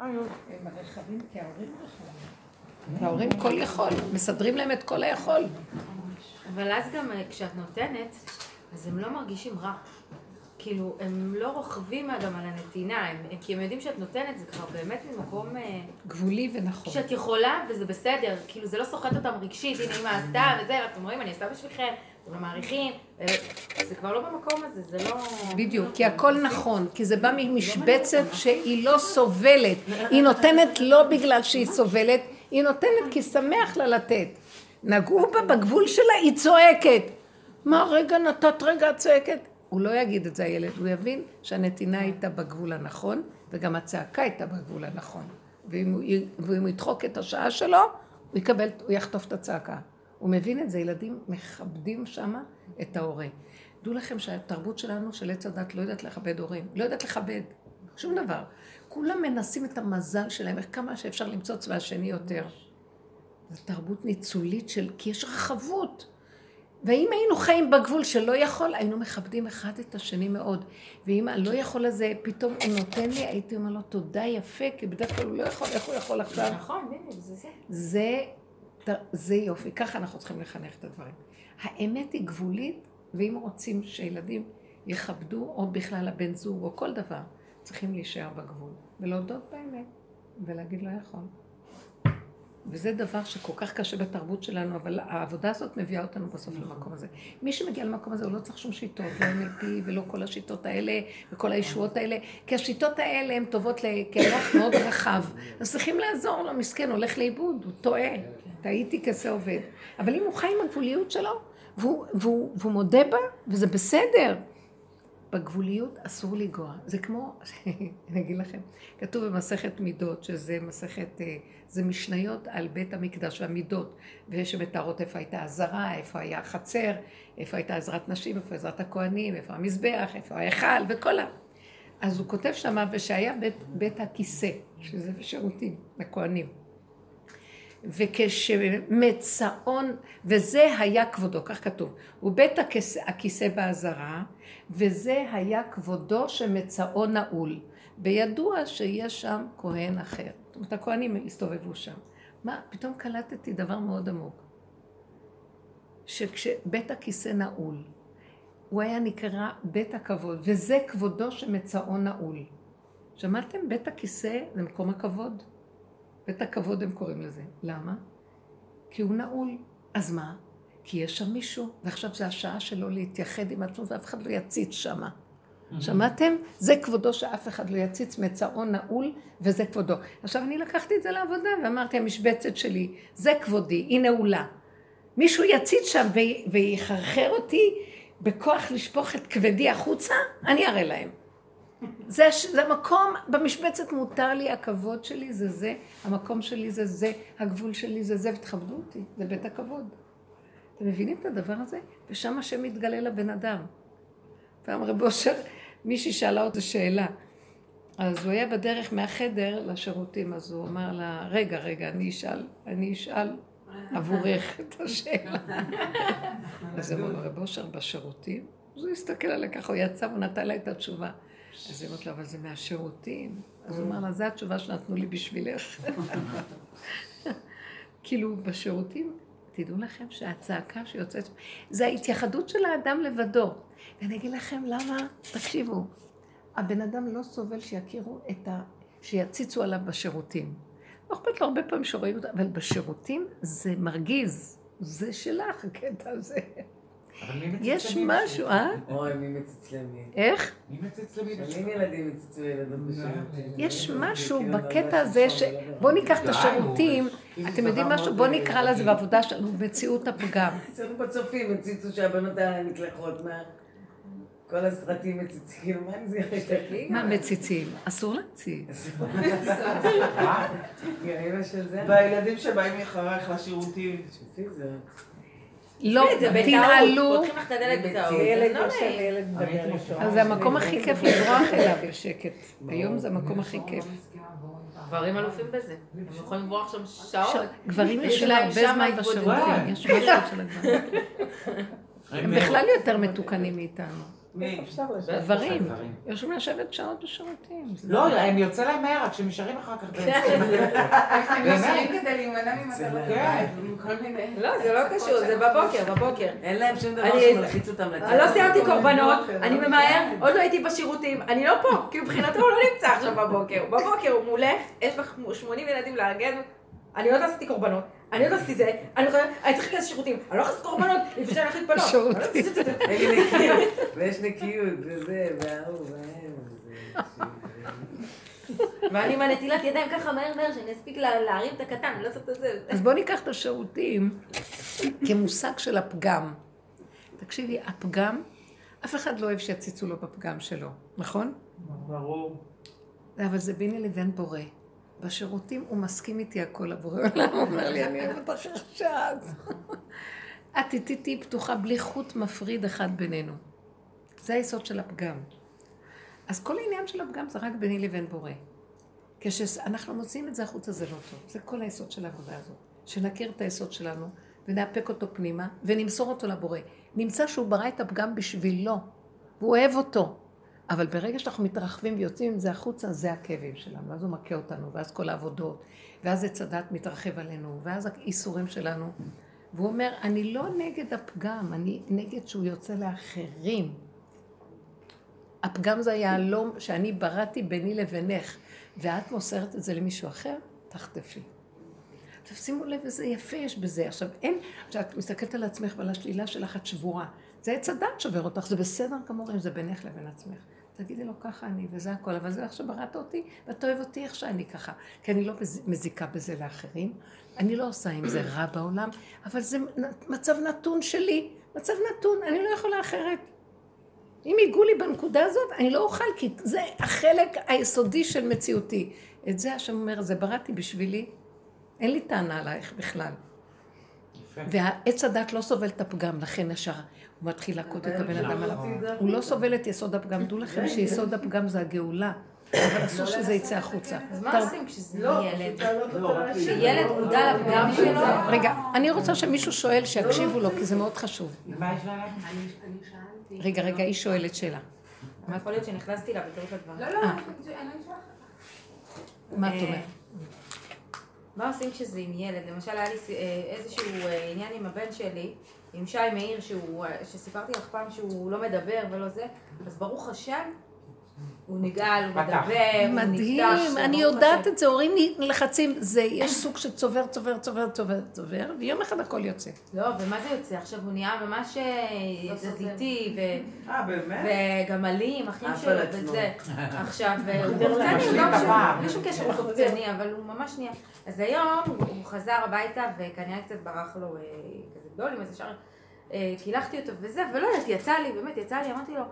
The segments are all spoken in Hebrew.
הם רחבים כי ההורים רחבים. ההורים כל יכול, מסדרים להם את כל היכול. אבל אז גם אה, כשאת נותנת, אז הם לא מרגישים רע. כאילו, הם לא רוכבים גם על הנתינה, הם, כי הם יודעים שאת נותנת, זה כבר באמת ממקום... אה, גבולי ונכון. שאת יכולה, וזה בסדר, כאילו זה לא סוחט אותם רגשית, הנה אמא עשתה וזה, ואתם רואים, אני אעשה בשבילכם, אתם לא מעריכים, זה כבר לא במקום הזה, זה לא... בדיוק, כי הכל נכון, כי זה בא ממשבצת שהיא לא סובלת, היא נותנת לא בגלל שהיא סובלת, היא נותנת כי שמח לה לתת. נגעו בה בגבול שלה, היא צועקת. מה רגע נתת רגע צועקת? הוא לא יגיד את זה הילד, הוא יבין שהנתינה הייתה בגבול הנכון, וגם הצעקה הייתה בגבול הנכון. ואם הוא, ואם הוא ידחוק את השעה שלו, הוא יקבל, הוא יחטוף את הצעקה. הוא מבין את זה, ילדים מכבדים שמה את ההורה. דעו לכם שהתרבות שלנו, של עץ הדת, לא יודעת לכבד הורים, לא יודעת לכבד, שום דבר. כולם מנסים את המזל שלהם, איך כמה שאפשר למצוץ מהשני יותר. זו תרבות ניצולית של, כי יש רחבות. ואם היינו חיים בגבול שלא יכול, היינו מכבדים אחד את השני מאוד. ואם הלא יכול הזה, פתאום הוא נותן לי, הייתי אומר לו, תודה יפה, כי בדרך כלל הוא לא יכול, איך הוא יכול עכשיו? נכון, זה זה. זה, זה יופי, ככה אנחנו צריכים לחנך את הדברים. האמת היא גבולית, ואם רוצים שילדים יכבדו, או בכלל הבן זוג, או כל דבר, צריכים להישאר בגבול, ולהודות באמת, ולהגיד לא יכול. וזה דבר שכל כך קשה בתרבות שלנו, אבל העבודה הזאת מביאה אותנו בסוף נכון. למקום הזה. מי שמגיע למקום הזה, הוא לא צריך שום שיטות, לא NLP ולא כל השיטות האלה וכל הישועות האלה, כי השיטות האלה הן טובות לכארך מאוד רחב. אז צריכים לעזור לו, מסכן, הולך לאיבוד, הוא טועה. טעיתי כזה עובד. אבל אם הוא חי עם הגבוליות שלו, והוא, והוא, והוא מודה בה, וזה בסדר. בגבוליות אסור לנגוע. זה כמו, אני אגיד לכם, כתוב במסכת מידות, שזה מסכת, אה, זה משניות על בית המקדש והמידות, ושמתארות איפה הייתה עזרה, איפה היה חצר, איפה הייתה עזרת נשים, איפה עזרת הכוהנים, איפה המזבח, איפה ההיכל, וכל ה... אז הוא כותב שמה, ושהיה בית, בית הכיסא, שזה שירותים לכוהנים. וכשמצאון, וזה היה כבודו, כך כתוב, הוא בית הכיסא, באזהרה, וזה היה כבודו שמצאו נעול. בידוע שיש שם כהן אחר. זאת אומרת, הכהנים הסתובבו שם. מה, פתאום קלטתי דבר מאוד עמוק. שכשבית הכיסא נעול, הוא היה נקרא בית הכבוד, וזה כבודו שמצאו נעול. שמעתם? בית הכיסא זה מקום הכבוד. בית הכבוד הם קוראים לזה. למה? כי הוא נעול. אז מה? כי יש שם מישהו, ועכשיו זה השעה שלו להתייחד עם עצמו, ואף אחד לא יציץ שמה. שמעתם? זה כבודו שאף אחד לא יציץ, מצאו נעול, וזה כבודו. עכשיו, אני לקחתי את זה לעבודה, ואמרתי, המשבצת שלי, זה כבודי, היא נעולה. מישהו יציץ שם ויחרחר אותי בכוח לשפוך את כבדי החוצה, אני אראה להם. זה, זה מקום, במשבצת מותר לי, הכבוד שלי זה זה, המקום שלי זה זה, הגבול שלי זה זה, ותכבדו אותי, זה בית הכבוד. אתם מבינים את הדבר הזה? ושם השם מתגלה לבן אדם. פעם רב אושר, מישהי שאלה אותו שאלה. אז הוא היה בדרך מהחדר לשירותים, אז הוא אמר לה, רגע, רגע, אני אשאל, אני אשאל עבורך את השאלה. אז הוא אמר, רב אושר בשירותים? אז הוא הסתכל עליה ככה, הוא יצא ונתן לה את התשובה. אז היא אומרת לו, אבל זה מהשירותים. אז הוא אמר לה, זו התשובה שנתנו לי בשבילך. כאילו, בשירותים, תדעו לכם שהצעקה שיוצאת, זה ההתייחדות של האדם לבדו. ואני אגיד לכם למה, תקשיבו, הבן אדם לא סובל שיכירו את ה... שיציצו עליו בשירותים. לא אכפת לו הרבה פעמים שרואים אותו, אבל בשירותים זה מרגיז. זה שלך, הקטע הזה. יש משהו, אה? אוי, מי מציץ למי? איך? מי מציץ למי? שנים ילדים הציצו ילדות. יש משהו בקטע הזה ש... בואו ניקח את השירותים, אתם יודעים משהו? בואו נקרא לזה בעבודה שלנו, מציאות הפגם. אצלנו בצופים הציצו שהבנות האלה נקלחות מה... כל הסרטים מציצים, מה זה? מה מציצים? אסור להציץ. והילדים שבאים אחריך לשירותים. לא, תנעלו. ראשון. אז זה המקום הכי כיף לברוח אליו בשקט. היום זה המקום הכי כיף. גברים אלופים בזה. הם יכולים לברוח שם שעות. גברים יש להם הרבה זמן בשירותים. יש משהו של הגברים. הם בכלל יותר מתוקנים מאיתנו. אפשר לשבת. גברים. יושבים לשבת שעות בשירותים. זה לא, הם יוצא להם מהר, רק שהם נשארים אחר כך. כן. הם? נשארים כדי להימנע ממטלות. בבית. לא, זה לא קשור, זה בבוקר, בבוקר. אין להם שום דבר שמלחיץ אותם לצאת. אני לא סיימתי קורבנות, אני לא ממהר, עוד לא הייתי בשירותים, אני לא פה, כי מבחינתו הוא לא נמצא עכשיו בבוקר. בבוקר הוא מולך, יש לך 80 ילדים לארגן, אני עוד לא עשיתי קורבנות, אני עוד לא עשיתי זה, אני אני צריך להיכנס לשירותים, אני לא יכולה לעשות קורבנות לפני שאני הולכת להתפנות. שירותים. אני לא נקיות, ויש נקיות, וזה, וההוא, וההם. ואני עם הנטילת ידיים ככה מהר מהר, שאני אספיק לה- להרים את הקטן, לא לעשות את זה. אז בואו ניקח את השירותים כמושג של הפגם. תקשיבי, הפגם, אף אחד לא אוהב שיציצו לו בפגם שלו, נכון? ברור. אבל זה ביני לבין בורא. בשירותים הוא מסכים איתי הכל הבורא עולם, הוא אומר לי, אני אוהב אותך עכשיו. את איתי תהיי פתוחה בלי חוט מפריד אחד בינינו. זה היסוד של הפגם. אז כל העניין של הפגם זה רק ביני לבין בורא. כשאנחנו מוציאים את זה החוצה זה לא טוב. זה כל היסוד של העבודה הזאת. שנכיר את היסוד שלנו ונאפק אותו פנימה ונמסור אותו לבורא. נמצא שהוא ברא את הפגם בשבילו, והוא אוהב אותו. אבל ברגע שאנחנו מתרחבים ויוצאים עם זה החוצה, זה הכאבים שלנו. ואז הוא מכה אותנו, ואז כל העבודות, ואז עץ הדת מתרחב עלינו, ואז האיסורים שלנו. והוא אומר, אני לא נגד הפגם, אני נגד שהוא יוצא לאחרים. הפגם זה היהלום שאני בראתי ביני לבינך, ואת מוסרת את זה למישהו אחר, תחטפי. עכשיו שימו לב איזה יפה יש בזה. עכשיו אין, כשאת מסתכלת על עצמך ועל השלילה שלך, את שבורה. זה עץ הדת שובר אותך, זה בסדר גמור אם זה בינך לבין עצמך. תגידי לו, ככה אני, וזה הכל, אבל זה איך שבראת אותי, ואתה אוהב אותי איך שאני ככה. כי אני לא מז- מזיקה בזה לאחרים, אני לא עושה עם זה רע בעולם, אבל זה מצב נתון שלי, מצב נתון, אני לא יכולה אחרת. אם ייגעו לי בנקודה הזאת, אני לא אוכל, כי זה החלק היסודי של מציאותי. את זה השם אומר, זה בראתי בשבילי, אין לי טענה עלייך בכלל. יפה. והעץ הדת לא סובל את הפגם, לכן ישר הוא מתחיל להכות את הבן אדם עליו. הוא לא סובל את יסוד הפגם. דעו לכם שיסוד הפגם זה הגאולה, אבל אסור שזה יצא החוצה. אז מה עושים כשזה לא, ילד? פשוט להעלות אותו להשאיר. שילד מודע לפגם שלו? רגע, אני רוצה שמישהו שואל שיקשיבו לו, כי זה מאוד חשוב. רגע, רגע, היא שואלת שאלה. יכול להיות שנכנסתי לה בטעות לדבר. לא, לא, אה. אני. מה את אה, אומרת? מה עושים כשזה עם ילד? למשל היה לי אה, איזשהו אה, עניין עם הבן שלי, עם שי מאיר, שהוא, אה, שסיפרתי לך פעם שהוא לא מדבר ולא זה, אז ברוך השם, הוא נגאל, הוא. מדבר, הוא מדהים, נפתח, אני ברוך יודעת. את זה, הורים נלחצים, זה, יש סוג שצובר, צובר, צובר, צובר, צובר, ויום אחד הכל יוצא. לא, ומה זה יוצא? עכשיו הוא נהיה ממש אה, תזזיתי, ו- אה? וגם אלים, אחים עף שלו. וזה. עכשיו, אה, הוא משלים קופצני, לא. בלי שום קשר הוא קופצני, אבל הוא ממש נהיה. אז היום הוא הוא חזר הביתה, וכנראה קצת ברח לו גדולים, אז ישר אה, קילחתי אותו וזה, ולא יודעת, יצא לי, באמת, יצא לי, אמרתי לו,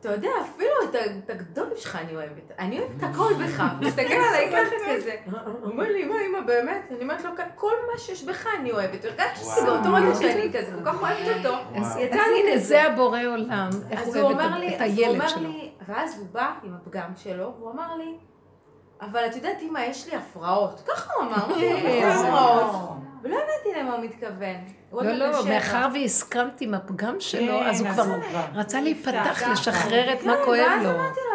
אתה יודע, אפילו את ה- את הגדולים שלך אני אוהבת. אני אוהבת הכל בך. מסתכל עליי ככה כזה. הוא אומר לי, אמא, אמא, באמת? אני אומרת לו, כל מה שיש בך אני אוהבת. הרגשתי שזה. אותו רגע שאני כזה, כל כך אוהבת אותו. אז יצא לי הנה, כזה. זה הבורא עולם, איך הוא אוהב את- לי, את הילד שלו. לי, ואז הוא בא עם הפגם שלו, והוא אמר לי, אבל את יודעת, אמא, יש לי הפרעות. ככה הוא אמר, לו, איזה הפרעות. ולא הבנתי למה הוא מתכוון. לא, לא. מאחר והסכמתי עם הפגם שלו, כן, אז הוא כבר רצה להיפתח. לשחרר את מה כן, כואב ואז לו. אמרתי לו,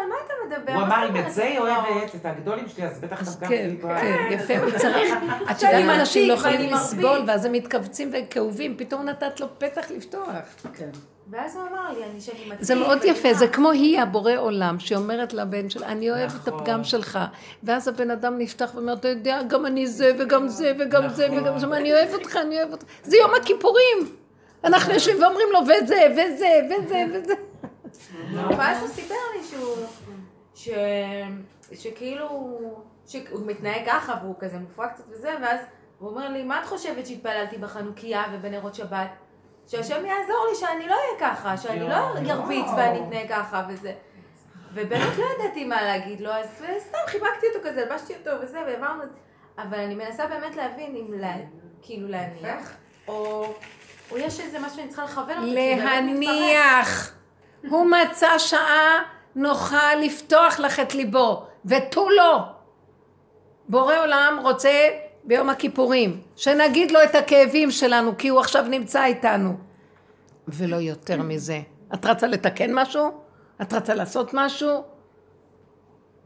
מדבר? הוא אמר, אם את זה היא הפרעות?" אוהבת, את הגדולים שלי, אז בטח גם כן, באה. כן, יפה, הוא צריך, את יודעת, אנשים לא יכולים לסבול. ואז הם מתכווצים וכאובים, פתאום נתת לו פתח לפתוח. כן. ואז הוא אמר לי, אני שאני מצחיק. זה מאוד יפה? זה כמו היא, הבורא עולם, שאומרת לבן שלה, אני אוהבת את נכון. הפגם שלך. ואז הבן אדם נפתח ואומר, אתה יודע, גם אני זה, וגם זה, וגם זה, נכון. וגם זה, אני אוהב אותך, אני אוהב אותך. זה יום הכיפורים. אנחנו יושבים ואומרים לו, וזה, וזה, וזה, וזה. ואז הוא סיפר לי שהוא, ש... שכאילו, שהוא מתנהג ככה והוא כזה מופרע קצת וזה, ואז הוא אומר לי, מה את חושבת שהתפללתי בחנוכיה ובנרות שבת? שהשם יעזור לי שאני לא אהיה ככה, שאני לא ארביץ ואני אתנהג ככה וזה. ובאמת לא ידעתי מה להגיד לו, אז סתם חיבקתי אותו כזה, הלבשתי אותו וזה, והעברנו את זה. אבל אני מנסה באמת להבין אם לה, כאילו להניח, או, או יש איזה משהו שאני צריכה לכוון אותו. להניח. הוא מצא שעה נוחה לפתוח לך את ליבו, ותו לא. בורא עולם רוצה ביום הכיפורים, שנגיד לו את הכאבים שלנו, כי הוא עכשיו נמצא איתנו. ולא יותר מזה. את רצה לתקן משהו? את רצה לעשות משהו?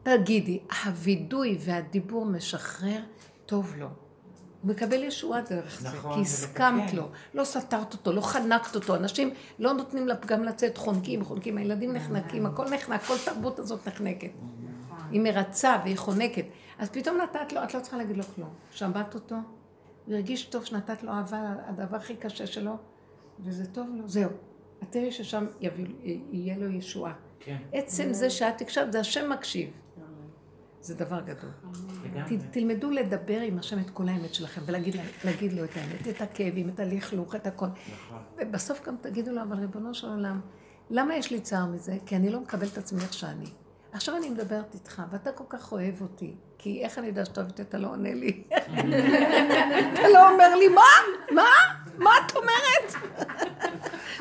תגידי, הווידוי והדיבור משחרר, טוב לו. הוא מקבל ישועה דרך זה, נכון, כי זה הסכמת מתקן. לו, לא סתרת אותו, לא חנקת אותו. אנשים לא נותנים לפגם לצאת, חונקים, חונקים, הילדים נחנקים, הכל נחנק, כל תרבות הזאת נחנקת. היא מרצה והיא חונקת. אז פתאום נתת לו, את לא צריכה להגיד לו כלום. שמעת אותו, הוא הרגיש טוב שנתת לו אהבה, הדבר הכי קשה שלו, וזה טוב לו, זהו. את תראי ששם יביא, יהיה לו ישועה. כן, עצם זה שאת הקשבת, זה השם מקשיב. זה דבר גדול. ת- תלמדו לדבר עם השם את כל האמת שלכם, ולהגיד לה- להגיד לו את האמת, את הכאבים, את הלכלוך, את הכל. נכון. ובסוף גם תגידו לו, אבל ריבונו של עולם, למה יש לי צער מזה? כי אני לא מקבל את עצמי איך שאני. עכשיו אני מדברת איתך, ואתה כל כך אוהב אותי, כי איך אני יודע שאתה אוהבת, אתה לא עונה לי. אתה לא אומר לי, מה? מה? מה את אומרת?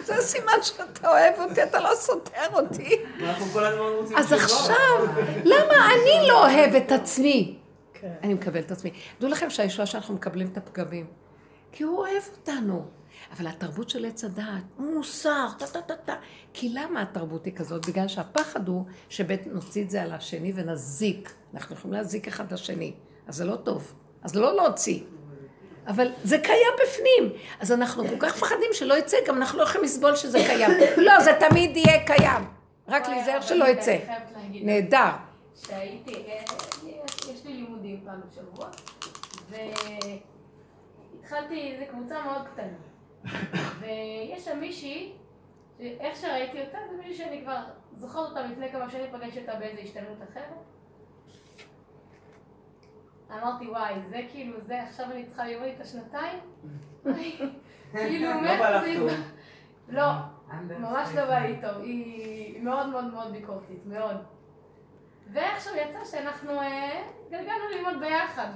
זה סימן שאתה אוהב אותי, אתה לא סותר אותי. אז. עכשיו, למה אני לא אוהב את עצמי? אני מקבלת את עצמי. דעו לכם שהישועה שאנחנו מקבלים את הפגמים, כי הוא אוהב אותנו. אבל התרבות של עץ הדעת, מוסר, טה טה טה טה. כי למה התרבות היא כזאת? בגלל שהפחד הוא שבית נוציא את זה על השני ונזיק. אנחנו יכולים להזיק אחד לשני. אז זה לא טוב. אז לא להוציא. אבל זה קיים בפנים. אז אנחנו כל כך מפחדים שלא יצא, גם אנחנו לא יכולים לסבול שזה קיים. לא, זה תמיד יהיה קיים. רק להיזהר שלא יצא. נהדר. שהייתי, אה, יש- יש לי לימודים פעם בשבוע, והתחלתי, זו קבוצה מאוד קטנה. ויש שם מישהי, איך שראיתי אותה, זה מישהי שאני כבר זוכרת אותה לפני כמה שנים, פגשתי אותה באיזו השתלמות אחרת. אמרתי, וואי, זה כאילו, זה, עכשיו אני צריכה ללמוד איתה שנתיים? כאילו, לא מאיפה זה... לא, ממש לא בא לי טוב, היא מאוד מאוד מאוד ביקורתית, מאוד. ואיכשהו יצא שאנחנו אה, גלגלנו ללמוד ביחד,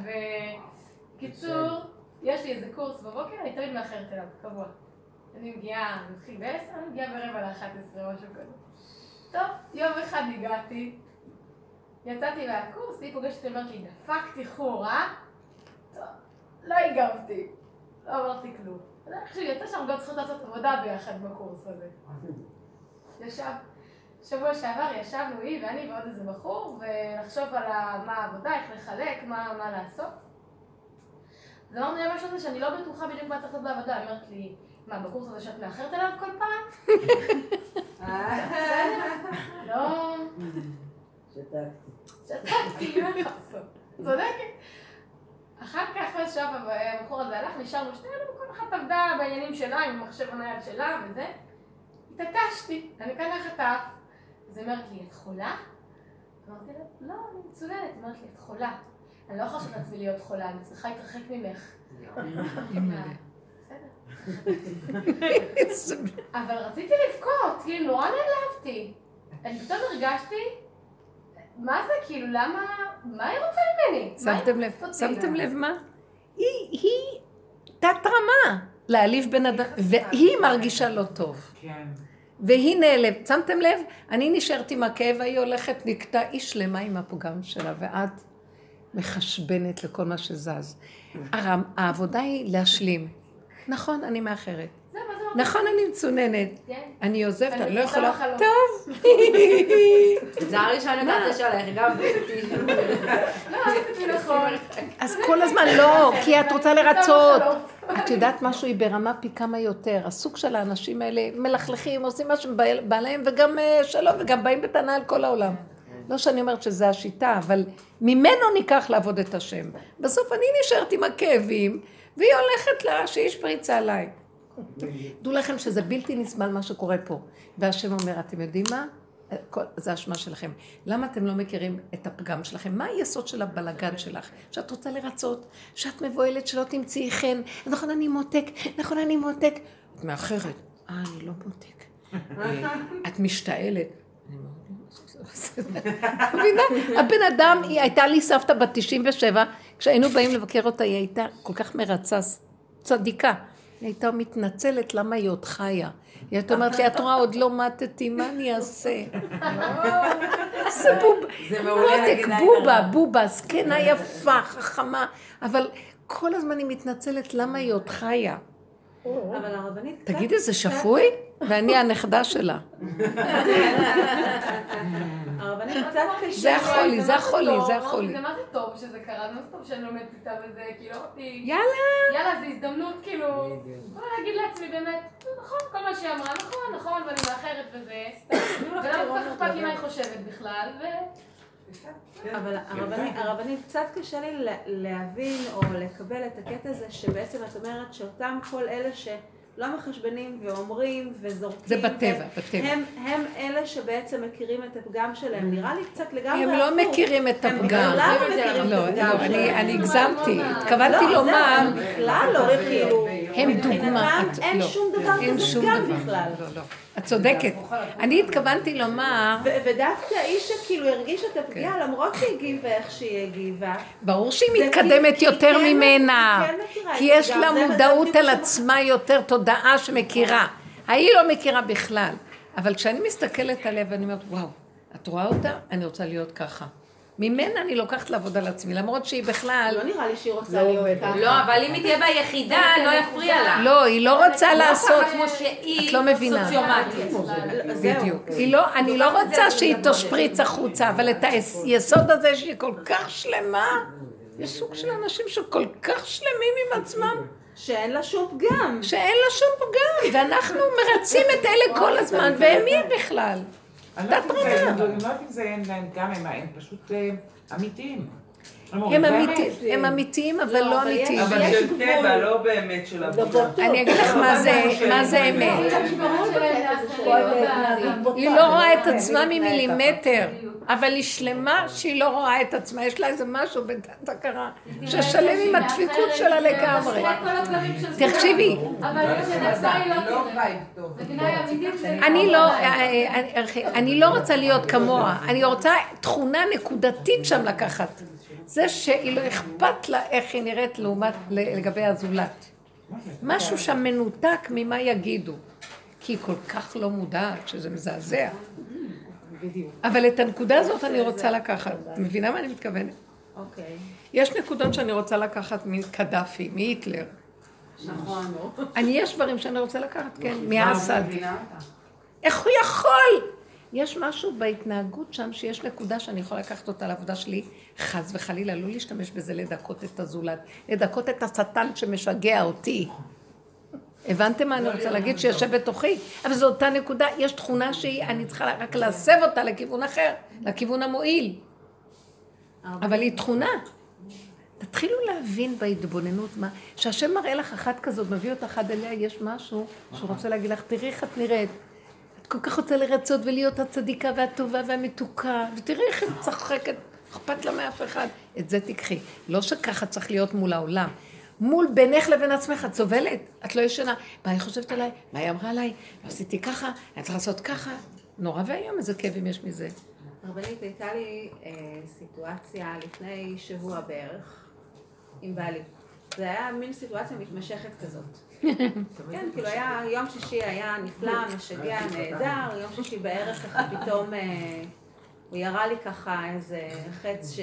וקיצור, יש לי איזה קורס בבוקר, אני תמיד מאחרת אליו, קבוע. אני מגיעה, אני מתחיל בעשר, אני מגיעה ברבע לאחת עשרה, משהו כזה. טוב, יום אחד הגעתי, יצאתי מהקורס, היא פוגשת אותי, לי, דפקתי חור, אה? טוב, לא הגבתי, לא אמרתי כלום. אז איכשהו יצא שאנחנו גם צריכות לעשות עבודה ביחד בקורס הזה. ישב, שבוע שעבר ישבנו היא ואני ועוד איזה בחור, ולחשוב על מה העבודה, איך לחלק, מה, מה לעשות. אז אמרנו לי משהו הזה שאני לא בטוחה בדיוק מה צריך לעשות בעבודה, היא אומרת לי, מה, בקורס הזה שאת מאחרת אליו כל פעם? לא, שתקתי. שתקתי, מה לעשות? צודקת. אחר כך באיזשהו שלב הבחור הזה הלך, נשארנו שנינו, כל אחת עבדה בעניינים שלה, עם המחשב הנייד שלה וזה. התעקשתי, אני כאן חטף. אז היא אומרת לי, את חולה? אמרתי לה, לא, אני מצוננת. היא אומרת לי, את חולה. אני לא לעשות לעצמי להיות חולה, אני צריכה להתרחק ממך. אבל רציתי לבכות, כאילו, נורא נעלבתי. אני פתאום הרגשתי, מה זה, כאילו, למה, מה היא רוצה ממני? שמתם לב? שמתם לב מה? היא, היא תת רמה להעליב בן אדם, והיא מרגישה לא טוב. כן. והיא נעלבת. שמתם לב? אני נשארת עם הכאב, היא הולכת נקטע, היא שלמה עם הפגם שלה, ואת מחשבנת לכל מה שזז. הרם- העבודה היא להשלים. נכון, אני מאחרת. נכון, אני מצוננת. כן. אני עוזבת, אני לא יכולה... טוב. זה הראשון לדעת שלך, גם. לא, נכון. אז כל הזמן לא, כי את רוצה לרצות. את יודעת משהו, היא ברמה פי כמה יותר. הסוג של האנשים האלה מלכלכים, עושים מה שבא להם, וגם אה, שלא, וגם באים בטענה על כל העולם. לא שאני אומרת שזה השיטה, אבל ממנו ניקח לעבוד את השם. בסוף אני נשארת עם הכאבים, והיא הולכת לה שיש פריצה עליי. דעו לכם שזה בלתי נסבל מה שקורה פה. והשם אומר, אתם יודעים מה? כל- זה אשמה שלכם. למה אתם לא מכירים את הפגם שלכם? מה היסוד של הבלגן שלך? שאת רוצה לרצות, שאת מבוהלת שלא תמצאי חן, נכון אני מותק, נכון אני מותק. את מאחרת, אה, אני לא מותק. את משתעלת. מאוד מבינה? הבן אדם, היא הייתה לי סבתא בת 97, כשהיינו באים לבקר אותה, היא הייתה כל כך מרצה, צדיקה. היא הייתה מתנצלת למה היא עוד חיה. היא הייתה אומרת לי, את רואה, עוד לא מתתי, מה אני אעשה? זה בובה. זה מעולה מותק, להגיד בובה, הרע. בובה, זקנה יפה, חכמה, אבל כל הזמן היא מתנצלת למה היא עוד חיה. אבל הרבנית קצת... תגידי, זה שפוי? ואני הנכדה שלה. הרבנית קצת קשה. זה החולי, זה החולי, זה החולי. זה מה זה טוב שזה קרה, זה מה זה טוב שאני לומדת איתה וזה, כאילו, אמרתי, יאללה. יאללה, זו הזדמנות, כאילו, בוא להגיד לעצמי באמת, נכון, כל מה שהיא אמרה, נכון, נכון, ואני מאחרת וזה, ולא כל כך אכפת לי מה היא חושבת בכלל, ו... אבל הרבנית, הרבנית, קצת קשה לי לה- להבין או לקבל את הקטע הזה שבעצם את אומרת שאותם כל אלה שלא מחשבנים ואומרים וזורקים. זה בטבע, בטבע. הם, הם אלה שבעצם מכירים את הפגם שלהם. נראה לי קצת לגמרי הם לא. מכירים את הם הפגם. בכלל לא מכירים לא, את הפגם לא, אני- שלהם. אני הגזמתי. התכוונתי לא, זהו, לומר, הם בכלל לא, כאילו, הם דוגמה. מבחינתם את- אין לא, שום דבר כזה שום פגם דבר. בכלל. לא, לא. את צודקת. אני התכוונתי לומר, ודווקא אישה כאילו הרגישה את כן. הפגיעה למרות שהיא הגיבה איך שהיא הגיבה. ברור שהיא זה מתקדמת יותר כן- ממנה. כי כן כי יש. לה מודעות על מה- עצמה יותר, תודעה שמכירה. ההיא לא מכירה בכלל. אבל כשאני מסתכלת עליה ואני אומרת, וואו, את רואה אותה? אני רוצה להיות ככה. ממנה אני לוקחת לעבוד על עצמי, למרות שהיא בכלל... לא נראה לי שהיא רוצה להיות ככה. לא, אבל אם היא תהיה ביחידה, לא יפריע לה. לא, היא לא רוצה לא לעשות... את לא מבינה. בדיוק. היא לא, אני לא רוצה שהיא תשפריץ החוצה, אבל את היסוד הזה שהיא כל כך שלמה, יש סוג של אנשים שכל כך שלמים עם עצמם, שאין לה שום פגם. שאין לה שום פגם, ואנחנו מרצים את אלה כל הזמן, והם מי בכלל? אני לא יודעת אם זה- אין להם גם, הם- הם פשוט אה, אמיתיים. הם אמיתיים, הם אמיתיים, אבל לא אמיתיים. אבל של. טבע, לא באמת של עבודה. אני אגיד לך מה זה, מה זה אמת. היא לא רואה את עצמה ממילימטר, אבל היא שלמה שהיא לא רואה את עצמה, יש לה איזה משהו בתת הכרה, ששלם עם הדפיקות שלה לגמרי. תקשיבי, לא אמיתית. אני לא, אה, אה, אני לא רוצה להיות כמוה, אני רוצה תכונה נקודתית שם לקחת. זה שהיא לא אכפת לה איך היא נראית לעומת לגבי הזולת. משהו שם מנותק ממה יגידו. כי היא כל כך לא מודעת שזה מזעזע. אבל את הנקודה הזאת אני רוצה לקחת. מבינה מה אני מתכוונת? אוקיי. יש נקודות שאני רוצה לקחת מקדאפי, מהיטלר. נכון. אני, יש דברים שאני רוצה לקחת, כן, מאסד. איך הוא יכול? יש משהו בהתנהגות שם שיש נקודה שאני יכולה לקחת אותה לעבודה שלי, חס וחלילה, לא להשתמש בזה לדכות את הזולת, לדכות את השטן שמשגע אותי. הבנתם מה אני רוצה להגיד? שיושב בתוכי. אבל זו אותה נקודה, יש תכונה שהיא, אני צריכה רק להסב אותה לכיוון אחר, לכיוון המועיל. אבל היא תכונה. תתחילו להבין בהתבוננות מה, שהשם מראה לך אחת כזאת, מביא אותך עד אליה, יש משהו שהוא רוצה להגיד לך, תראי איך את נראית. כל כך רוצה לרצות ולהיות הצדיקה והטובה והמתוקה, ותראי איך היא צחקת, אכפת לה מאף אחד. את זה תיקחי. לא שככה צריך להיות מול העולם. מול בינך לבין עצמך, את סובלת, את לא ישנה. מה היא חושבת עליי? מה היא אמרה עליי? עשיתי ככה, אני צריכה לעשות ככה. נורא ואיום, איזה כאבים יש מזה. רבנית, הייתה לי אה, סיטואציה לפני שבוע בערך עם בעלי. זה היה מין סיטואציה מתמשכת כזאת. כן, כאילו היה, יום שישי היה נפלא, משגע, נהדר, יום שישי בערב ככה פתאום אה, הוא ירה לי ככה איזה חץ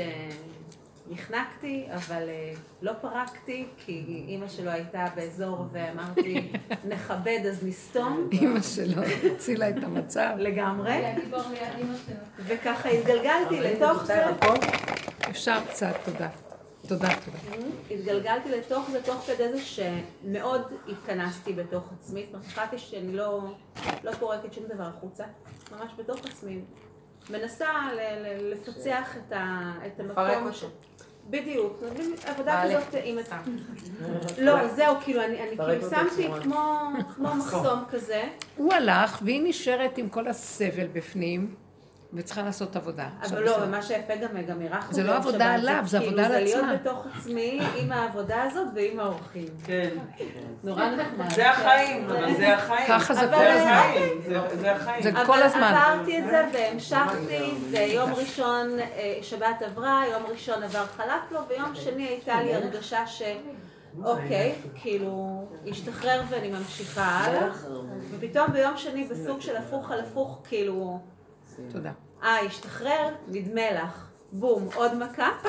שנחנקתי, אבל אה, לא פרקתי, כי אימא שלו הייתה באזור ואמרתי, נכבד אז נסתום אימא שלו הצילה את המצב. לגמרי. וככה התגלגלתי לתוך זה. אפשר קצת, תודה. תודה, תודה. התגלגלתי לתוך זה תוך כדי זה שמאוד התכנסתי בתוך עצמי, זאת אומרת, החלטתי שאני לא, לא פורקת שום דבר החוצה, ממש בתוך עצמי. מנסה ל- ל- לפצח את, ה, את המקום. בדיוק, עבודה כזאת עם... לא, זהו, כאילו, אני, אני כאילו שמתי כמו, כמו מחסום כזה, הוא הלך, והיא נשארת עם כל הסבל בפנים, וצריכה לעשות עבודה. אבל לא. ומה שיפה גם, גם אירחנו זה לא עבודה עליו, זה עבודה על כאילו, זה עצמה. להיות בתוך עצמי עם העבודה הזאת ועם האורחים. כן. נורא נחמד. זה החיים, אבל זה החיים. ככה זה אבל- כל הזמן. זה- החיים. זה אבל כל הזמן. עברתי את זה והמשכתי, ויום ראשון אה, שבת עברה, יום ראשון עבר חלף לו, ויום שני הייתה לי הרגשה ש... אוקיי, כאילו, השתחרר ואני ממשיכה הלאה, ופתאום ביום שני בסוג של הפוך על הפוך, כאילו, תודה. אה, השתחרר, נדמה לך, בום, עוד מכה.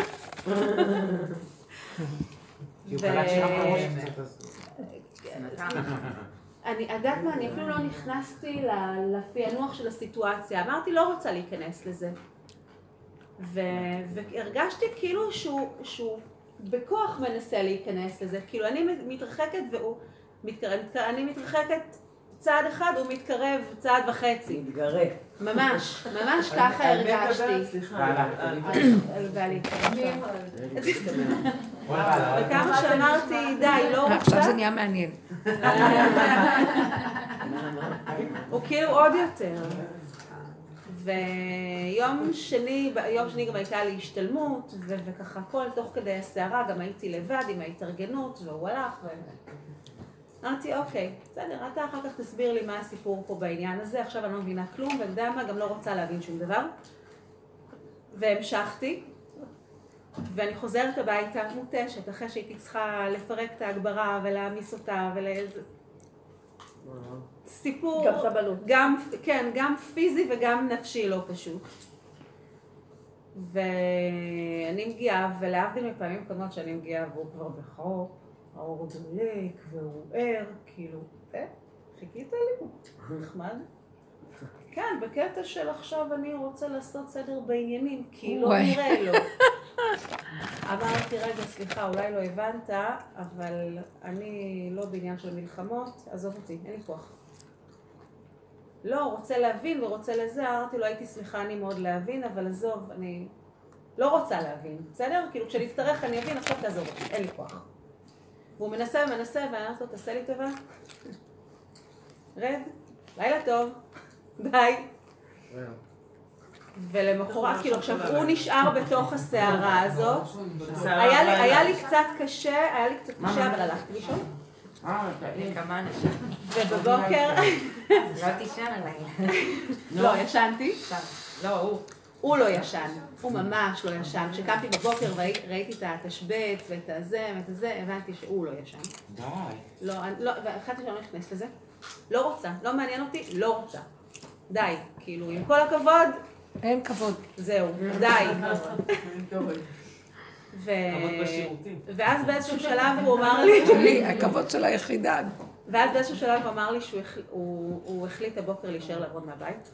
אני, את יודעת מה, אני אפילו לא נכנסתי לפענוח של הסיטואציה. אמרתי, לא רוצה להיכנס לזה. ו, והרגשתי כאילו שהוא, שהוא בכוח מנסה להיכנס לזה. כאילו, אני מתרחקת והוא מתקרב. אני מתרחקת צעד אחד, הוא מתקרב צעד וחצי. מתגרה. ממש, ממש ככה הרגשתי. וכמה שאמרתי, די, לא עכשיו רוצה, זה נהיה מעניין. הוא כאילו עוד יותר. ויום שני, יום שני גם הייתה לי השתלמות, וככה הכל תוך כדי הסערה, גם הייתי לבד עם ההתארגנות, והוא הלך, ו... אמרתי, אוקיי, בסדר, אתה אחר כך תסביר לי מה הסיפור פה בעניין הזה, עכשיו אני לא מבינה כלום, ואתה יודע מה, גם לא רוצה להבין שום דבר. והמשכתי, ואני חוזרת הביתה מותשת, אחרי שהייתי צריכה לפרק את ההגברה ולהעמיס אותה ולאיזה... סיפור, גם סבלות. גם, כן, גם פיזי וגם נפשי לא פשוט. ואני מגיעה, ולהבדיל מפעמים קודמות שאני מגיעה והוא כבר בחוק, האור דולק והוא ער, כאילו, אה, חיכית לי? נחמד. כן, בקטע של עכשיו אני רוצה לעשות סדר בעניינים, כי לא. נראה לו. אמרתי, רגע, סליחה, אולי לא הבנת, אבל אני לא בעניין של מלחמות, עזוב אותי, אין לי כוח. לא, רוצה להבין ורוצה לזה, אמרתי לו, הייתי שמחה אני מאוד להבין, אבל עזוב, אני לא רוצה להבין, בסדר? כאילו, כשאני אצטרך אני אבין, עכשיו תעזוב אותי, אין לי כוח. והוא מנסה ומנסה, ואני אומרת לו, תעשה לי טובה. רד, לילה טוב, ביי. ולמחרת, כאילו עכשיו הוא נשאר בתוך הסערה הזאת. היה לי, קצת קשה, היה לי קצת קשה, אבל הלכתי לישון. ובבוקר, לא תישן הלילה. לא, ישנתי. לא, הוא. הוא לא ישן, הוא ממש לא ישן. כשקמתי בבוקר וראיתי את התשבץ ואת הזה ואת הזה, הבנתי שהוא לא ישן. די. לא, לא, והחלטתי שאני לא נכנסת לזה. לא רוצה, לא מעניין אותי, לא רוצה. די, כאילו, עם כל הכבוד, אין כבוד. זהו, די. ו... ואז באיזשהו שלב הוא אמר לי, שלי, הכבוד של היחידה. ואז באיזשהו שלב הוא אמר לי שהוא החל- הוא- הוא החליט הבוקר להישאר לעבוד מהבית.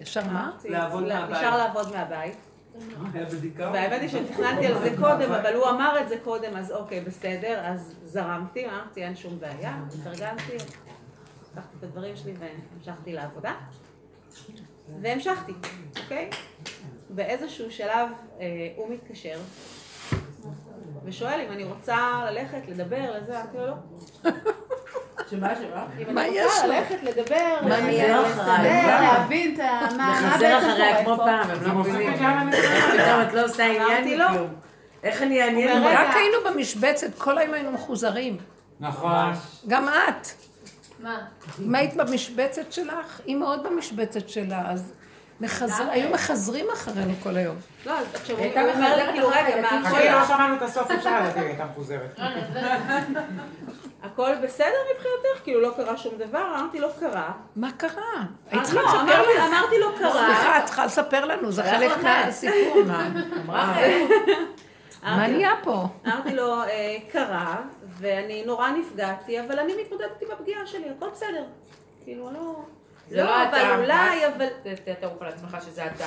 ישר מה? לעבוד "לא, מהבית." נשאר לעבוד מהבית. והאמת היא שתכננתי על זה קודם, אבל הוא אמר את זה קודם, אז אוקיי, בסדר, אז זרמתי, אמרתי, אין שום בעיה, התארגנתי, לקחתי את הדברים שלי והמשכתי לעבודה. והמשכתי, אוקיי? באיזשהו שלב אה, הוא מתקשר ושואל אם אני רוצה ללכת, לדבר, לזה, אמרתי לו לא. שמה, שמה? אם אני רוצה? ללכת, לדבר? להבין את ה... מה בעצם אחריה קורה כמו פה. פעם, הם זה לא פתאום את לא עושה עניין. מכלום. איך אני אעניין רק היינו במשבצת, כל היום היינו מחוזרים. נכון. גם את. מה? אם היית במשבצת שלך, היא מאוד במשבצת שלה, אז היו מחזרים אחרינו כל היום. לא, אז עכשיו הוא הייתה הוא אומר כאילו, רגע, מה, חכי, לא הכל- שמענו את הסוף, אפשר לדעת, הייתה מחוזרת. לא, זה- הכל בסדר מבחינתך? כאילו, לא קרה שום דבר? אמרתי, לא קרה. מה קרה? היית אה, צריכה לא, לספר אמרתי- לנו. אמרתי, לא קרה. סליחה, את צריכה לספר לנו, זה חלק מהסיפור. מה? מה נהיה פה? אמרתי לו, "אה, קרה, ואני נורא נפגעתי, אבל אני מתמודדת עם הפגיעה שלי, הכל בסדר. כאילו, לא... זה לא, לא אבל אתה. אולי, אבל... ת- תערוך על עצמך שזה אתה.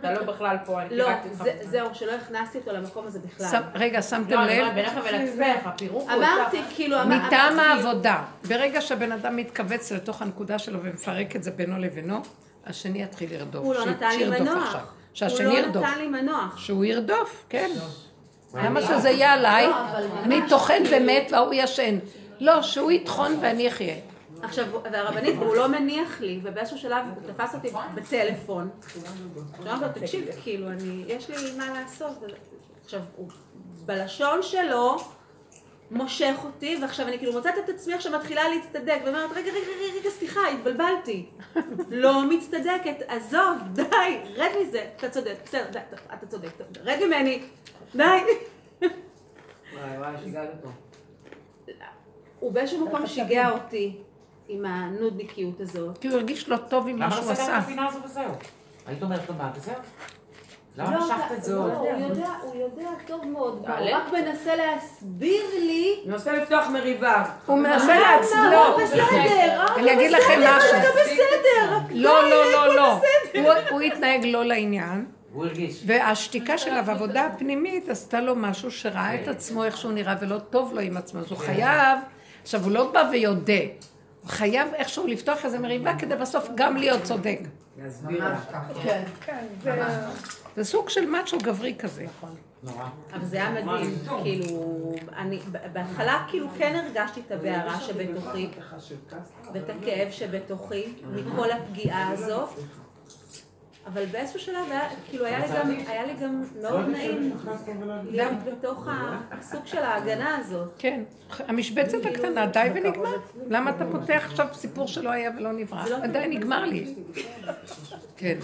אתה לא בכלל פה, אני לא, פירקתי אותך. זה- זהו, שלא הכנסתי אותו למקום הזה בכלל. רגע, שמתם לא, אני לב? אומרת, בינך ולעצמך, הפירוק הוא אמרתי, כאילו, אמרתי... מטעם העבודה, ברגע שהבן אדם מתכווץ לתוך הנקודה שלו ומפרק את זה בינו לבינו, השני יתחיל לרדוף. הוא לא נתן לי מנוח. עכשיו. הוא שהשני לא ירדוף. נתן לי מנוח. שהוא ירדוף, כן. למה שזה יהיה עליי? אני טוחן ומת וההוא ישן. לא, שהוא יטחון ואני אחיה. עכשיו, והרבנית, הוא לא מניח לי, ובאיזשהו שלב הוא תפס אותי בטלפון. עכשיו אמרתי לו, תקשיב, כאילו, אני, יש לי מה לעשות. עכשיו, הוא בלשון שלו מושך אותי, ועכשיו אני כאילו מוצאת את עצמי עכשיו מתחילה להצטדק, ואומרת, רגע, רגע, רגע, רגע, סליחה, התבלבלתי. לא מצטדקת, עזוב, די, רד מזה, אתה צודק, בסדר, אתה צודק, רד ממני, די. וואי וואי, שיגעת אותו. הוא באיזשהו מקום שיגע אותי עם הנודניקיות הזאת. כי הוא הרגיש לא טוב עם מה למה שהוא לא סגרת את עשה. הפינה הזו וזהו? היית אומרת לו מה וזהו? למה לא, משכת את זה עוד? הוא יודע, הוא יודע טוב מאוד, הוא. רק מנסה להסביר לי. אני רוצה לפתוח מריבה. הוא מנסה למה? להצלוח. הוא בסדר, אני אגיד לכם משהו. אתה בסדר. לא, לא, לא, לא. הוא- הוא התנהג לא לעניין, הוא הרגיש. והשתיקה שלו והעבודה הפנימית עשתה לו משהו שראה את עצמו איך שהוא נראה ולא טוב לו עם עצמו, אז הוא חייב, עכשיו הוא לא בא ויודה, הוא חייב איכשהו לפתוח איזה מריבה כדי בסוף גם להיות צודק. להסביר לה. כן. זה סוג של מאצ'ו גברי כזה. נורא. אבל זה היה מדהים, כאילו, אני, בהתחלה כאילו כן הרגשתי את הבערה שבתוכי, ואת הכאב שבתוכי, מכל הפגיעה הזאת, אבל באיזשהו שלב היה, כאילו היה לי גם, היה לי גם מאוד נעים להיות בתוך הסוג של ההגנה הזאת. כן, המשבצת הקטנה, די ונגמר. למה אתה פותח עכשיו סיפור שלא היה ולא נברא? די, נגמר לי. כן.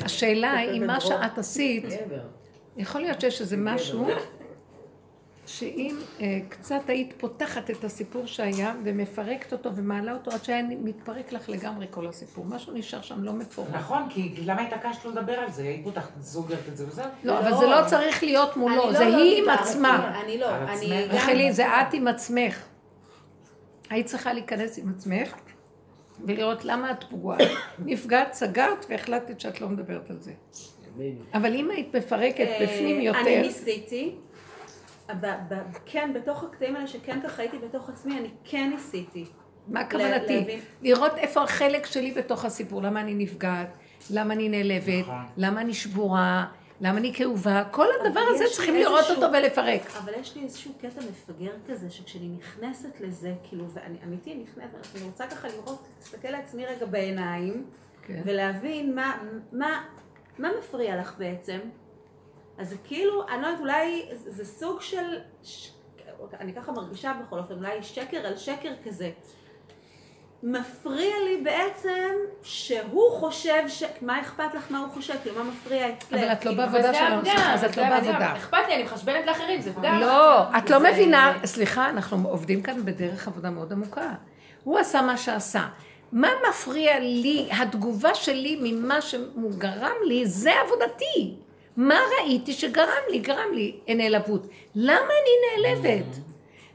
השאלה היא, מה שאת עשית. יכול להיות שיש איזה משהו שאם אה, קצת היית פותחת את הסיפור שהיה ומפרקת אותו ומעלה אותו עד שהיה מתפרק לך לגמרי כל הסיפור. משהו נשאר שם לא מפורק. נכון, כי למה התעקשת לא לדבר על זה? היית פותחת, סוגרת את זה וזהו. לא, אבל זה לא צריך להיות מולו, אני זה לא- לא היא עם דיברתי, עצמה. אני לא, אני. גם... רחלי, זה את עם עצמך. היית צריכה להיכנס עם עצמך ולראות למה את פגועה. נפגעת, סגרת והחלטת שאת לא מדברת על זה. אבל אם היית מפרקת אה, בפנים אני יותר, ניסיתי, ב- ב- כן, בתוך הקטעים האלה שכן ככה הייתי בתוך עצמי, אני כן ניסיתי. מה כוונתי? לראות איפה החלק שלי בתוך הסיפור, למה אני נפגעת, למה אני נעלבת, נכון. למה אני שבורה, למה אני כאובה, כל הדבר הזה צריכים לראות אותו ולפרק. אבל יש לי איזשהו קטע מפגר כזה, שכשאני נכנסת לזה, כאילו, ואני אמיתי נכנסת, אני רוצה ככה לראות, להסתכל לעצמי רגע בעיניים, כן. ולהבין מה, מה, מה מפריע לך בעצם. אז זה כאילו, אני לא יודעת, אולי זה, סוג של. אני ככה מרגישה בכל אופן, אולי שקר על שקר כזה. מפריע לי בעצם שהוא חושב, ש... מה אכפת לך מה הוא חושב, כאילו מה מפריע אצלך. אבל את לא כאילו, בעבודה שלנו, אז את לא. בעבודה. אכפת לי, אני מחשבנת לאחרים, זה פגם. לא, את לא מבינה, סליחה, אנחנו עובדים כאן בדרך עבודה מאוד עמוקה. הוא עשה מה שעשה. מה מפריע לי, התגובה שלי ממה שהוא גרם לי, זה עבודתי. מה ראיתי שגרם לי? גרם לי נעלבות. למה אני נעלבת?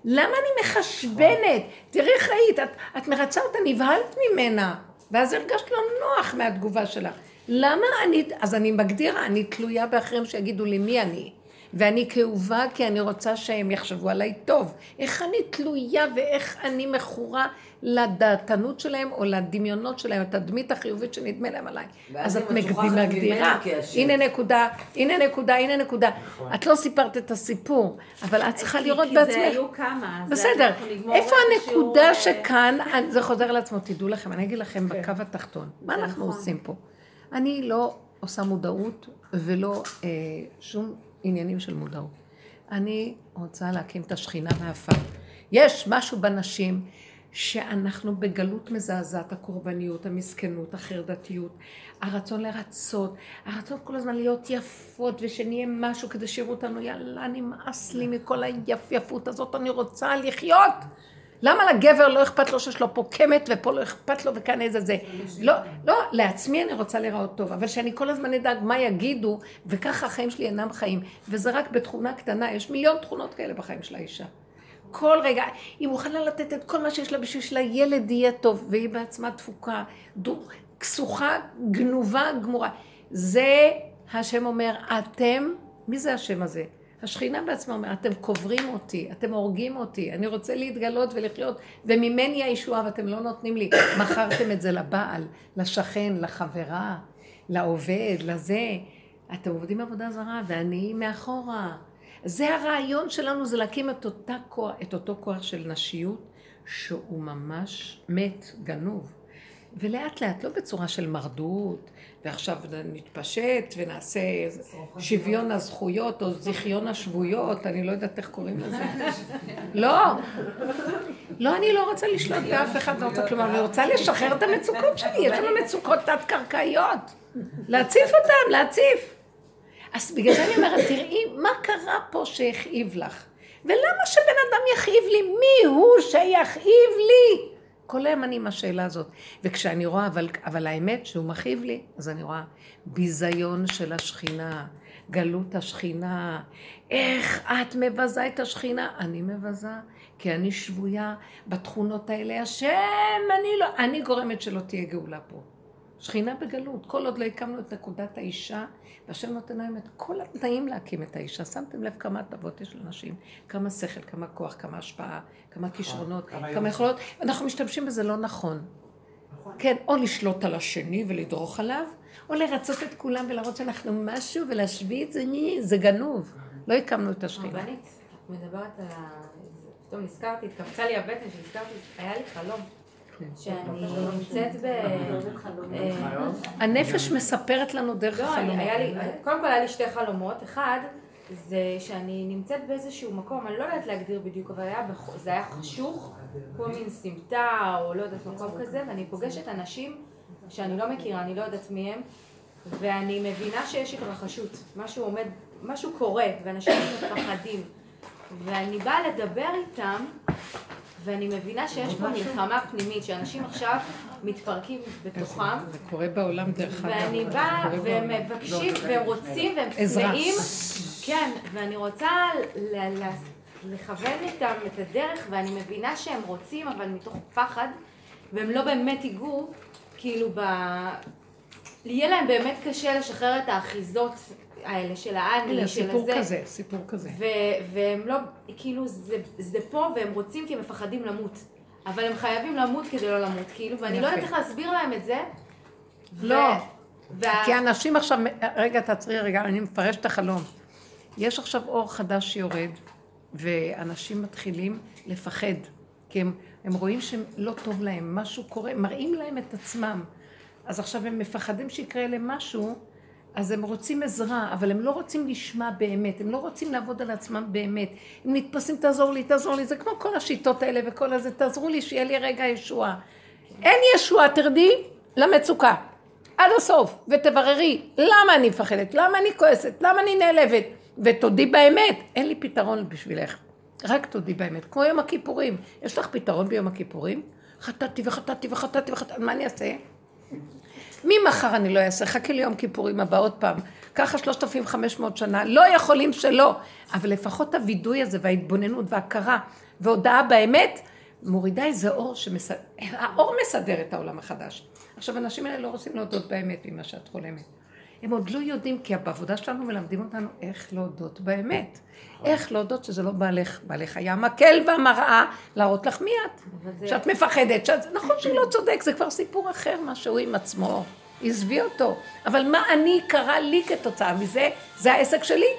למה אני מחשבנת? תראי איך ראית, את, את מרצה אותה, נבהלת ממנה, ואז הרגשת לא נוח מהתגובה שלה. למה אני, אז אני מגדירה, אני תלויה באחרים שיגידו לי מי אני. ואני כאובה כי אני רוצה שהם יחשבו עליי טוב. איך אני תלויה ואיך אני מכורה לדעתנות שלהם או לדמיונות שלהם, התדמית החיובית שנדמה להם עליי. אז את מגדירה. הנה נקודה, הנה נקודה, הנה נקודה. את לא סיפרת את הסיפור, אבל את צריכה לראות כי זה בעצמך. היו כמה. בסדר, איפה הנקודה אה, שכאן, זה חוזר על עצמו, תדעו לכם, אני אגיד לכם בקו התחתון, מה אנחנו נכון. עושים פה? אני לא עושה מודעות ולא אה, שום עניינים של מודעות. אני רוצה להקים את השכינה מהעפר. יש משהו בנשים שאנחנו בגלות מזעזעת, הקורבניות, המסכנות, החרדתיות, הרצון לרצות, הרצון כל הזמן להיות יפות ושנהיה משהו כדי שיראו אותנו, יאללה, נמאס לי מכל היפייפות הזאת, אני רוצה לחיות. למה לגבר לא אכפת לו שיש לו פה קמת ופה לא אכפת לו וכאן איזה זה? לא, לא, לעצמי אני רוצה להיראות טוב, אבל שאני כל הזמן אדאג מה יגידו, וככה החיים שלי אינם חיים. וזה רק בתכונה קטנה, יש מיליון תכונות כאלה בחיים של האישה. כל רגע, היא מוכנה לתת את כל מה שיש לה בשביל שלילד יהיה טוב, והיא בעצמה דפוקה, דו- כסוכה, גנובה, גמורה. זה השם אומר, אתם, מי זה השם הזה? השכינה בעצמה אומרת, אתם קוברים אותי, אתם הורגים אותי, אני רוצה להתגלות ולחיות, וממני הישועה ואתם לא נותנים לי. מכרתם את זה לבעל, לשכן, לחברה, לעובד, לזה. אתם עובדים עבודה זרה, ואני מאחורה. זה הרעיון שלנו, זה להקים את, אותה כוח, את אותו כוח של נשיות, שהוא ממש מת, גנוב. ולאט לאט, לא בצורה של מרדות, ועכשיו נתפשט ונעשה שוויון הזכויות או זיכיון השבויות, אני לא יודעת איך קוראים לזה. לא, לא, אני לא רוצה לשלוט באף אחד, לא רוצה כלומר, אני רוצה לשחרר את המצוקות שלי, יש לנו מצוקות תת-קרקעיות. להציף אותן, להציף. אז בגלל זה אני אומרת, תראי, מה קרה פה שהכאיב לך? ולמה שבן אדם יכאיב לי? מי הוא שיכאיב לי? כל היום אני עם השאלה הזאת. וכשאני רואה, אבל, אבל האמת שהוא מכאיב לי, אז אני רואה ביזיון של השכינה, גלות השכינה, איך את מבזה את השכינה? אני מבזה, כי אני שבויה בתכונות האלה. השם, אני לא, אני גורמת שלא תהיה גאולה פה. שכינה בגלות, כל עוד לא הקמנו את נקודת האישה, והשם נותן להם את כל התנאים להקים את האישה. שמתם לב כמה הטבות יש לנשים, כמה שכל, כמה כוח, כמה השפעה, כמה כישרונות, כמה כמה יכולות, אנחנו משתמשים בזה לא נכון. כן, או לשלוט על השני ולדרוך עליו, או לרצות את כולם ולהראות שאנחנו משהו ולהשביא את זה, זה גנוב. לא הקמנו את השכינה. רבנית, את מדברת על ה... פתאום נזכרתי, התקמצה לי הבטן שנזכרתי, היה לי חלום. שאני נמצאת ב... אה, הנפש מספרת לנו דרך לא, היה לי, קודם כל היה לי שתי חלומות, אחד זה שאני נמצאת באיזשהו מקום, אני לא יודעת להגדיר בדיוק, אבל היה זה היה חשוך, כמו מין סמטה או לא יודעת מקום כזה, ואני פוגשת אנשים שאני לא מכירה, אני לא יודעת מי הם, ואני מבינה שיש התרחשות, משהו עומד, משהו קורה, ואנשים מפחדים, ואני באה לדבר איתם, ואני מבינה שיש פה מלחמה פנימית, שאנשים עכשיו מתפרקים בתוכם, זה קורה בעולם דרך אגב. ואני באה, קורה והם. מבקשים, והם רוצים, והם. צמאים. כן, ואני רוצה לכוון איתם את הדרך, ואני מבינה שהם רוצים, אבל מתוך פחד, והם לא באמת ייגעו, כאילו ב... יהיה להם באמת קשה לשחרר את האחיזות האלה של האני, של סיפור הזה. כזה, סיפור כזה. ו- והם לא, כאילו זה, זה פה והם רוצים כי הם מפחדים למות. אבל הם חייבים למות כדי לא למות, כאילו, ואני לא יפה. יודעת איך להסביר להם את זה. לא. וה- כי אנשים עכשיו, רגע, תעצרי רגע, אני מפרשת את החלום. יש עכשיו אור חדש שיורד, ואנשים מתחילים לפחד, כי הם, הם רואים שלא טוב להם, משהו קורה, מראים להם את עצמם. אז עכשיו הם מפחדים שיקרה להם משהו, אז הם רוצים עזרה, אבל הם לא רוצים לשמוע באמת, הם לא רוצים לעבוד על עצמם באמת. הם נתפסים, תעזור לי, תעזור לי, זה כמו כל השיטות האלה וכל הזה, תעזרו לי שיהיה לי רגע ישועה. אין ישועה, תרדי למצוקה. עד הסוף, ותבררי, למה אני מפחדת? למה אני כועסת? למה אני נעלבת? ותודי באמת, אין לי פתרון בשבילך. רק תודי באמת. כמו יום הכיפורים. יש לך פתרון ביום הכיפורים? חטאתי וחטאתי וחטאתי וחטאתי, מה אני אעשה? ממחר אני לא אעשה, חכי ליום כיפורים הבא עוד פעם. ככה 3,500 שנה, לא יכולים שלא. אבל לפחות הווידוי הזה וההתבוננות וההכרה והודעה באמת, מורידה איזה אור שמסדר, האור מסדר את העולם החדש. עכשיו, האנשים האלה לא רוצים להודות באמת ממה שאת חולמת. הם עוד לא יודעים, כי בעבודה שלנו מלמדים אותנו איך להודות באמת. איך להודות שזה לא בעלך, בעלך היה המקל והמראה להראות לך מי את. שאת מפחדת, שאת... נכון שהוא לא צודק, זה כבר סיפור אחר, מה שהוא עם עצמו. עזבי אותו. אבל מה אני קרה לי כתוצאה מזה, זה העסק שלי.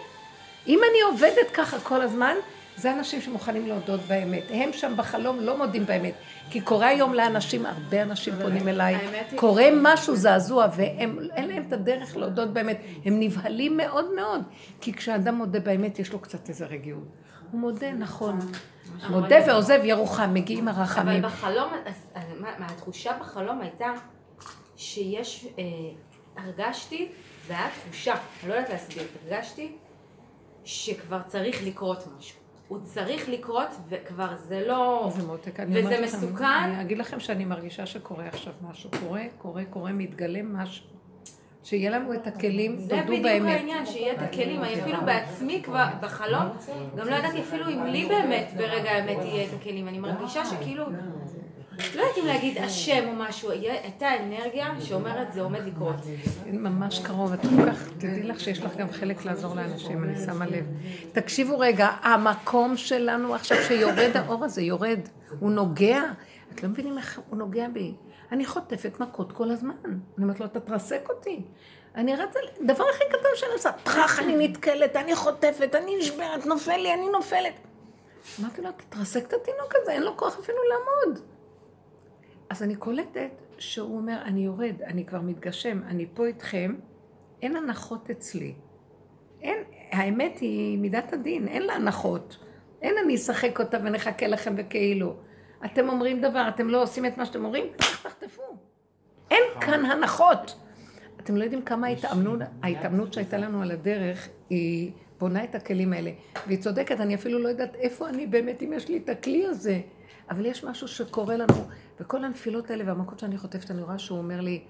אם אני עובדת ככה כל הזמן, זה אנשים שמוכנים להודות באמת. הם שם בחלום לא מודים באמת. כי קורה היום לאנשים, הרבה אנשים פונים אליי, קורה משהו זעזוע, והם, אין להם את הדרך להודות באמת. הם נבהלים מאוד מאוד. כי כשאדם מודה באמת, יש לו קצת איזה רגיעות. הוא מודה, נכון. מודה ועוזב ירוחם, מגיעים אבל הרחמים. בחלום, מה- מה, התחושה בחלום הייתה שיש, אה, הרגשתי, זה היה תחושה, אני לא יודעת להסביר, הרגשתי שכבר צריך לקרות משהו. הוא צריך לקרות וכבר זה לא... זה מותק, אני וזה לכם, מסוכן? אני אגיד לכם שאני מרגישה שקורה עכשיו משהו. קורה, קורה, קורה, מתגלם משהו. שיהיה לנו את הכלים, זה תודו בדיוק באמת. העניין, שיהיה את הכלים, אני אפילו בעצמי כבר בחלום, גם לא ידעתי אפילו אם לי באמת ברגע האמת יהיה את הכלים, אני מרגישה שכאילו, לא יודעת אם להגיד אשם או משהו, הייתה אנרגיה שאומרת זה עומד לקרות. ממש קרוב, את כל כך, תדעי לך שיש לך גם חלק לעזור לאנשים, אני שמה לב. תקשיבו רגע, המקום שלנו עכשיו שיורד האור הזה, יורד, הוא נוגע, את לא מבינים איך הוא נוגע בי. אני חוטפת מכות כל הזמן. אני אומרת לו, אתה תרסק אותי. אני רצה, דבר הכי קטן שאני עושה, טראח, אני נתקלת, אני חוטפת, אני נשברת, נופל לי, אני נופלת. אמרתי לו, תתרסק את התינוק הזה, אין לו כוח אפילו לעמוד. אז אני קולטת שהוא אומר, אני יורד, אני כבר מתגשם, אני פה איתכם, אין הנחות אצלי. אין, האמת היא מידת הדין, אין לה הנחות. אין אני אשחק אותה ונחכה לכם בכאילו. אתם אומרים דבר, אתם לא עושים את מה שאתם אומרים, פח, תחטפו. אין כאן הנחות. אתם לא יודעים כמה ההתאמנות, ההתאמנות שהייתה לנו על הדרך היא בונה את הכלים האלה. והיא צודקת, אני אפילו לא יודעת איפה אני באמת, אם יש לי את הכלי הזה. אבל יש משהו שקורה לנו, וכל הנפילות האלה והמכות שאני חוטפת, אני רואה שהוא אומר לי,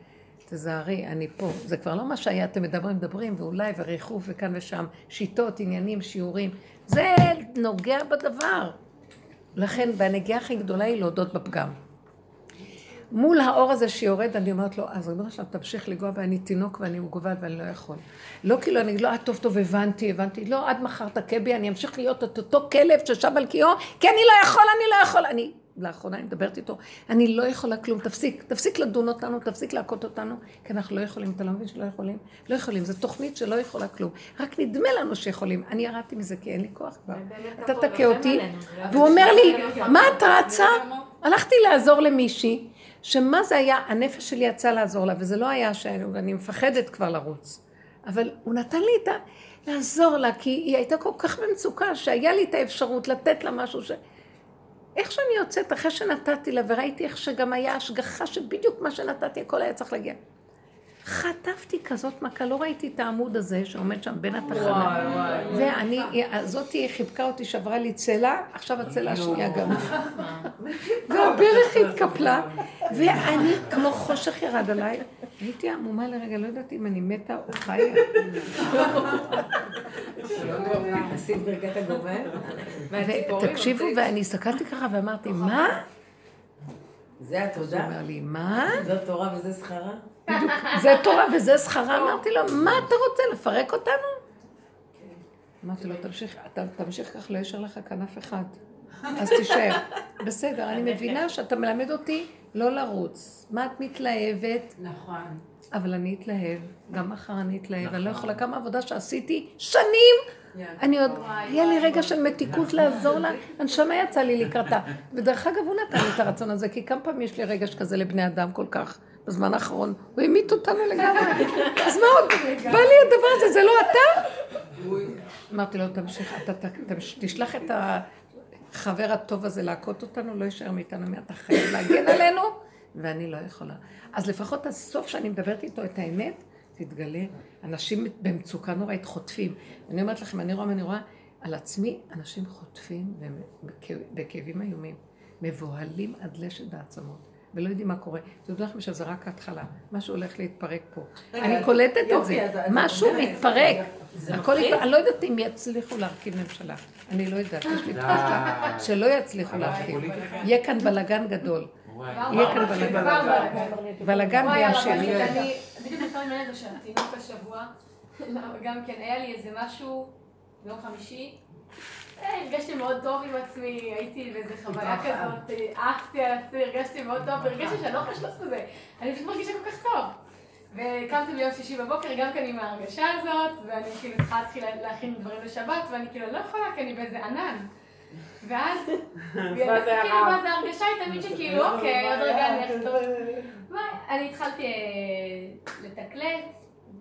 תזהרי, אני פה. זה כבר לא מה שהיה, אתם מדברים, מדברים, ואולי, וריחוף, וכאן ושם, שיטות, עניינים, שיעורים. זה נוגע בדבר. לכן, והנגיעה הכי גדולה היא להודות בפגם. מול האור הזה שיורד, אני אומרת לו, אז ריבונו שלם, תמשיך לגוע בי, אני תינוק ואני מגובל ואני לא יכול. לא כאילו, אני לא, אה, טוב, טוב, הבנתי, הבנתי. לא, עד מחר תכה בי, אני אמשיך להיות את אותו כלב ששב על קיאו, כי אני לא יכול, אני לא יכול. אני, לאחרונה אני מדברת איתו, אני לא יכולה כלום, תפסיק, תפסיק לדון אותנו, תפסיק להכות אותנו, כי אנחנו לא יכולים, אתה לא מבין שלא יכולים? לא יכולים, זו תוכנית שלא יכולה כלום. רק נדמה לנו שיכולים. אני ירדתי מזה כי אין לי כוח כבר. אתה תכה אותי, והוא אומר לי, מה את רצה? הלכתי לעזור למישהי, שמה זה היה, הנפש שלי יצאה לעזור לה, וזה לא היה שאני מפחדת כבר לרוץ. אבל הוא נתן לי את ה... לעזור לה, כי היא הייתה כל כך במצוקה, שהיה לי את האפשרות לתת לה משהו ש... איך שאני יוצאת, אחרי שנתתי לה, וראיתי איך שגם היה השגחה שבדיוק מה שנתתי, הכל היה צריך להגיע. חטפתי כזאת מכה, לא ראיתי את העמוד הזה שעומד שם בין התחנה. ואני, זאתי חיבקה אותי, שברה לי צלע, עכשיו הצלע השנייה גם. והברך התקפלה, ואני, כמו חושך ירד עליי, הייתי עמומה לרגע, לא יודעת אם אני מתה או חיה. הגובל? ותקשיבו, ואני הסתכלתי ככה ואמרתי, מה? זה אז הוא התודה? אומר לי, מה? זו תורה וזה שכרה? בדיוק, זה תורה וזה שכרה. אמרתי לו, מה אתה רוצה, לפרק אותנו? אמרתי לו, תמשיך, אתה תמשיך כך, לא יישאר לך אף אחד. אז תישאר. בסדר, אני מבינה שאתה מלמד אותי לא לרוץ. מה את מתלהבת? נכון. אבל אני אתלהב, גם מחר אני אתלהב, אני לא יכולה, כמה עבודה שעשיתי שנים, אני עוד, היה לי רגע של מתיקות לעזור לה, הנשמה יצאה לי לקראתה. ודרך אגב, הוא נתן לי את הרצון הזה, כי כמה פעמים יש לי רגש כזה לבני אדם כל כך, בזמן האחרון, הוא המית אותנו לגמרי. אז מה עוד, בא לי הדבר הזה, זה לא אתה? אמרתי לו, תמשיך, אתה תשלח את החבר הטוב הזה להכות אותנו, לא יישאר מאיתנו, מי אתה חייב להגן עלינו, ואני לא יכולה. אז לפחות הסוף שאני מדברת איתו את האמת, תתגלה. אנשים במצוקה נוראית חוטפים. אני אומרת לכם, אני רואה מה אני רואה על עצמי, אנשים חוטפים בכאבים איומים, מבוהלים עד לשד העצמות. ולא יודעים מה קורה. תדעו לכם שזה רק ההתחלה, משהו הולך להתפרק פה. אני קולטת את זה, משהו מתפרק. אני לא יודעת אם יצליחו להרכיב ממשלה. אני לא יודעת, יש לי תחושה שלא יצליחו להרכיב. יהיה כאן בלאגן גדול. יהיה כאן בלאגן. בלאגן וימשיך. הרבנית, אני בדיוק נתן לי את זה שהתינוק השבוע, גם כן, היה לי איזה משהו ביום חמישי, הרגשתי מאוד טוב עם עצמי, הייתי באיזה חוויה כזאת, אה, עפתי על עצמי, הרגשתי מאוד טוב, והרגשתי שאני לא יכולה לשלוט בזה, אני פשוט מרגישה כל כך טוב. וקמתי ביום שישי בבוקר גם כן עם ההרגשה הזאת, ואני כאילו צריכה להתחיל להכין דברים לשבת, ואני כאילו לא יכולה, כי אני באיזה ענן. ואז, זה כאילו, זה ההרגשה היא תמיד שכאילו, אוקיי, עוד רגע אני אכתוב. מה, אני התחלתי אה, לתקלט,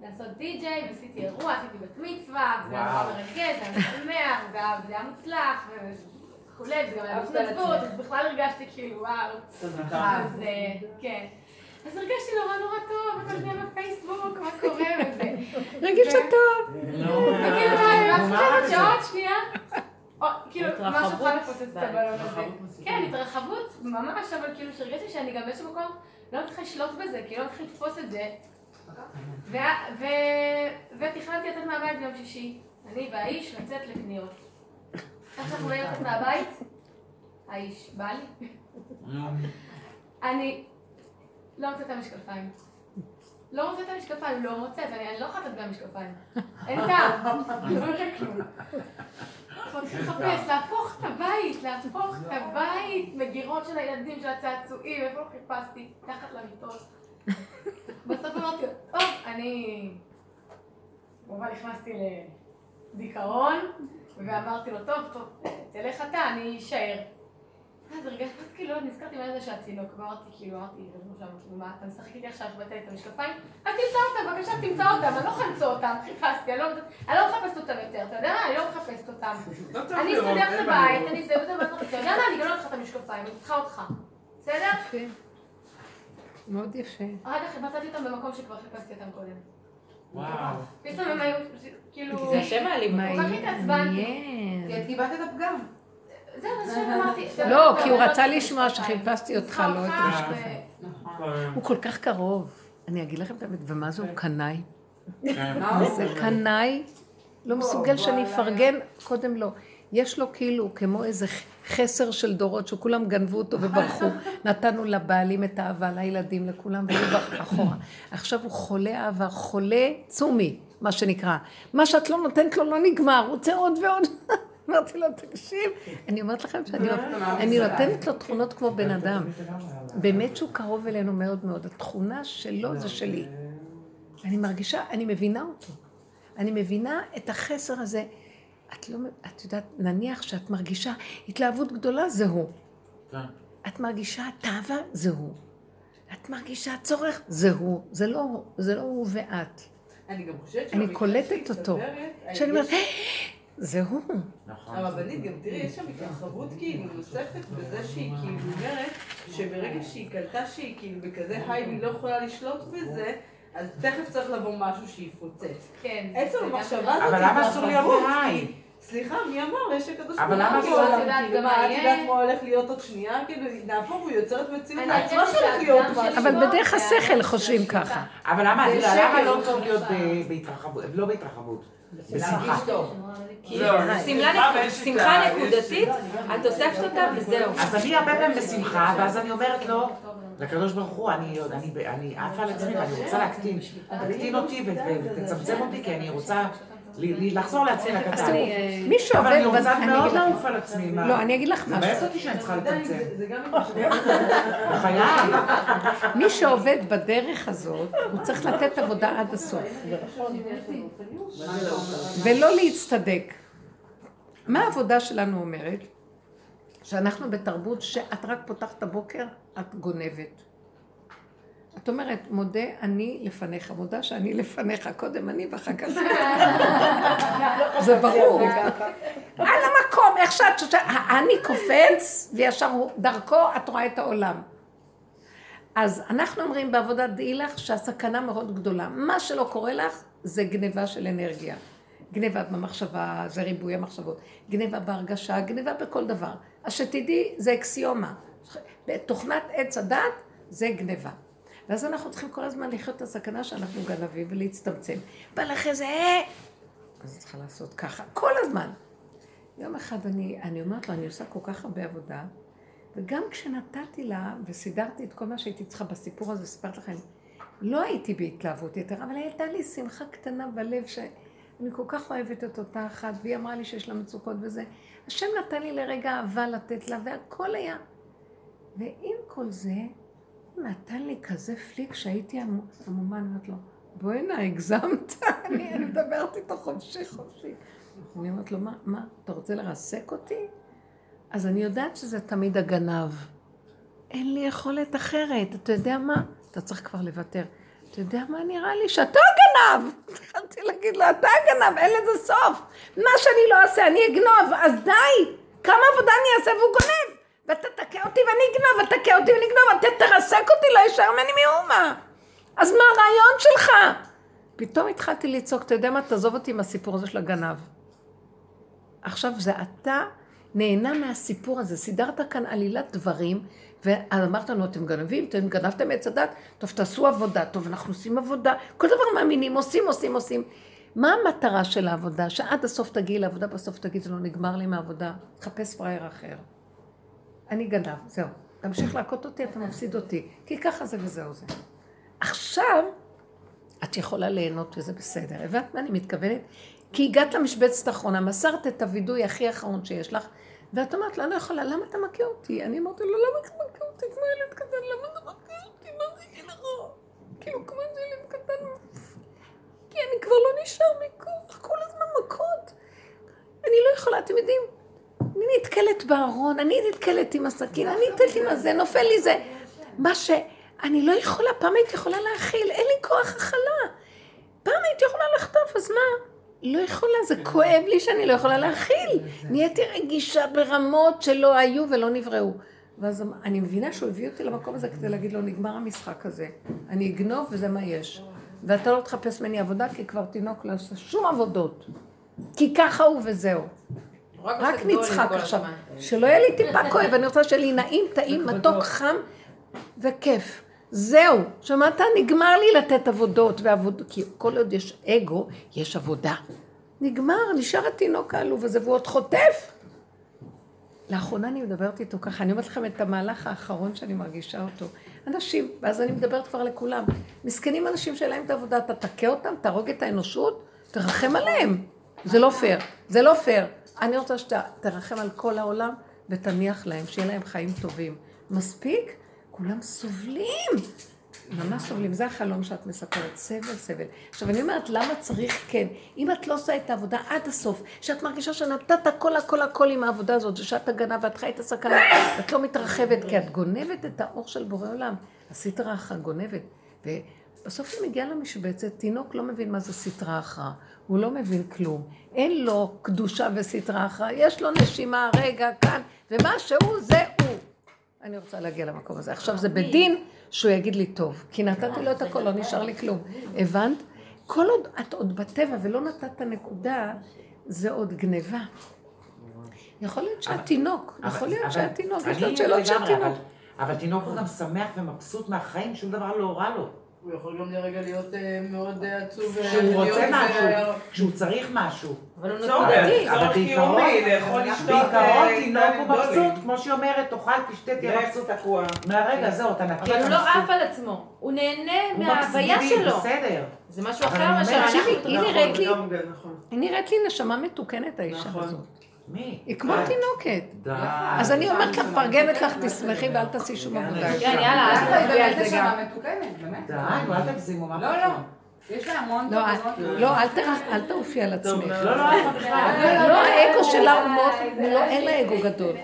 לעשות די-ג'יי, ועשיתי אירוע, עשיתי בת מצווה, וזה היה נורא מרגש, זה היה משמח, זה היה- מוצלח, וכולי, וזה גם היה בהתנדבות, אז בכלל הרגשתי כאילו, וואו. אז אה, כן. אז הרגשתי נורא נורא טוב, הכל נהיה בפייסבוק, מה קורה וזה. רגיש טוב. וכאילו, מה, חושבת שעוד שנייה? כאילו. ממש יכולה לפוצץ את הבלון הזה. כן, התרחבות, ממש, אבל כאילו שהרגשתי שאני גם באיזשהו מקום לא מצליחה לשלוט בזה, כאילו לא מצליחה לתפוס את זה. ותכננתי לצאת מהבית ביום שישי, אני והאיש לצאת לקניות. איך שאנחנו באים לצאת מהבית, האיש בא לי, אני לא מוצאת את המשקפיים. לא מוצאת את המשקפיים, לא מוצאת, אני אני לא יכולה לצאת בלי המשקפיים. אין טעם, לא יוצא כלום. אנחנו צריכים לחפש, להפוך את הבית, להפוך את הבית, מגירות של הילדים, של הצעצועים, איפה חיפשתי? תחת למיטות. בסוף אמרתי, טוב, אני... כמובן נכנסתי לדיכאון, ואמרתי לו, טוב, טוב, תלך אתה, אני אשאר. אז הרגשתי, אז כאילו, נזכרתי מה זה שהתינוק, ואמרתי, כאילו, אמרתי, כאילו, מה, אתה משחק איתי עכשיו, שבאת לי את המשקפיים? אז תמצא אותם, בבקשה, תמצא אותם, אני לא יכולה למצוא אותם, חיפשתי, אני לא אני לא מחפשת אותם יותר, אתה יודע מה? אני לא מחפשת אותם. אני אסתדר את הבית, אני אסתדר את הבית, אתה יודע מה? אני גם לא צריכה את המשקפיים, אני צריכה אותך. בסדר? מאוד יפה. אחר כך מצאתי אותם במקום שכבר חיפשתי אותם קודם. וואו. פתאום הם היו, כאילו... כי זה השם האלים. כל כך התעצבנתי. מעניין. כי את קיבלת את הפגם. זהו, זה שאמרתי. לא, כי הוא רצה לשמוע שחיפשתי אותך, לא את המשקפיים. ו- הוא כל כך קרוב. אני אגיד לכם את האמת, ומה זה הוא קנאי? כן. זה קנאי, לא מסוגל שאני אפרגן, קודם לא. יש לו כאילו כמו איזה חסר של דורות שכולם גנבו אותו וברחו. נתנו לבעלים את האהבה, לילדים, לכולם, והוא ברח אחורה. עכשיו הוא חולה אהבה, חולה צומי, מה שנקרא. מה שאת לא נותנת לו לא נגמר, הוא רוצה עוד ועוד. אמרתי לו, תקשיב, אני אומרת לכם שאני אני נותנת לו תכונות כמו בן אדם. באמת שהוא קרוב אלינו מאוד מאוד. התכונה שלו זה שלי. אני מרגישה, אני מבינה אותו. אני מבינה את החסר הזה. את לא, את יודעת, נניח שאת מרגישה התלהבות גדולה, זה הוא. כן. את מרגישה תאווה, זה הוא. את מרגישה צורך, זה הוא. זה לא הוא, זה לא הוא ואת. אני גם חושבת אני שבמקרה קולטת אותו. יש- אומרת, זה הוא. נכון. הרבנית, גם תראי, יש שם התרחבות כאילו נוספת בזה שהיא כאילו אומרת שברגע שהיא קלטה שהיא כאילו בכזה היי והיא לא יכולה לשלוט בזה, אז תכף צריך לבוא משהו שיפוצץ. כן. עצם המחשבה הזאת, אבל למה אסור להיות בהיי? סליחה, מי אמר? יש הקדוש אבל ברוך למה הוא אסור? בעולם, את יודעת כאילו, גם מה, מה את יהיה? יודעת מה הולך להיות עוד שנייה? כאילו, נהפוך הוא יוצרת מציאות אני לעצמה חושבת שהולך להיות משהו. אבל בדרך השכל חושבים. ככה. אבל למה, את למה. לא טוב להיות ב- בהתרחבות, לא בהתרחבות, בשמחה. שמחה נקודתית, את אוספת אותה וזהו. אז אני הרבה פעמים בשמחה, ואז אני אומרת לו, לקדוש ברוך הוא, אני עוד- אני עפה על עצמי ואני רוצה להקטין. תקטין אותי ותצמצם אותי, כי אני רוצה לחזור לעצמי לקטן. מי אבל שעובד, אני רוצה אני מאוד אגיד לך- לעוף על עצמי. לא, אני אגיד לך משהו. מבאס אותי שאני צריכה לצמצם. גם בחיי. מי שעובד בדרך הזאת, הוא צריך לתת עבודה עד הסוף. ולא להצטדק. מה העבודה שלנו אומרת? שאנחנו בתרבות שאת רק פותחת את הבוקר, את גונבת. את אומרת, מודה אני לפניך, מודה שאני לפניך, קודם אני ואחר כך... זה ברור. על המקום, איך שאת... שאת- אני קופץ, וישר דרכו את רואה את העולם. אז אנחנו אומרים בעבודת דעי לך שהסכנה מאוד גדולה. מה שלא קורה לך זה גניבה של אנרגיה. גניבה במחשבה, זה ריבוי המחשבות. גניבה בהרגשה, גניבה בכל דבר. אז שתדעי, זה אקסיומה. בתוכנת עץ הדת זה גניבה. ואז אנחנו צריכים כל הזמן לחיות את הסכנה שאנחנו גנבים ולהצטמצם. בא לך איזה... אה! אז צריכה לעשות ככה, כל הזמן. יום אחד אני, אני אומרת לו, אני עושה כל כך הרבה עבודה, וגם כשנתתי לה וסידרתי את כל מה שהייתי צריכה בסיפור הזה, סיפרת לכם, לא הייתי בהתלהבות יתרה, אבל הייתה לי שמחה קטנה בלב שאני כל כך אוהבת את אותה אחת, והיא אמרה לי שיש לה מצוקות וזה. השם נתן לי לרגע אהבה לתת לה, והכל היה. ועם כל זה, הוא נתן לי כזה פליק שהייתי עמומה, אני אומרת לו, בואי הנה, הגזמת, אני מדברת איתו חופשי חופשי. אני אומרת לו, מה, מה, אתה רוצה לרסק אותי? אז אני יודעת שזה תמיד הגנב. אין לי יכולת אחרת. אתה יודע מה? אתה צריך כבר לוותר. אתה יודע מה נראה לי? שאתה הגנב! התחלתי להגיד לו, אתה הגנב, אין לזה סוף. מה שאני לא אעשה, אני אגנוב, אז די! כמה עבודה אני אעשה והוא גונב! ואתה תכה אותי ואני אגנוב, ואתה תכה אותי ואני אגנוב, אתה תרסק אותי, לא יישאר ממני מאומה. אז מה הרעיון שלך? פתאום התחלתי לצעוק, אתה יודע מה? תעזוב אותי עם הסיפור הזה של הגנב. עכשיו זה אתה נהנה מהסיפור הזה, סידרת כאן עלילת דברים, ואמרת לנו, אתם גנבים, אתם גנבתם עץ הדת, טוב, תעשו עבודה, טוב, אנחנו עושים עבודה, כל דבר מאמינים, עושים, עושים, עושים. מה המטרה של העבודה? שעד הסוף תגיעי לעבודה, בסוף תגיד, זה לא נגמר לי מהעבודה, תחפש פראייר אחר. אני גנב, זהו. תמשיך להכות אותי, אתה מפסיד אותי. כי ככה זה וזהו זה. עכשיו, את יכולה ליהנות וזה בסדר. הבנת מה אני מתכוונת? כי הגעת למשבצת האחרונה, מסרת את הווידוי הכי אחרון שיש לך, ואת אומרת, לא, אני לא יכולה, למה אתה מכה אותי? אני אמרתי לו, למה אתה מכה אותי כמו ילד קטן? למה אתה מכה אותי? מה עשיתי לך? כאילו, כמו איזה ילד קטן. כי אני כבר לא נשאר מכוח, כל הזמן מכות. אני לא יכולה, אתם יודעים, אני נתקלת בארון, אני נתקלת עם הסכין, אני נתקלת עם הזה, נופל לי זה. מה ש... אני לא יכולה, פעם הייתי יכולה להכיל, אין לי כוח הכלה. פעם הייתי יכולה לחטוף, אז מה? לא יכולה, זה כואב לי שאני לא יכולה להכיל. נהייתי רגישה ברמות שלא היו ולא נבראו. ואז אני מבינה שהוא הביא אותי למקום הזה כדי להגיד לו, נגמר המשחק הזה. אני אגנוב וזה מה יש. ואתה לא תחפש ממני עבודה, כי כבר תינוק לא עושה שום עבודות. כי ככה הוא וזהו. רק גדולים נצחק עכשיו. שלא יהיה לי טיפה כואב, אני רוצה שיהיה לי נעים, טעים, מתוק, חם וכיף. זהו, שמעת? נגמר לי לתת עבודות ועבודות, כי כל עוד יש אגו, יש עבודה. נגמר, נשאר התינוק העלוב הזה, והוא עוד חוטף. לאחרונה אני מדברת איתו ככה, אני אומרת לכם את המהלך האחרון שאני מרגישה אותו. אנשים, ואז אני מדברת כבר לכולם. מסכנים אנשים שאין להם את העבודה, אתה תכה אותם, תהרוג את האנושות, תרחם עליהם. זה לא פייר, זה לא פייר. אני רוצה שאתה תרחם על כל העולם ותניח להם, שיהיה להם חיים טובים. מספיק? כולם סובלים. ממש סובלים, זה החלום שאת מספרת, סבל, סבל. עכשיו אני אומרת, למה צריך כן? אם את לא עושה את העבודה עד הסוף, שאת מרגישה שנתת הכל הכל הכל עם העבודה הזאת, ושאת הגנב ואת חי את הסכנה, ואת לא מתרחבת, כי את גונבת את האור של בורא עולם. הסטרה אחרא גונבת. ובסוף היא מגיעה למשבצת, תינוק לא מבין מה זה סטרה אחרא. הוא לא מבין כלום. אין לו קדושה וסטרה אחרא, יש לו נשימה, רגע, כאן, ומה שהוא זה הוא. אני רוצה להגיע למקום הזה. עכשיו זה בדין שהוא יגיד לי טוב, כי נתתי לו את הכל, לא נשאר לי כלום. הבנת? כל עוד את עוד בטבע ולא נתת נקודה, זה עוד גניבה. יכול להיות שאת תינוק, אבל- יכול להיות אבל- שאת תינוק, יש לו שאלות של תינוק. אבל- אבל תינוק הוא גם שמח ומבסוט מהחיים, שום דבר לא רע לו. הוא יכול גם לרגע להיות אה, מאוד אה, עצוב. אה, כשהוא רוצה משהו, כשהוא צריך משהו. אבל הוא צורך, נקודתי. אבל בעיקרון, קיומי, לאכול, לשתות. בעיקרון תינוק הוא. מבסוט, כמו שהיא אומרת, תאכל, תשתה, תהיה זה מבסוט. תקוע. מהרגע, זהו, אתה נקי, אבל הוא לא. עף על עצמו, הוא נהנה מההוויה שלו. בסדר. זה משהו אחר אני מאשר אנחנו. היא נכון, נראית לי, גם נכון. היא נראית לי נשמה מתוקנת האישה נכון. הזאת. מי? היא כמו תינוקת. די. אז אני אומרת לך, מפרגנת לך, תשמחי ואל תעשי שום עבודה. כן, יאללה, אל תביא על זה גם. נשמה מתוקנת, באמת. די, אל תגזימו, מה לא? לא. יש לה המון לא. אל- לא, אל תרח- אל תעופי על עצמך. לא, לא, אף אחד בכלל. לא, האגו שלה הוא מאוד, לא, אין לה אגו גדול.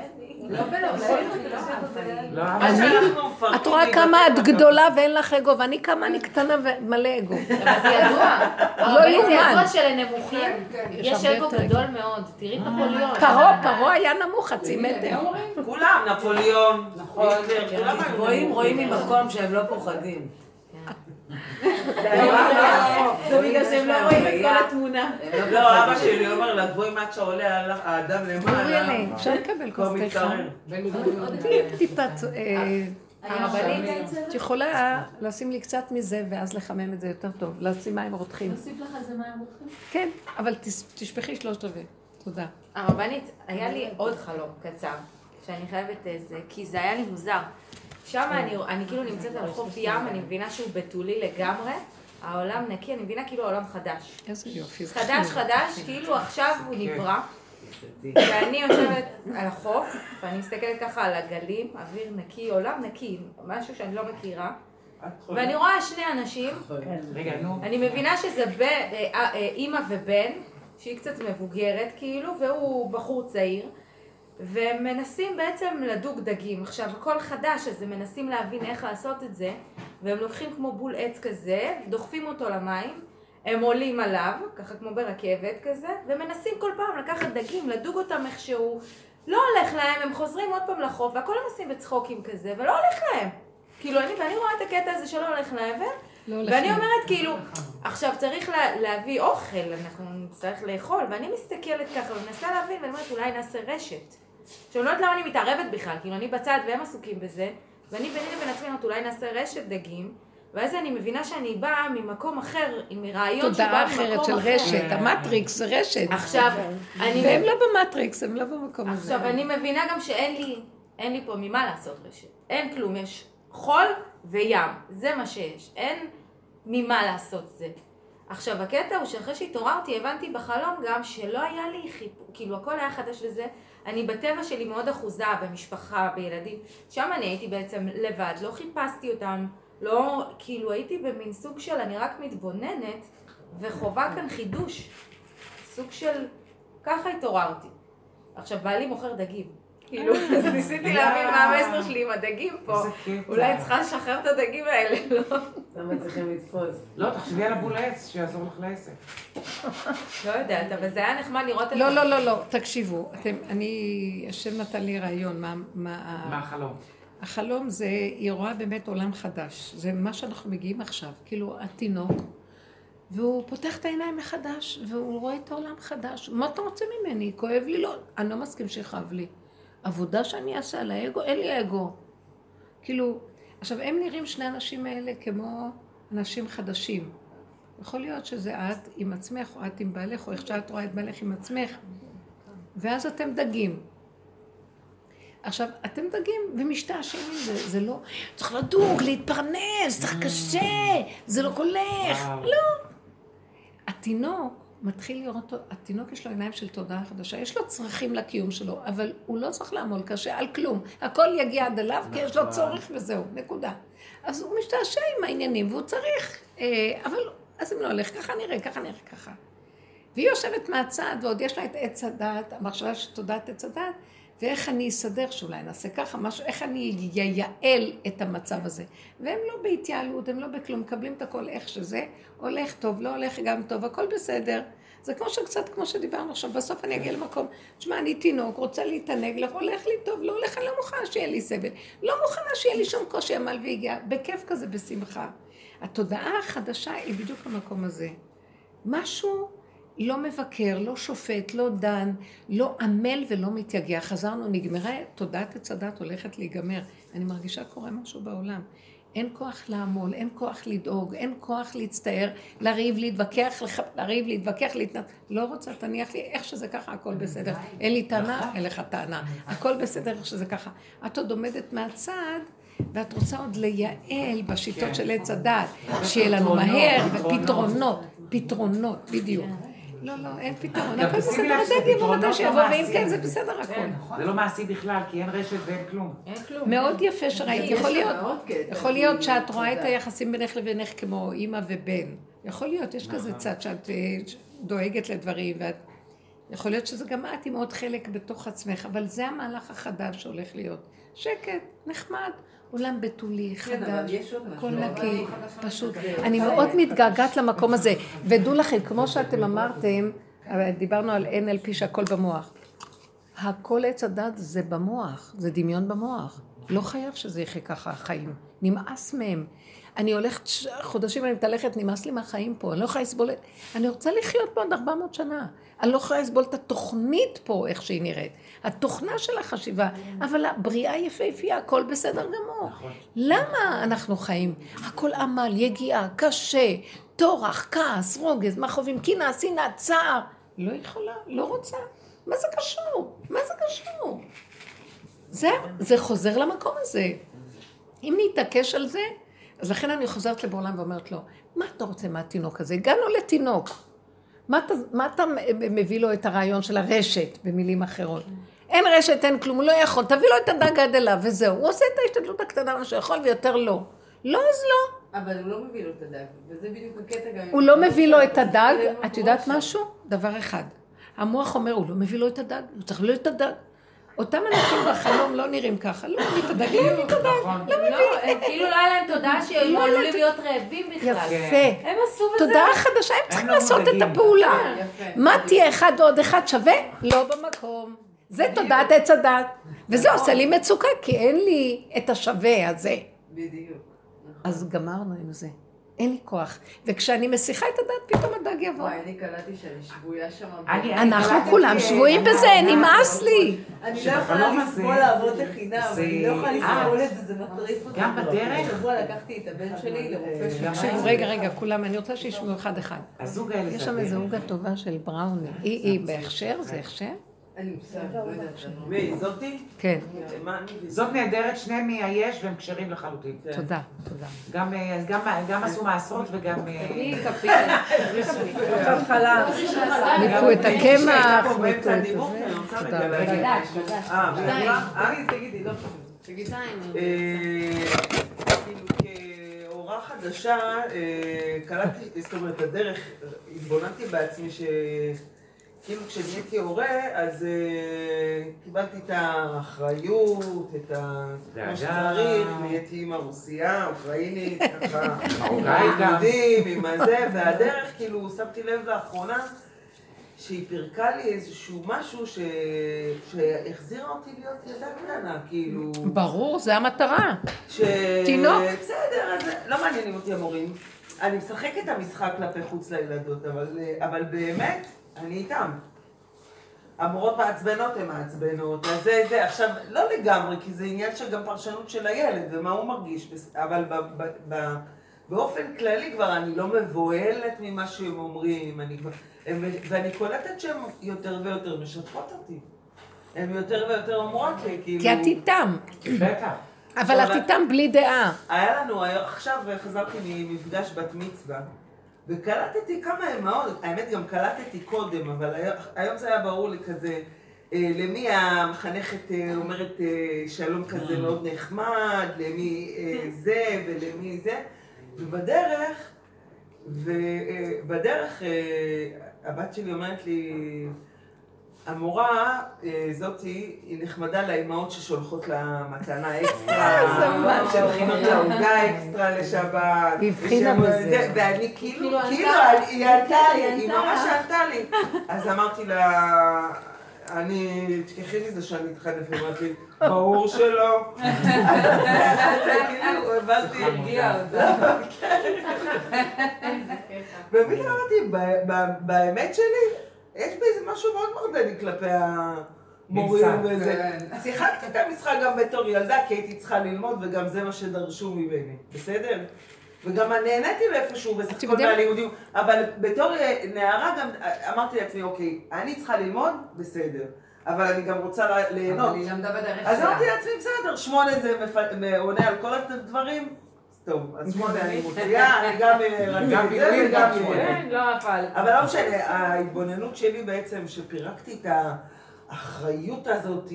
את רואה כמה את. גדולה ואין לך אגו, ואני כמה אני קטנה ומלא אגו. אבל זה ידוע. לא אבל זה יאומן. ידוע שלנמוכים יש יש הרבה אגו גדול מאוד. תראי נפוליאון. פרעה, פרעה היה נמוך חצי מטר. כולם, נפוליאון, נכון. רואים ממקום שהם לא פוחדים. זה בגלל שהם לא רואים את כל התמונה. לא, אבא שלי אומר לה, בואי מה שעולה על האדם למעלה. אפשר לקבל כוס? מתקרר. טיפה, אה, הרבנית. את יכולה לשים לי קצת מזה ואז לחמם את זה יותר טוב, לשים מים רותחים. נוסיף לך איזה מים רותחים? כן, אבל תשפכי שלושת רבעי. תודה. הרבנית, היה לי עוד חלום קצר, שאני חייבת איזה, כי זה היה לי מוזר. שם אני, אני כאילו נמצאת על חוף ים, אני מבינה שהוא בתולי לגמרי, העולם נקי, אני מבינה כאילו העולם חדש. איזה יופי. חדש. חדש, כאילו עכשיו הוא נברא. ואני יושבת על החוף, ואני מסתכלת ככה על הגלים, אוויר נקי, עולם נקי, משהו שאני לא מכירה. ואני רואה שני אנשים, נו. אני מבינה שזה אה, אה, אימא ובן, שהיא קצת מבוגרת כאילו, והוא בחור צעיר, והם מנסים בעצם לדוג דגים. עכשיו, הכל חדש, אז הם מנסים להבין איך לעשות את זה, והם לוקחים כמו בול עץ כזה, דוחפים אותו למים, הם עולים עליו, ככה כמו ברכבת כזה, ומנסים כל פעם לקחת דגים, לדוג אותם איכשהו. לא הולך להם, הם חוזרים עוד פעם לחוף, והכל הם עושים בצחוקים כזה, ולא הולך להם. כאילו, אני, ואני רואה את הקטע הזה שלא הולך להם, ו... לא הולך ואני. אומרת, כאילו, עכשיו צריך לה, להביא אוכל, אנחנו נצטרך לאכול, ואני מסתכלת ככה ומנסה להבין, ואני אומרת, אולי נעשה רשת. עכשיו, אני לא יודעת למה אני מתערבת בכלל, כאילו, אני בצד והם עסוקים בזה, ואני ביני לבין עצמי אומרת, אולי נעשה רשת דגים, ואז אני מבינה שאני באה ממקום אחר, עם רעיון שבא תודעה ממקום אחרת של אחר. רשת, המטריקס זה רשת. עכשיו, אני... והם לא במטריקס, הם לא במקום הזה. עכשיו, אני מבינה גם שאין לי, אין לי פה ממה לעשות רשת. אין כלום, יש חול וים, זה מה שיש. אין ממה לעשות זה. עכשיו, הקטע הוא שאחרי שהתעוררתי, הבנתי בחלום גם שלא היה לי חיפור, כאילו הכל היה חדש וזה. אני בטבע שלי מאוד אחוזה, במשפחה, בילדים. שם אני הייתי בעצם לבד, לא חיפשתי אותם, לא, כאילו הייתי במין סוג של אני רק מתבוננת וחווה כאן חידוש. סוג של, ככה התעוררתי. עכשיו, בעלי מוכר דגים. כאילו, אז ניסיתי להבין מה המסר שלי עם הדגים פה. אולי אני צריכה לשחרר את הדגים האלה, לא? למה צריכים לתפוס? לא, תחשבי על הבול העץ שיעזור לך לעסק. לא יודעת, אבל זה היה נחמד לראות את לא, זה. לא, לא, לא, תקשיבו, אתם, אני, השם נתן לי רעיון, מה, מה, מה החלום? החלום זה, היא רואה באמת עולם חדש, זה מה שאנחנו מגיעים עכשיו, כאילו התינוק, והוא פותח את העיניים מחדש, והוא רואה את העולם חדש. מה אתה רוצה ממני? כואב לי? לא. אני לא מסכים שיכאב לי. עבודה שאני אעשה על האגו, אין לי אגו. כאילו, עכשיו, הם נראים שני האנשים האלה כמו אנשים חדשים. יכול להיות שזה את עם עצמך, או את עם בעלך, או איך שאת רואה את בעלך עם עצמך, ואז אתם דגים. עכשיו, אתם דגים ומשתעשעים מזה, זה לא, צריך לדוג, להתפרנס, צריך קשה, זה לא קולך. לא. התינוק מתחיל לראות, התינוק יש לו עיניים של תודעה חדשה, יש לו צרכים לקיום שלו, אבל הוא לא צריך לעמול קשה על כלום. הכל יגיע עד אליו, כי יש לו נכון. צורך וזהו, נקודה. אז הוא משתעשע עם העניינים, והוא צריך, אה, אבל אז אם לא הולך, ככה נראה, ככה נראה ככה. והיא יושבת מהצד, ועוד יש לה את עץ הדת, המחשבה של תודעת עץ הדת, ואיך אני אסדר, שאולי נעשה ככה, משהו, איך אני אייעל את המצב הזה. והם לא בהתייעלות, הם לא בכלום, מקבלים את הכל איך שזה, הולך טוב, לא הולך גם טוב, הכל בסדר. זה כמו שקצת, כמו שדיברנו עכשיו, בסוף אני אגיע למקום, תשמע, אני תינוק, רוצה להתענג, לך, הולך לי טוב, לא הולך, אני לא מוכנה שיהיה לי סבל. לא מוכנה שיהיה לי שום קושי עמל והגיע, בכיף כזה, בשמחה. התודעה החדשה היא בדיוק המקום הזה. משהו לא מבקר, לא שופט, לא דן, לא עמל ולא מתייגע. חזרנו, נגמרה, תודעת עץ הדת הולכת להיגמר. אני מרגישה קורה משהו בעולם. אין כוח לעמול, אין כוח לדאוג, אין כוח להצטער, לריב, להתווכח, לח- לריב, להתווכח, להתנת... לא רוצה, תניח לי, איך שזה ככה, הכל בסדר. אין לי טענה, אין לך טענה. הכל בסדר, איך שזה ככה. את עוד עומדת מהצד, ואת רוצה עוד לייעל בשיטות של עץ הדת, שיהיה לנו מהר, פתרונות. ופתרונות, פתרונות, בדיוק. לא, לא, אין פתרון, גם הכל בסדר, לב שזה הדג יבוא פתרונות מתי שיבוא, לא ואם מעשיים. כן, זה בסדר הכל. זה לא מעשי בכלל, כי אין רשת ואין כלום. אין כלום. מאוד יפה שראית, יכול לה להיות, יכול להיות שאת רואה את. היחסים בינך לבינך כמו אימא ובן. יכול להיות, יש כזה צד שאת אה, דואגת לדברים, ואת... יכול להיות שזה גם את עם עוד חלק בתוך עצמך, אבל זה המהלך החדש שהולך להיות. שקט, נחמד, עולם בתולי, כן, חדש, הכל משהו. נקי, פשוט. אני זה- מאוד מתגעגעת למקום הזה. ודעו לכם, כמו שאתם אמרתם, דיברנו על NLP שהכל במוח. הכל עץ הדת זה במוח, זה דמיון במוח. לא חייב שזה יחיה ככה החיים. נמאס מהם. אני הולכת חודשים, אני מתהלכת, נמאס לי מהחיים פה, אני לא יכולה לסבול את... אני רוצה לחיות פה עוד 400 שנה. אני לא יכולה לסבול את התוכנית פה, איך שהיא נראית. התוכנה של החשיבה, אבל הבריאה יפהפייה, הכל בסדר גמור. למה אנחנו חיים? הכל עמל, יגיעה, קשה, טורח, כעס, רוגז, מכאובים, קנאה, שנאה, צער. לא יכולה, לא רוצה. מה זה קשור? מה זה קשור? זה, זה חוזר למקום הזה. אם נתעקש על זה, אז לכן אני חוזרת לבעולם ואומרת לו, מה אתה רוצה מהתינוק הזה? הגענו לתינוק. מה אתה, מה אתה מביא לו את הרעיון של הרשת, במילים אחרות? אין רשת, אין כלום, הוא לא יכול, תביא לו את הדג עד אליו, וזהו. הוא עושה את ההשתדלות הקטנה מה שהוא יכול, ויותר לא. לא, אז לא. אבל הוא לא מביא לו את הדג, וזה בדיוק הקטע גם... הוא לא מביא לו את הדג, זה את יודעת משהו? דבר אחד. המוח אומר, הוא לא מביא לו את הדג, הוא צריך להביא לו את הדג. אותם אנשים בחלום לא נראים ככה, לא מביא את הדג, לא מביא את הדג. נכון. לא, הם כאילו לא היה להם תודעה שהם לא היה עלולים להיות רעבים בכלל. יפה. הם עשו בזה... תודעה חדשה, הם צריכים לא לעשות את. הפעולה. יפה. מה תהיה אחד ועוד אחד שווה? לא במקום. זה תודעת עץ הדת. וזה עושה לי מצוקה, כי אין לי את השווה הזה. בדיוק. אז גמרנו עם זה. אין לי כוח. וכשאני מסיחה את הדת, פתאום הדג יבוא. וואי, אני קלטתי שאני שבויה שם. אני- אנחנו כולם אה, שבויים אני- בזה, אני- נמאס לי. אני לא יכולה לסבול לעבוד לחינם, זה- אני לא יכולה אה. לסבול את זה, זה מטריף אותי. גם בדרך? השבוע לקחתי את הבן שלי לרופא של גם תקשיבו, רגע, רגע, כולם, אני רוצה שישמעו אחד אחד. הזוג האלה יש שם איזו. עוגה טובה של בראוני. היא היא בהכשר? זה הכשר? אני מושג, לא יודעת. מי, זאתי? כן. זאת נהדרת, שניהם מהיש והם כשרים לחלוטין. תודה, תודה. גם, אה, גם, גם עשו מעשרות וגם... אה, אני כפייה. ניפו את הקמח, תודה רבה. אה. אה, תגידי, לא חשוב. שתיים. אה, כאילו חדשה, אה, קלטתי, זאת אומרת, הדרך, התבוננתי בעצמי ש... כאילו כשנהייתי הורה, אז אה, קיבלתי את האחריות, את ה... דאגה. מה שצריך, נהייתי אימא רוסייה, אוקראינית, ככה, גם. יהודים, עם הזה, והדרך, כאילו, שמתי לב לאחרונה, שהיא פירקה לי איזשהו משהו ש... שהחזירה אותי להיות ילדה קטנה, כאילו... ברור, זה המטרה. ש... תינוק. בסדר, אז לא מעניינים אותי המורים. אני משחק את המשחק כלפי חוץ לילדות, אבל, אה, אבל באמת, אני איתם. המורות מעצבנות הן מעצבנות, אז זה, זה, עכשיו, לא לגמרי, כי זה עניין של גם פרשנות של הילד ומה הוא מרגיש, אבל ב, ב, ב, באופן כללי כבר אני לא מבוהלת ממה שהם אומרים, אני הם, ואני קולטת שהן יותר ויותר משתפות אותי. הן יותר ויותר אומרות לי, כאילו... כי את איתם. בטח. אבל את איתם בלי דעה. היה לנו, עכשיו חזרתי ממפגש בת מצווה, וקלטתי כמה אמהות, האמת גם קלטתי קודם, אבל היום- היום זה היה ברור לי כזה, אה, למי המחנכת אה, אומרת אה, שלום כזה מאוד נחמד, למי אה, זה ולמי זה, ובדרך, ובדרך הבת שלי אומרת לי, המורה אה, זאתי, היא נחמדה לאימהות ששולחות לה מתנה אקסטרה, שהכינו לה עוגה אקסטרה לשבת. היא הבחינה בזה. זה- ואני כאילו, כאילו כאילו. היא ענתה לי, היא ממש לך. ענתה לי. אז אמרתי לה, אני, תשכחי מזה שאני אתחנף, היא אמרת לי, ברור שלא. אז כאילו, הבנתי. הרגיע אותה. באמת אמרתי, באמת שלי, יש בזה משהו מאוד מרדני כלפי המורים. וזה. שיחקתי את המשחק גם בתור ילדה, כי הייתי צריכה ללמוד, וגם זה מה שדרשו ממני, בסדר? וגם נהניתי מאיפשהו בסך הכל מהלימודים, אבל בתור אה, נערה גם אה, אמרתי לעצמי, אוקיי, אני צריכה ללמוד, בסדר. אבל אני גם רוצה ליהנות. אבל היא למדה בדרך אז שלה. אמרתי לעצמי, בסדר, שמונה זה עונה על כל הדברים? טוב, אז שמונה אני מוציאה, אני גם אה, גם את זה וגם... אה, כן, לא. אבל לא משנה, ההתבוננות שלי בעצם, שפירקתי את האחריות הזאת,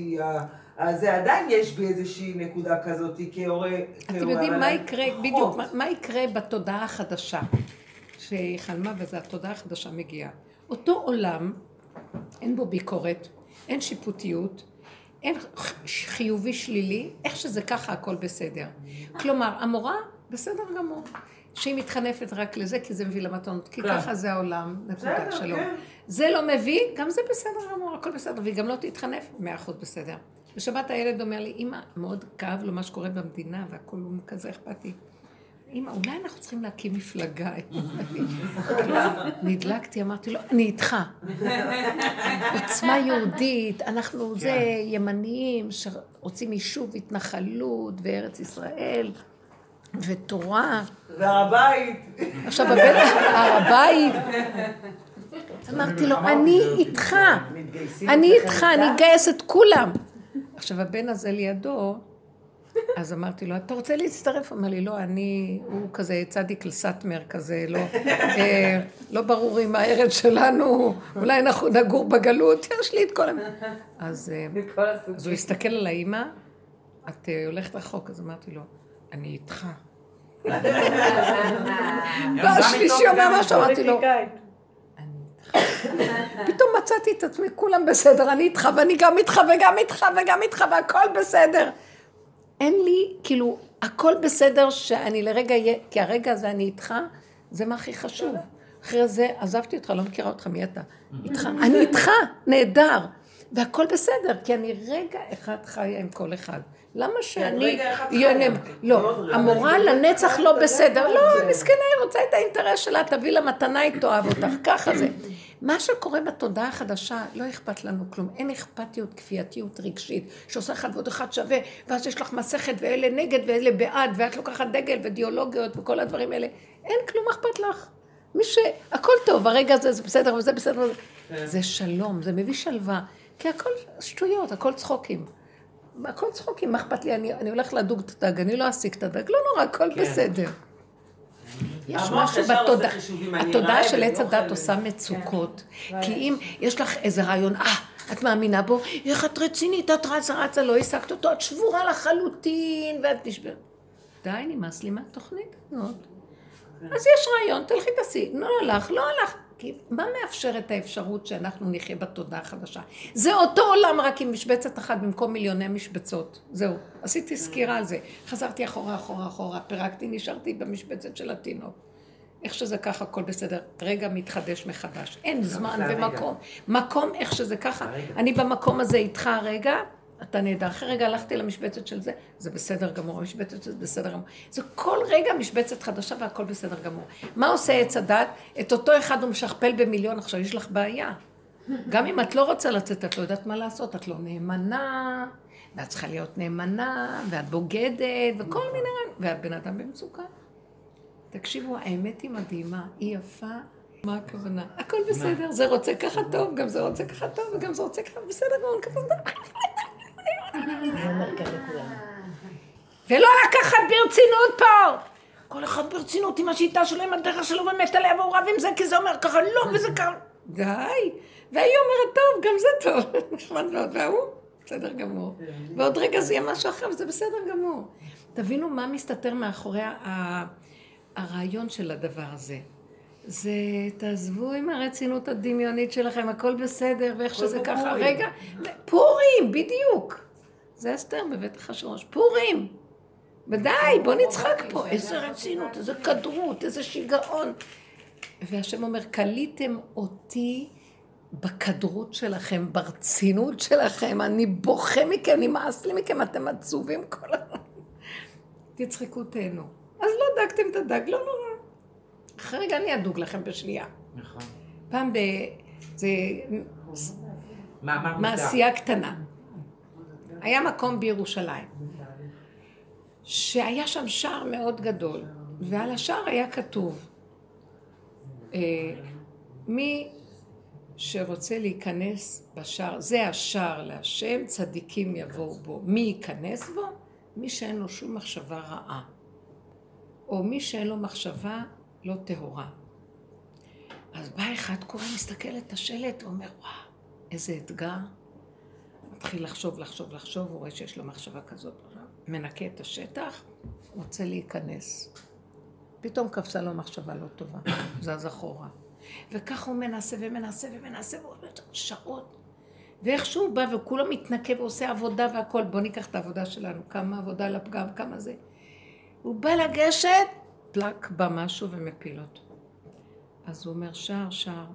זה עדיין יש בי איזושהי נקודה כזאת כהורה. אתם יודעים מה יקרה. בדיוק, מה- מה יקרה בתודעה החדשה שהיא חלמה וזה התודעה החדשה מגיעה. אותו עולם, אין בו ביקורת, אין שיפוטיות, אין חיובי שלילי, איך שזה ככה הכל בסדר. כלומר, המורה בסדר גמור. שהיא מתחנפת רק לזה, כי זה מביא למתנות, כי כן. ככה זה העולם, נקודה שלום. כן. זה לא מביא, גם זה בסדר גמור, הכל בסדר, והיא גם לא תתחנף, מאה אחוז בסדר. בשבת הילד אומר לי, אמא, מאוד כאב לו מה שקורה במדינה, והכל הוא כזה אכפתי. אמא, אולי אנחנו צריכים להקים מפלגה. נדלקתי, אמרתי לו, אני איתך. עוצמה יהודית, אנחנו זה ימניים שרוצים יישוב, התנחלות וארץ ישראל ותורה. והר הבית. עכשיו, הבן, הר הבית. אמרתי לו, אני איתך, אני איתך, אני אגייס את כולם. עכשיו, הבן הזה לידו, אז אמרתי לו, אתה רוצה להצטרף? הוא אומר לי, לא, אני, הוא כזה צדיק לסאטמר כזה, לא, אה, לא ברור אם הארץ שלנו, אולי אנחנו נגור בגלות, יש לי את כל ה... אז, אה. אז הוא הסתכל על האימא, את אה, הולכת רחוק, אז אמרתי לו, אני איתך. לא, השלישי אומר משהו, אמרתי לו, פתאום מצאתי את עצמי, כולם בסדר, אני איתך, ואני גם איתך, וגם איתך, וגם איתך, והכל בסדר. אין לי, כאילו, הכל בסדר שאני לרגע אהיה, כי הרגע הזה אני איתך, זה מה הכי חשוב. אחרי זה עזבתי אותך, לא מכירה אותך, מי אתה? איתך, אני איתך, נהדר. והכל בסדר, כי אני רגע אחד חיה עם כל אחד. למה שאני... יהיה חיה. נב- לא, רגע. המורה אני לנצח לא בסדר. לא, זה. מסכנה, היא רוצה את האינטרס שלה, תביא לה מתנה, היא תאהב אותך, ככה זה. מה שקורה בתודעה החדשה, לא אכפת לנו כלום. אין אכפתיות, כפייתיות רגשית, שעושה אחד ועוד אחד שווה, ואז יש לך מסכת, ואלה נגד ואלה בעד, ואת לוקחת דגל ואידיאולוגיות וכל הדברים האלה. אין כלום אכפת לך. מי ש... הכל טוב, הרגע הזה זה בסדר וזה בסדר. וזה- זה שלום, זה מביא שלווה. כי הכל שטויות, הכל צחוקים. הכל צחוקים, מה אכפת לי? אני, אני הולך לדוג את הדג, אני לא אשיג את הדג, לא נורא, הכל כן. בסדר. יש משהו בתודעה, התודעה של עץ לא הדת. עושה מצוקות. כי אם יש לך איזה רעיון, אה, את מאמינה בו, איך את רצינית, את רצה רצה, לא השגת אותו, את שבורה לחלוטין, ואת נשברת. די, נמאס לי מהתוכנית הזאת. אז יש רעיון, תלכי תעשי. לא הלך, לא הלך. כי מה מאפשר את האפשרות שאנחנו נחיה בתודעה החדשה? זה אותו עולם רק עם משבצת אחת במקום מיליוני משבצות. זהו. עשיתי סקירה על זה. חזרתי אחורה, אחורה, אחורה, פירקתי, נשארתי במשבצת של התינוק. איך שזה ככה, הכל בסדר. רגע מתחדש מחדש. אין זמן. ומקום. מקום איך שזה ככה. אני במקום הזה איתך הרגע, אתה נהדר. אחרי רגע הלכתי למשבצת של זה, זה בסדר גמור, המשבצת של זה בסדר גמור. זה כל רגע משבצת חדשה והכל בסדר גמור. מה עושה עץ הדת? את אותו אחד הוא משכפל במיליון, עכשיו יש לך בעיה. גם אם את לא רוצה לצאת, את לא יודעת מה לעשות, את לא נאמנה, ואת צריכה להיות נאמנה, ואת בוגדת, וכל מיני... ואת בן אדם במצוקה. תקשיבו, האמת היא מדהימה, היא יפה. מה הכוונה? הכל בסדר, זה רוצה ככה טוב, גם זה רוצה ככה טוב, וגם זה רוצה ככה בסדר גמור, ככה ולא לקחת ברצינות פה! כל אחד ברצינות עם השיטה שלו, עם הדרך שלו, ומת עליה, והוא רב עם זה, כי זה אומר ככה, לא, וזה ככה. די. והיא אומרת, טוב, גם זה טוב, נחמד מאוד, וההוא, בסדר גמור. ועוד רגע זה יהיה משהו אחר, וזה בסדר גמור. תבינו מה מסתתר מאחורי הרעיון של הדבר הזה. זה, תעזבו עם הרצינות הדמיונית שלכם, הכל בסדר, ואיך שזה ככה. רגע, פורים, בדיוק. זה אסתר בבית אחשורוש, פורים. ודי, בוא נצחק פה. איזה רצינות, איזה כדרות, איזה שיגעון. והשם אומר, כליתם אותי בכדרות שלכם, ברצינות שלכם, אני בוכה מכם, נמאס לי מכם, אתם עצובים כל הזמן. תצחקו, תהנו. אז לא דגתם את הדג, לא נורא. אחרי רגע אני אדוג לכם בשנייה. נכון. פעם ב... זה. מעשייה קטנה. היה מקום בירושלים, שהיה שם שער מאוד גדול, ועל השער היה כתוב, אה, מי שרוצה להיכנס בשער, זה השער להשם, צדיקים יבואו בו. מי ייכנס בו? מי שאין לו שום מחשבה רעה. או מי שאין לו מחשבה לא טהורה. אז בא אחד, קורא, מסתכל את השלט, ואומר, וואו, איזה אתגר. מתחיל לחשוב, לחשוב, לחשוב, הוא רואה שיש לו מחשבה כזאת. מנקה את השטח, רוצה להיכנס. פתאום קפצה לו מחשבה לא טובה, זז אחורה. וככה הוא מנסה ומנסה ומנסה, והוא אומר שעות. ואיכשהו הוא בא וכולו מתנקה ועושה עבודה והכל, בוא ניקח את העבודה שלנו, כמה עבודה על הפגם, כמה זה. הוא בא לגשת, פלק, בא משהו ומפיל אותו. אז הוא אומר, שער, שער.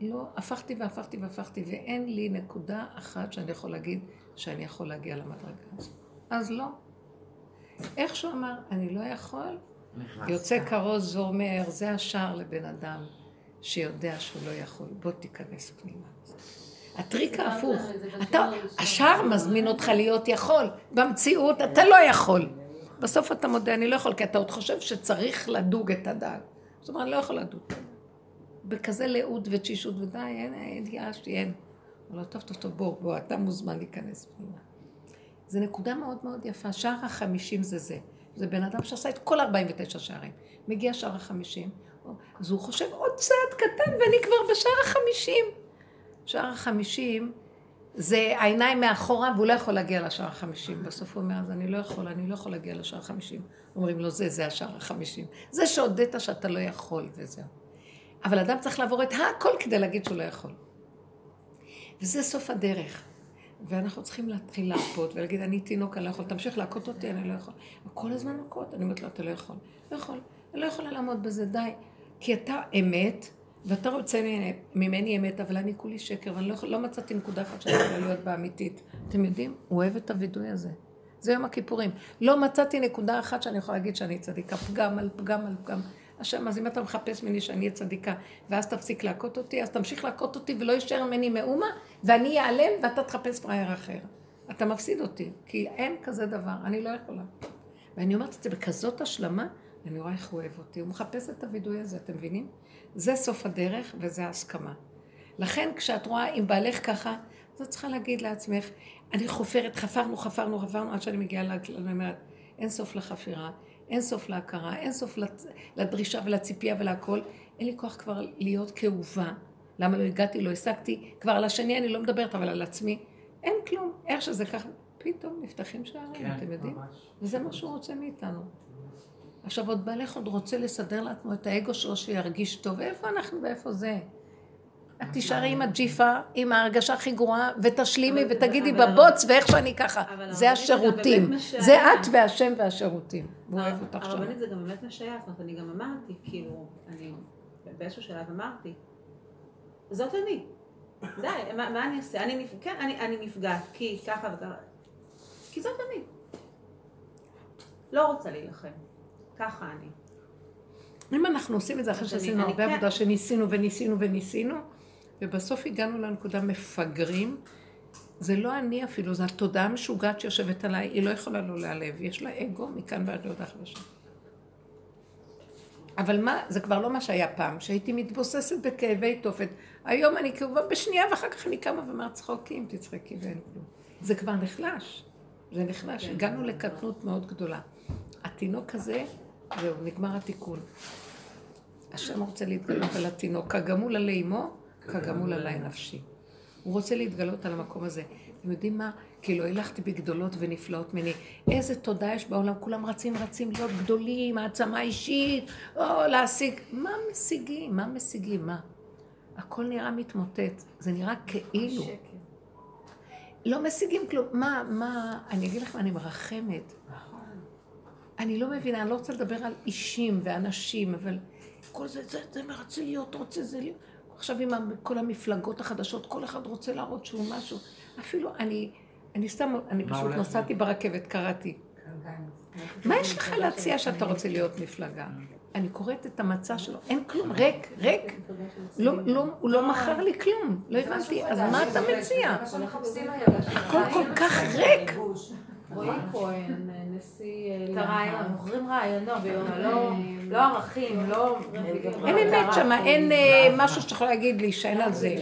לא, הפכתי והפכתי והפכתי, ואין לי נקודה אחת שאני יכול להגיד שאני יכול להגיע למדרגה הזאת. אז לא. איך שהוא אמר, אני לא יכול, נכנס. יוצא כרוז ואומר, זה השער לבן אדם שיודע שהוא לא יכול, בוא תיכנס פנימה. הטריק ההפוך, אתה, השער מזמין אותך להיות יכול, במציאות אתה לא יכול. בסוף אתה מודה, אני לא יכול, כי אתה עוד חושב שצריך לדוג את הדג. זאת אומרת, אני לא יכול לדוג. בכזה לאות ותשישות, ודי, אין, אין, התייאשתי, אין. הוא אומר טוב, טוב, טוב, בוא, בוא, אתה מוזמן להיכנס פנימה. זו נקודה מאוד מאוד יפה. שער החמישים זה זה. זה בן אדם שעשה את כל 49 שערים. מגיע שער החמישים, אז הוא חושב עוד צעד קטן ואני כבר בשער החמישים. שער החמישים זה העיניים מאחורה והוא לא יכול להגיע לשער החמישים. בסוף הוא אומר, אז אני לא יכול, אני לא יכול להגיע לשער החמישים. אומרים לו, זה, זה השער החמישים. זה שהודית שאתה לא יכול וזהו. אבל אדם צריך לעבור את הכל כדי להגיד שהוא לא יכול. וזה סוף הדרך. ואנחנו צריכים להתחיל להרפות ולהגיד, אני תינוק, אני לא יכול, תמשיך להכות אותי, אני לא יכול. וכל הזמן מכות, אני אומרת לו, אתה לא יכול. לא יכול, אני לא יכולה לעמוד בזה, די. כי אתה אמת, ואתה רוצה ממני אמת, אבל אני כולי שקר, ואני לא, יכול, לא מצאתי נקודה אחת שאני יכולה להיות בה אמיתית. אתם יודעים? הוא אוהב את הווידוי הזה. זה יום הכיפורים. לא מצאתי נקודה אחת שאני יכולה להגיד שאני צדיקה, פגם על פגם על פגם. השם, אז אם אתה מחפש ממני שאני אהיה צדיקה, ואז תפסיק להכות אותי, אז תמשיך להכות אותי ולא יישאר ממני מאומה, ואני אעלם ואתה תחפש פראייר אחר. אתה מפסיד אותי, כי אין כזה דבר, אני לא יכולה. ואני אומרת את זה בכזאת השלמה, אני רואה איך הוא אוהב אותי, הוא מחפש את הווידוי הזה, אתם מבינים? זה סוף הדרך וזה ההסכמה. לכן כשאת רואה עם בעלך ככה, אז את צריכה להגיד לעצמך, אני חופרת, חפרנו, חפרנו, חפרנו, עד שאני מגיעה לכלל, אני אומרת, אין סוף לחפירה, אין סוף להכרה, אין סוף לדרישה ולציפייה ולהכל. אין לי כוח כבר להיות כאובה. למה לא הגעתי, לא השגתי? כבר על השני אני לא מדברת, אבל על עצמי. אין כלום. איך שזה ככה, פתאום נפתחים שערים, כן, אתם יודעים? ממש. וזה מה שהוא רוצה מאיתנו. עכשיו עוד בעלך עוד רוצה לסדר לעצמו את האגו שלו שירגיש טוב. איפה אנחנו ואיפה זה? את תישארי עם הג'יפה, עם ההרגשה הכי גרועה, ותשלימי ותגידי בבוץ ואיך שאני ככה. זה השירותים. זה את והשם והשירותים. הוא אוהב אותך שם. הרבנית זה גם באמת משייך, זאת אני גם אמרתי, כאילו, אני באיזשהו שלב אמרתי, זאת אני. די, מה, מה אני אעשה? אני, כן, אני, אני נפגעת, כי ככה וככה. כי זאת אני. לא רוצה להילחם. ככה אני. אם אנחנו עושים את זה אחרי שעשינו הרבה כן- עבודה שניסינו וניסינו וניסינו, ובסוף הגענו לנקודה מפגרים, זה לא אני אפילו, זו התודעה המשוגעת שיושבת עליי, היא לא יכולה לא להיעלב, יש לה אגו מכאן ועד להודעה חדשה. אבל מה, זה כבר לא מה שהיה פעם, שהייתי מתבוססת בכאבי תופת. היום אני כאובה בשנייה ואחר כך אני קמה ואומרת צחוקים, תצחקי ואין כלום. זה כבר נחלש, זה נחלש, הגענו לקטנות מאוד גדולה. התינוק הזה, זהו, נגמר התיקון. השם רוצה להתגלות על התינוק, כגמול עלי אמו, כגמול עלי נפשי. הוא רוצה להתגלות על המקום הזה. אתם יודעים מה? כאילו הילכתי בגדולות ונפלאות ממני. איזה תודה יש בעולם, כולם רצים רצים להיות גדולים, העצמה אישית, או להשיג. מה משיגים? מה משיגים? מה? הכל נראה מתמוטט, זה נראה כאילו. לא משיגים כלום. מה, מה, אני אגיד מה, אני מרחמת. אני לא מבינה, אני לא רוצה לדבר על אישים ואנשים, אבל כל זה, זה, זה מרצה להיות, רוצה זה להיות. עכשיו עם כל המפלגות החדשות, כל אחד רוצה להראות שהוא משהו. אפילו אני, אני סתם, אני פשוט? נסעתי ברכבת, קראתי. מה יש לך להציע שאתה רוצה להיות מפלגה? אני קוראת את המצע שלו, אין כלום, ריק, ריק. לא, לא, הוא לא מכר לי כלום, לא הבנתי, אז מה אתה מציע? הכל כל כך ריק. רועי כהן, נשיא... את הרעיון, מוכרים רעיונות, לא- לא ערכים, לא... אין אמת שם, אין אה, משהו שאתה יכול להגיד לי שאין על זה.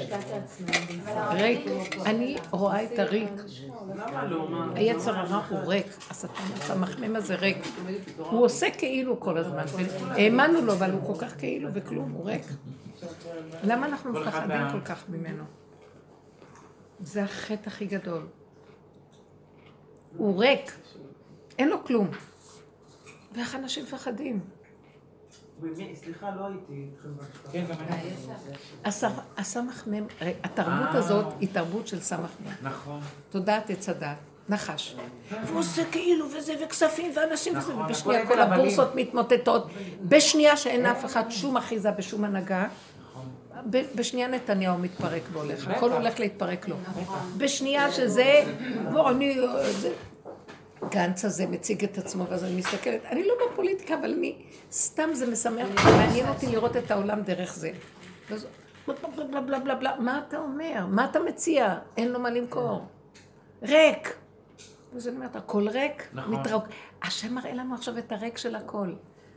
ריק, אני רואה את הריק. היצר הרע הוא ריק, השטן המחמם הזה ריק. הוא עושה כאילו כל הזמן, האמנו לו, אבל הוא כל כך כאילו וכלום, הוא ריק. למה אנחנו מפחדים כל כך ממנו? זה החטא הכי גדול. הוא ריק, אין לו כלום. ואיך אנשים מפחדים? סליחה, לא הייתי איתכם בהשקעה. כן, גם אני. הסר- הסמ"ם, הרי התרבות אה. הזאת היא תרבות של סמ"ם. נכון. תודעת עץ הדת, נחש. והוא עושה כאילו וזה, וכספים ואנשים וזה, נכון, ובשנייה הכל כל. הבורסות מתמוטטות, בשנייה שאין אף אחד שום אחיזה בשום הנהגה, ב- בשנייה נתניהו מתפרק והולך, הכל הולך להתפרק לו. בשנייה שזה, בוא, אני... זה- גנץ הזה מציג את עצמו, ואז אני מסתכלת, אני לא בפוליטיקה, אבל אני, סתם זה משמח, מעניין אותי לראות את העולם דרך זה. ואז- בלה בלה בלה בלה מה אתה אומר? מה אתה מציע? אין לו מה למכור. ריק. ואז אני אומרת, הכל ריק? נכון. מתרוק. השם מראה לנו עכשיו את הריק של הכל.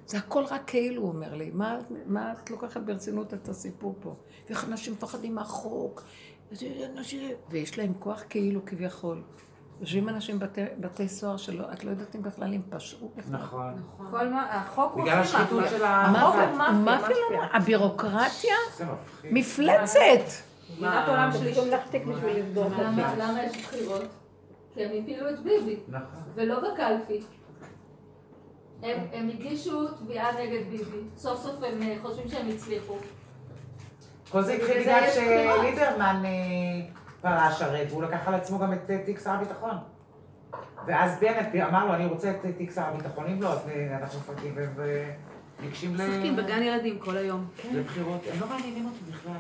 זה הכל רק כאילו, הוא אומר לי. מה, את- מה את לוקחת ברצינות את הסיפור פה? ואיך אנשים מפחדים מהחוק? ויש להם כוח כאילו כביכול. יושבים אנשים בתי, בתי סוהר שלא, את לא יודעת אם בכלל הם פשעו בכלל. נכון. כל מה, החוק הוא בגלל השחיתות. של החוק ה... הוא מאפיה, מאפיה מאפיה. לנו, הבירוקרטיה. מפלצת. מדינת עולם שלישי. למה למה יש בחירות? כי הם הפילו את ביבי, נכון. ולא בקלפי. הם הם הגישו תביעה נגד ביבי, סוף סוף הם אה, חושבים שהם הצליחו. כל זה התחיל בגלל. שליברמן פרש הרי, והוא לקח על עצמו גם את אה, תיק שר הביטחון. ואז בנט אמר לו, אני רוצה את אה, תיק שר הביטחון, אם לא, אז אה, אנחנו מפרקים וניגשים ל- משחקים בגן ילדים כל היום. לבחירות. הם לא מעניינים אותי בכלל.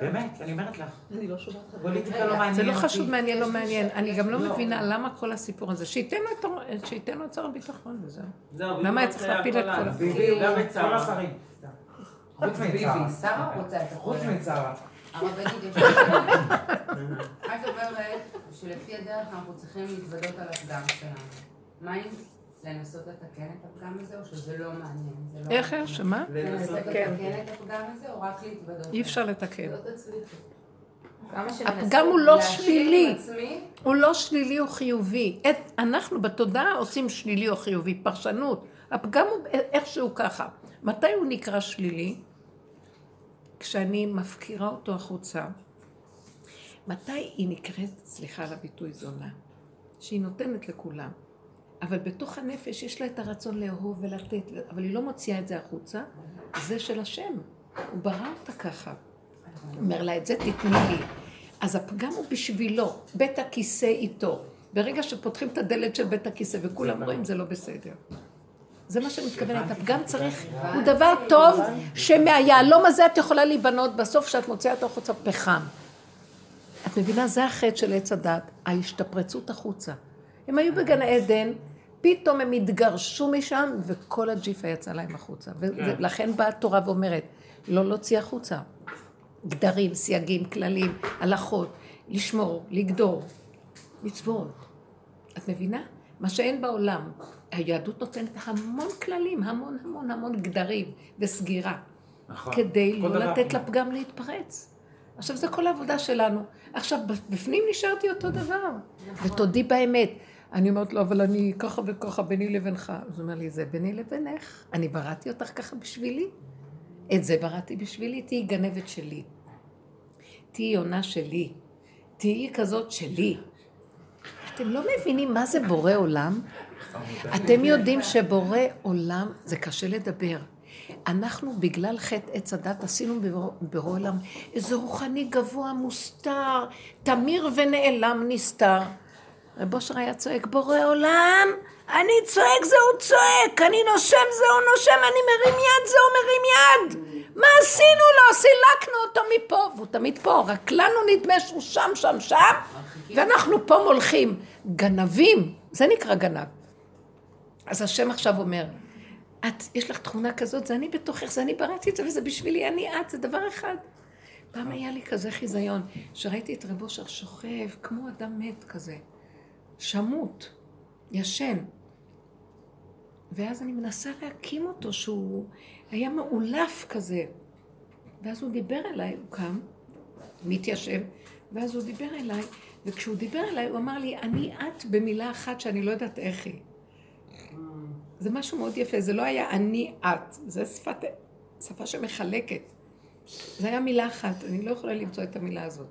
באמת, אני אומרת לך. אני לא שומעת לך. פוליטיקה לא מעניין זה. לא חשוב, מעניין, לא מעניין. אני גם לא לא. מבינה למה כל הסיפור הזה. שייתן לו את שר הביטחון וזהו. זהו, למה היה צריך להפיל את כל ה... ביבי, גם את כל שרה. השרים. חוץ מצרה. חוץ. מצרה. הרבנית. את אומרת שלפי הדרך אנחנו צריכים להתוודות על הפגם שלנו. מה אם לנסות לתקן את הפגם הזה, או שזה לא מעניין? זה לא איך? איך, שמה? לנסות. לתקן את הפגם הזה, או רק להתוודות? אי אפשר לתקן. לא. הפגם הוא לא שלילי. הוא לא שלילי או חיובי. את, אנחנו בתודעה עושים שלילי או חיובי, פרשנות. הפגם הוא איכשהו ככה. מתי הוא נקרא שלילי? כשאני מפקירה אותו החוצה. מתי היא נקראת, סליחה על הביטוי זונה, שהיא נותנת לכולם, אבל בתוך הנפש יש לה את הרצון לאהוב ולתת, אבל היא לא מוציאה את זה החוצה, זה של השם. הוא ברא אותה ככה. הוא אומר לה, את זה תתני לי. אז הפגם הוא בשבילו, בית הכיסא איתו. ברגע שפותחים את הדלת של בית הכיסא וכולם רואים, זה לא בסדר. זה מה שאני מתכוונת, הפגם צריך, הוא דבר טוב, שמהיהלום הזה את יכולה להיבנות בסוף כשאת מוציאה אותו החוצה פחם. את מבינה? זה החטא של עץ הדת, ההשתפרצות החוצה. הם היו בגן עדן, פתאום הם התגרשו משם, וכל הג'יפה יצא להם החוצה. ולכן באה התורה ואומרת, לא להוציא החוצה. גדרים, סייגים, כללים, הלכות, לשמור, לגדור, מצוות. את מבינה? מה שאין בעולם. היהדות נותנת המון כללים, המון המון המון גדרים וסגירה. נכון. כדי לא דבר. לתת לפגם להתפרץ. עכשיו, זה כל העבודה שלנו. עכשיו, בפנים נשארתי אותו דבר. ותודי באמת. אני אומרת לו, אבל אני ככה וככה ביני לבינך. אז הוא אומר לי, זה ביני לבינך? אני בראתי אותך ככה בשבילי? את זה בראתי בשבילי? תהיי גנבת שלי. תהיי יונה שלי. תהיי כזאת שלי. אתם לא מבינים מה זה בורא עולם? אתם יודעים שבורא עולם, זה קשה לדבר. אנחנו בגלל חטא עץ הדת עשינו בבורא- עולם איזה רוחני גבוה מוסתר, תמיר ונעלם נסתר. רב אושר היה צועק, בורא עולם, אני צועק זה הוא צועק, אני נושם זה הוא נושם, אני מרים יד זה הוא מרים יד. מה עשינו לו? סילקנו אותו מפה, והוא תמיד פה, רק לנו נדמה שהוא שם, שם, שם, ואנחנו פה מולכים. גנבים, זה נקרא גנב. אז השם עכשיו אומר, את, יש לך תכונה כזאת, זה אני בתוכך, זה אני בראתי את זה, וזה בשבילי, אני את, זה דבר אחד. פעם היה לי כזה חיזיון, שראיתי את רב אושר שוכב כמו אדם מת כזה, שמוט, ישן. ואז אני מנסה להקים אותו, שהוא היה מאולף כזה. ואז הוא דיבר אליי, הוא קם, מתיישב, ואז הוא דיבר אליי, וכשהוא דיבר אליי, הוא אמר לי, אני את במילה אחת שאני לא יודעת איך היא. זה משהו מאוד יפה, זה לא היה אני את, זה שפת, שפה שמחלקת. זה היה מילה אחת, אני לא יכולה למצוא את המילה הזאת.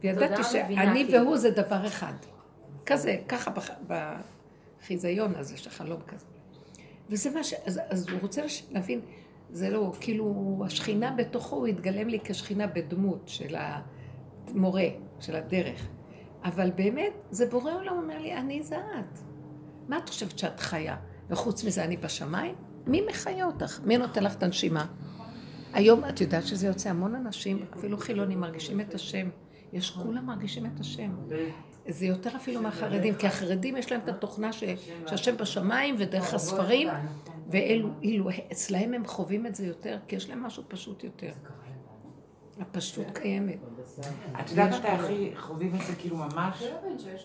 וידעתי שאני מבינה, כאילו. והוא זה דבר אחד. כזה, ככה בח- בחיזיון הזה, החלום כזה. וזה מה ש... אז, אז הוא רוצה. להבין, זה לא, כאילו, השכינה בתוכו, הוא התגלם לי כשכינה בדמות של המורה, של הדרך. אבל באמת, זה בורא עולם אומר לי, אני זה את. מה את חושבת שאת חיה? וחוץ מזה, אני בשמיים? מי מחיה אותך? מי נותן לך את הנשימה? היום את יודעת שזה יוצא המון אנשים, אפילו חילונים, מרגישים את השם. יש, כולם מרגישים את השם. זה יותר אפילו מהחרדים, כי החרדים יש להם את התוכנה שהשם בשמיים ודרך הספרים, ואילו אילו, אצלהם הם חווים את זה יותר, כי יש להם משהו פשוט יותר. הפשטות קיימת. את יודעת מתי הכי חווים את זה כאילו ממש?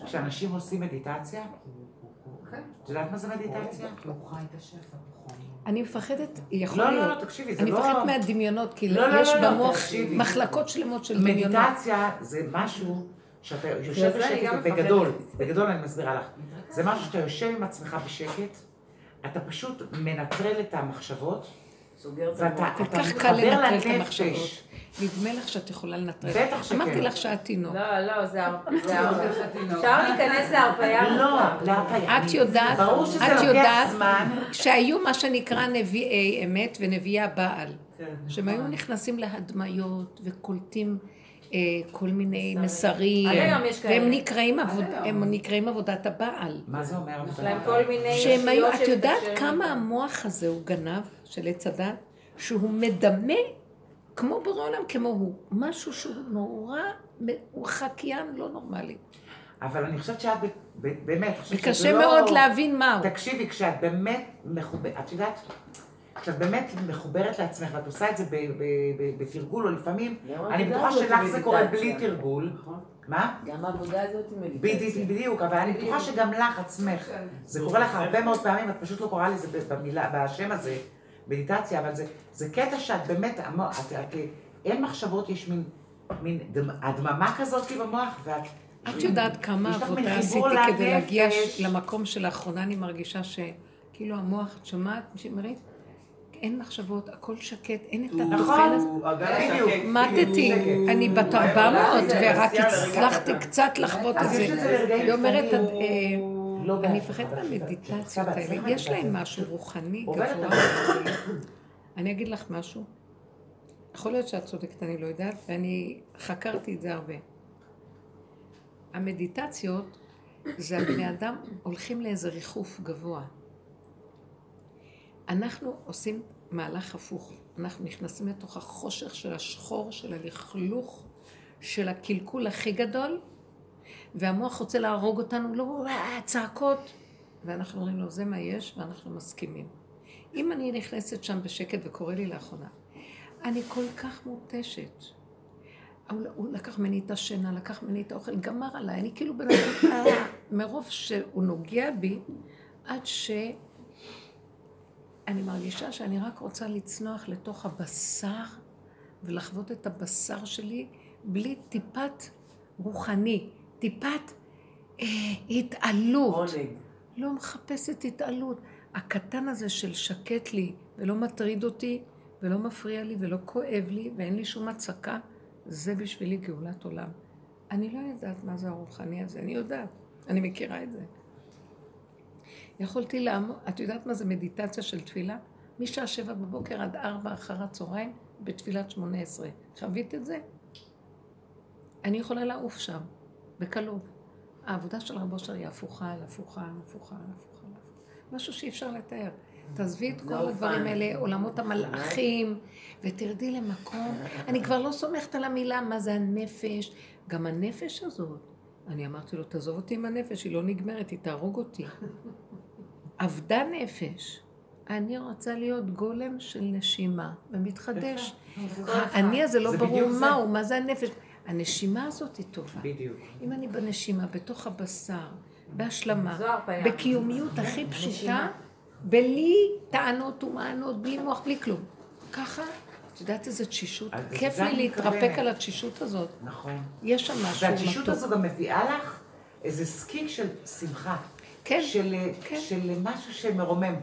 כשאנשים עושים מדיטציה? את יודעת מה זה מדיטציה? אני מפחדת, יכול לא, לא, להיות, לא, תקשיבי, זה אני לא- מפחדת מהדמיונות, כי לא, לא, יש לא, לא, במוח. מחלקות שלמות של דמיונות. מדיטציה זה משהו שאתה יושב אני בשקט. בגדול, בגדול אני מסבירה לך. זה משהו שאתה יושב עם עצמך בשקט, אתה פשוט מנטרל את המחשבות, ואתה מתחבר לנפש. נדמה לך שאת יכולה לנטרל. בטח שכן. אמרתי לך שאת תינוק. לא, לא, זה הר- זה הר- אפשר להיכנס להרפאיה לא. להרפאיה. את יודעת, את יודעת. שהיו מה שנקרא נביאי אמת ונביאי הבעל, כן. שהם היו נכנסים להדמיות וקולטים אה, כל מיני מסרים. והם נקראים, עבודת הבעל. מה זה אומר? יש להם כל מיני שהם היו, ישויות את יודעת כמה. המוח הזה הוא גנב של עץ הדת, שהוא מדמה כמו בורא עולם כמו הוא, משהו שהוא נורא, הוא חקיין לא נורמלי. אבל אני חושבת שאת באמת, חושבת וקשה שזה לא- מאוד להבין מהו. תקשיבי, כשאת באמת מחוברת, את יודעת, כשאת באמת מחוברת לעצמך, ואת עושה את זה בתרגול, או לפעמים, אני בטוחה שלך זה קורה בלי תרגול. מה? גם העבודה הזאת היא מדיטציה. בדיוק, בדיוק, אבל אני בטוחה שגם לך עצמך, זה קורה לך הרבה מאוד פעמים, את פשוט לא קוראה לזה במילה, בשם הזה, מדיטציה, אבל זה, זה קטע שאת באמת, את, את, אין מחשבות, יש מין, מין דמ, הדממה כזאת כאילו במוח, ואת... את יודעת כמה עבודה עשיתי כדי להגיע למקום שלאחרונה אני מרגישה שכאילו המוח, את שומעת, שמרית? אין מחשבות, הכל שקט, אין את התוכן הזה. השקט. מתתי, אני בת הוא- 400 זה ורק הצלחתי. קצת לחוות את זה. היא אומרת, לא אני בעד. מפחדת מהמדיטציות האלה, יש להם. משהו רוחני גבוה. אני אגיד לך משהו, יכול להיות שאת צודקת, אני לא יודעת, ואני חקרתי את זה הרבה. המדיטציות זה הבני אדם הולכים לאיזה ריחוף גבוה. אנחנו עושים מהלך הפוך. אנחנו נכנסים לתוך החושך של השחור, של הלכלוך, של הקלקול הכי גדול, והמוח רוצה להרוג אותנו, לא, אה, צעקות. ואנחנו אומרים לו, זה מה יש, ואנחנו מסכימים. אם אני נכנסת שם בשקט וקורא לי לאחרונה, אני כל כך מותשת. הוא, הוא לקח ממני את השינה, לקח ממני את האוכל, גמר עליי, אני כאילו בן אדם, אה, מרוב שהוא נוגע בי, עד ש... אני מרגישה שאני רק רוצה לצנוח לתוך הבשר ולחוות את הבשר שלי בלי טיפת רוחני, טיפת אה, התעלות. עונג. לא מחפשת התעלות. הקטן הזה של שקט לי ולא מטריד אותי ולא מפריע לי ולא כואב לי ואין לי שום הצקה, זה בשבילי גאולת עולם. אני לא יודעת מה זה הרוחני הזה, אני יודעת, אני מכירה את זה. יכולתי לעמוד, את יודעת מה זה מדיטציה של תפילה? משעה שבע בבוקר עד ארבע אחר הצהריים בתפילת שמונה עשרה. חווית את זה? אני יכולה לעוף שם, בקלות. העבודה של רבו שלי היא הפוכה על הפוכה על הפוכה על הפוכה. משהו שאי אפשר לתאר. תעזבי את כל הדברים האלה, עולמות המלאכים, ותרדי למקום. אני כבר לא סומכת על המילה מה זה הנפש. גם הנפש הזאת, אני אמרתי לו, תעזוב אותי עם הנפש, היא לא נגמרת, היא תהרוג אותי. אבדה נפש. אני רוצה להיות גולם של נשימה, ומתחדש. האני הזה לא ברור. מהו, מה זה הנפש. הנשימה הזאת היא טובה. בדיוק. אם אני בנשימה, בתוך הבשר, בהשלמה. בקיומיות הכי פשוטה, בלי טענות ומענות, בלי מוח, בלי כלום. ככה, את יודעת איזה תשישות? כיף לי להתרפק. על התשישות הזאת. נכון. יש שם משהו והתשישות מתוק. הזו גם מביאה לך איזה סקיק של שמחה. כן, של, כן. של משהו שמרומם.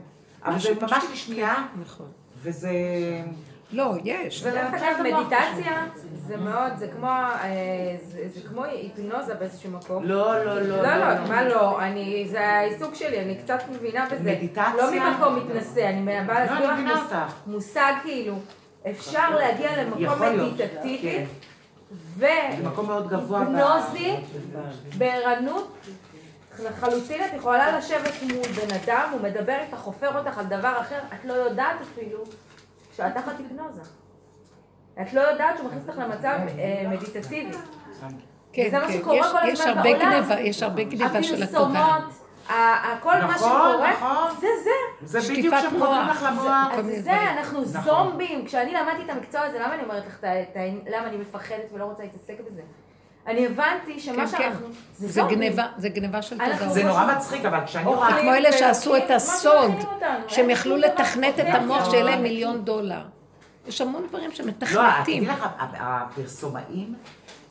אבל זה ממש. לשנייה, נכון. וזה... לא, יש. את המוח מדיטציה זה מאוד, זה כמו, אה, זה כמו היפנוזה באיזשהו מקום. לא, לא, לא. לא, לא, מה לא, אני, זה העיסוק שלי, אני קצת מבינה בזה. מדיטציה? לא ממקום מתנשא, אני באה לא, להסביר לך. מושג כאילו, אפשר להגיע למקום. מדיטטיבי, כן. ו... זה מקום מאוד גבוה. היפנוזי, בערנות, לחלוטין את יכולה לשבת מול בן אדם, הוא מדבר איתך, חופר אותך על דבר אחר, את לא יודעת אפילו שאת תחת היפנוזה. את לא יודעת שהוא מכניס אותך למצב אה, מדיטטיבי. כן, וזה מה כן. שקורה יש- כל יש הזמן הרבה בעולם. גניבה, יש הרבה גניבה של התודעה. הפרסומות, ה- ה- כל מה נכון, שקורה, נכון. זה זה. זה בדיוק שחותרים מוח. לך למוח. אז זה. אנחנו נכון. זומבים. כשאני למדתי את המקצוע הזה, למה אני אומרת לך, את ה- למה אני מפחדת ולא רוצה להתעסק בזה? אני הבנתי שמה כן, כן. שאנחנו, זה זה זומבים. גניבה, זה גניבה של תודעה. זה נורא מצחיק, אבל כשאני רואה... כמו אלה שעשו את הסוד, שהם יכלו דבר לתכנת את. המוח שיהיה להם מיליון דולר. יש המון דברים לא, שמתכנתים. תדעי לך, הפרסומאים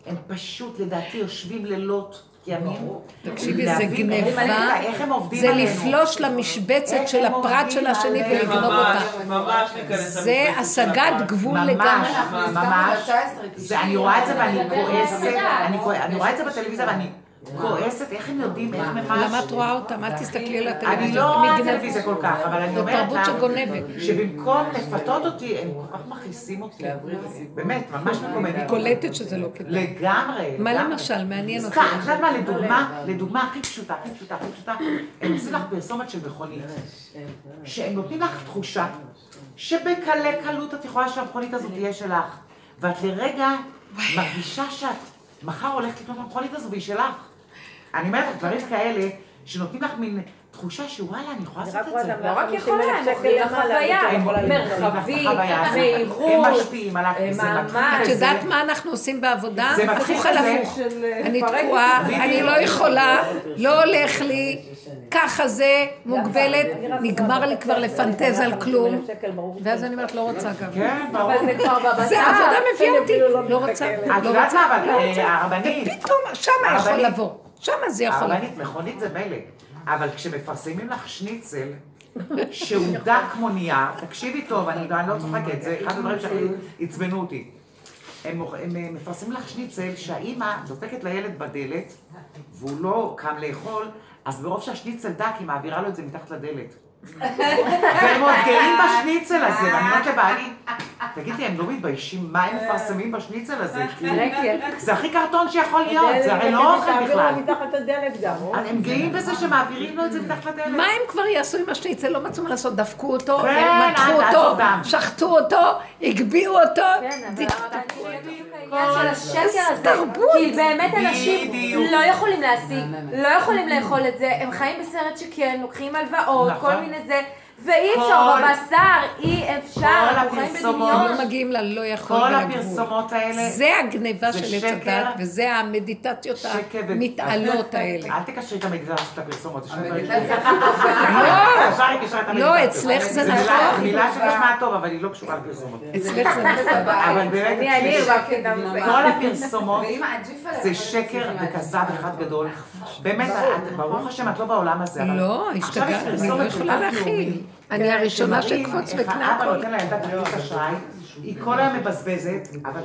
הם פשוט, לדעתי, יושבים לילות כימים. תקשיבי, זה גניבה, עובדים זה. לפלוש למשבצת של הפרט של השני. ולגנוב ממש, אותה. ממש זה השגת. גבול ממש, לגמרי. ממש. הסכמנו ל-19, זה, אני רואה את זה ואני כועסת- אני רואה את זה בטלוויזיה ואני כועסת, איך הם יודעים, איך ממש... למה את רואה אותם? אל תסתכלי על אני הטלוויזיה. לא רואה טלוויזיה כל כך, אבל אני זו אומרת תרבות לך, שגונבת. שבמקום לפתות אותי, הם כל כך מכעיסים אותי. באמת, ממש מקוממים. קולטת שזה לא כדאי. לגמרי. מה. למשל? מעניין אותי. סתם, את יודעת מה, לדוגמה, לדוגמה הכי פשוטה, הכי פשוטה, הכי פשוטה, הם עושים לך פרסומת של מכונית, שהם נותנים לך תחושה שבקלי קלות את יכולה שהמכונית הזאת תהיה שלך, ואת לרגע מרגישה שאת מחר הולכת לקנות את המכונית הזו והיא שלך. אני אומרת לך, דברים כאלה, שנותנים לך מין תחושה שוואלה, אני יכולה לעשות את זה. לא רק יכולה, הם מוכרים לך חוויה, מרחבית, מהירות, הם משפיעים עליך, זה מתחיל. את. יודעת מה אנחנו עושים בעבודה? זה מתחיל הפוך אה, אני תקועה. אני לא יכולה, לא הולך לי, ככה זה, מוגבלת, נגמר לי כבר לפנטז על כלום. ואז אני אומרת, לא רוצה גם. כן, ברור. זה העבודה מביאה אותי, לא רוצה, את לא יודעת רוצה. מה, אבל אה, הרבנית, פתאום, שמה יכול. לבוא. שמה זה יכול. הרבנית, מכונית זה מילא, אבל כשמפרסמים לך שניצל, שהוא דק כמו נייר, תקשיבי טוב, אני לא צוחקת, זה אחד הדברים שהכי עצבנו אותי. הם אה, מפרסמים לך שניצל שהאימא דופקת לילד בדלת, והוא לא קם לאכול, אז ברוב שהשניצל דק, היא מעבירה לו את זה מתחת לדלת. והם עוד גאים בשניצל הזה, ואני אומרת לבעלי, תגידי, הם לא מתביישים מה הם מפרסמים בשניצל הזה? כאילו, זה הכי קרטון שיכול להיות, זה הרי לא אוכל בכלל. אז הם גאים בזה שמעבירים לו את זה מתחת לדלת. מה הם כבר יעשו עם השניצל? לא מצאו מה לעשות, דפקו אותו, כן, מתחו אותו. שחטו אותו, הגביאו אותו. כן, אבל דיק- אבל אני בדיוק העניין. העניין של השקר הזה. תרבות. כי באמת אנשים. לא יכולים להשיג, לא יכולים לאכול את זה, הם חיים בסרט שכן, לוקחים הלוואות, נכון. כל מיני זה, ואי אפשר, כל- בבשר, אי אפשר, כל אנחנו חיים הפרסומות- בדמיון. לא מגיעים ללא יכול כל ולגבול. הפרסומות האלה, זה הגניבה של עץ. הדת, וזה המדיטציות המתעלות האלה. אל תקשרי את דברים המדיטציה כאלה. לא, את לא, המדיטציות. אצלך זה נכון. מילה שנשמעת טוב, אבל היא לא קשורה לפרסומות. אצלך זה נכון. אבל באמת. כל הפרסומות זה שקר וכזב אחד גדול. באמת, ברוך השם, את לא בעולם הזה. לא, השתגעת, אני לא יכולה. להכיל. אני הראשונה שמראים שאקפוץ איך וקנה האבא הכל. נותן לילדה כרטיס אשראי, היא כל היום מבזבזת, אבל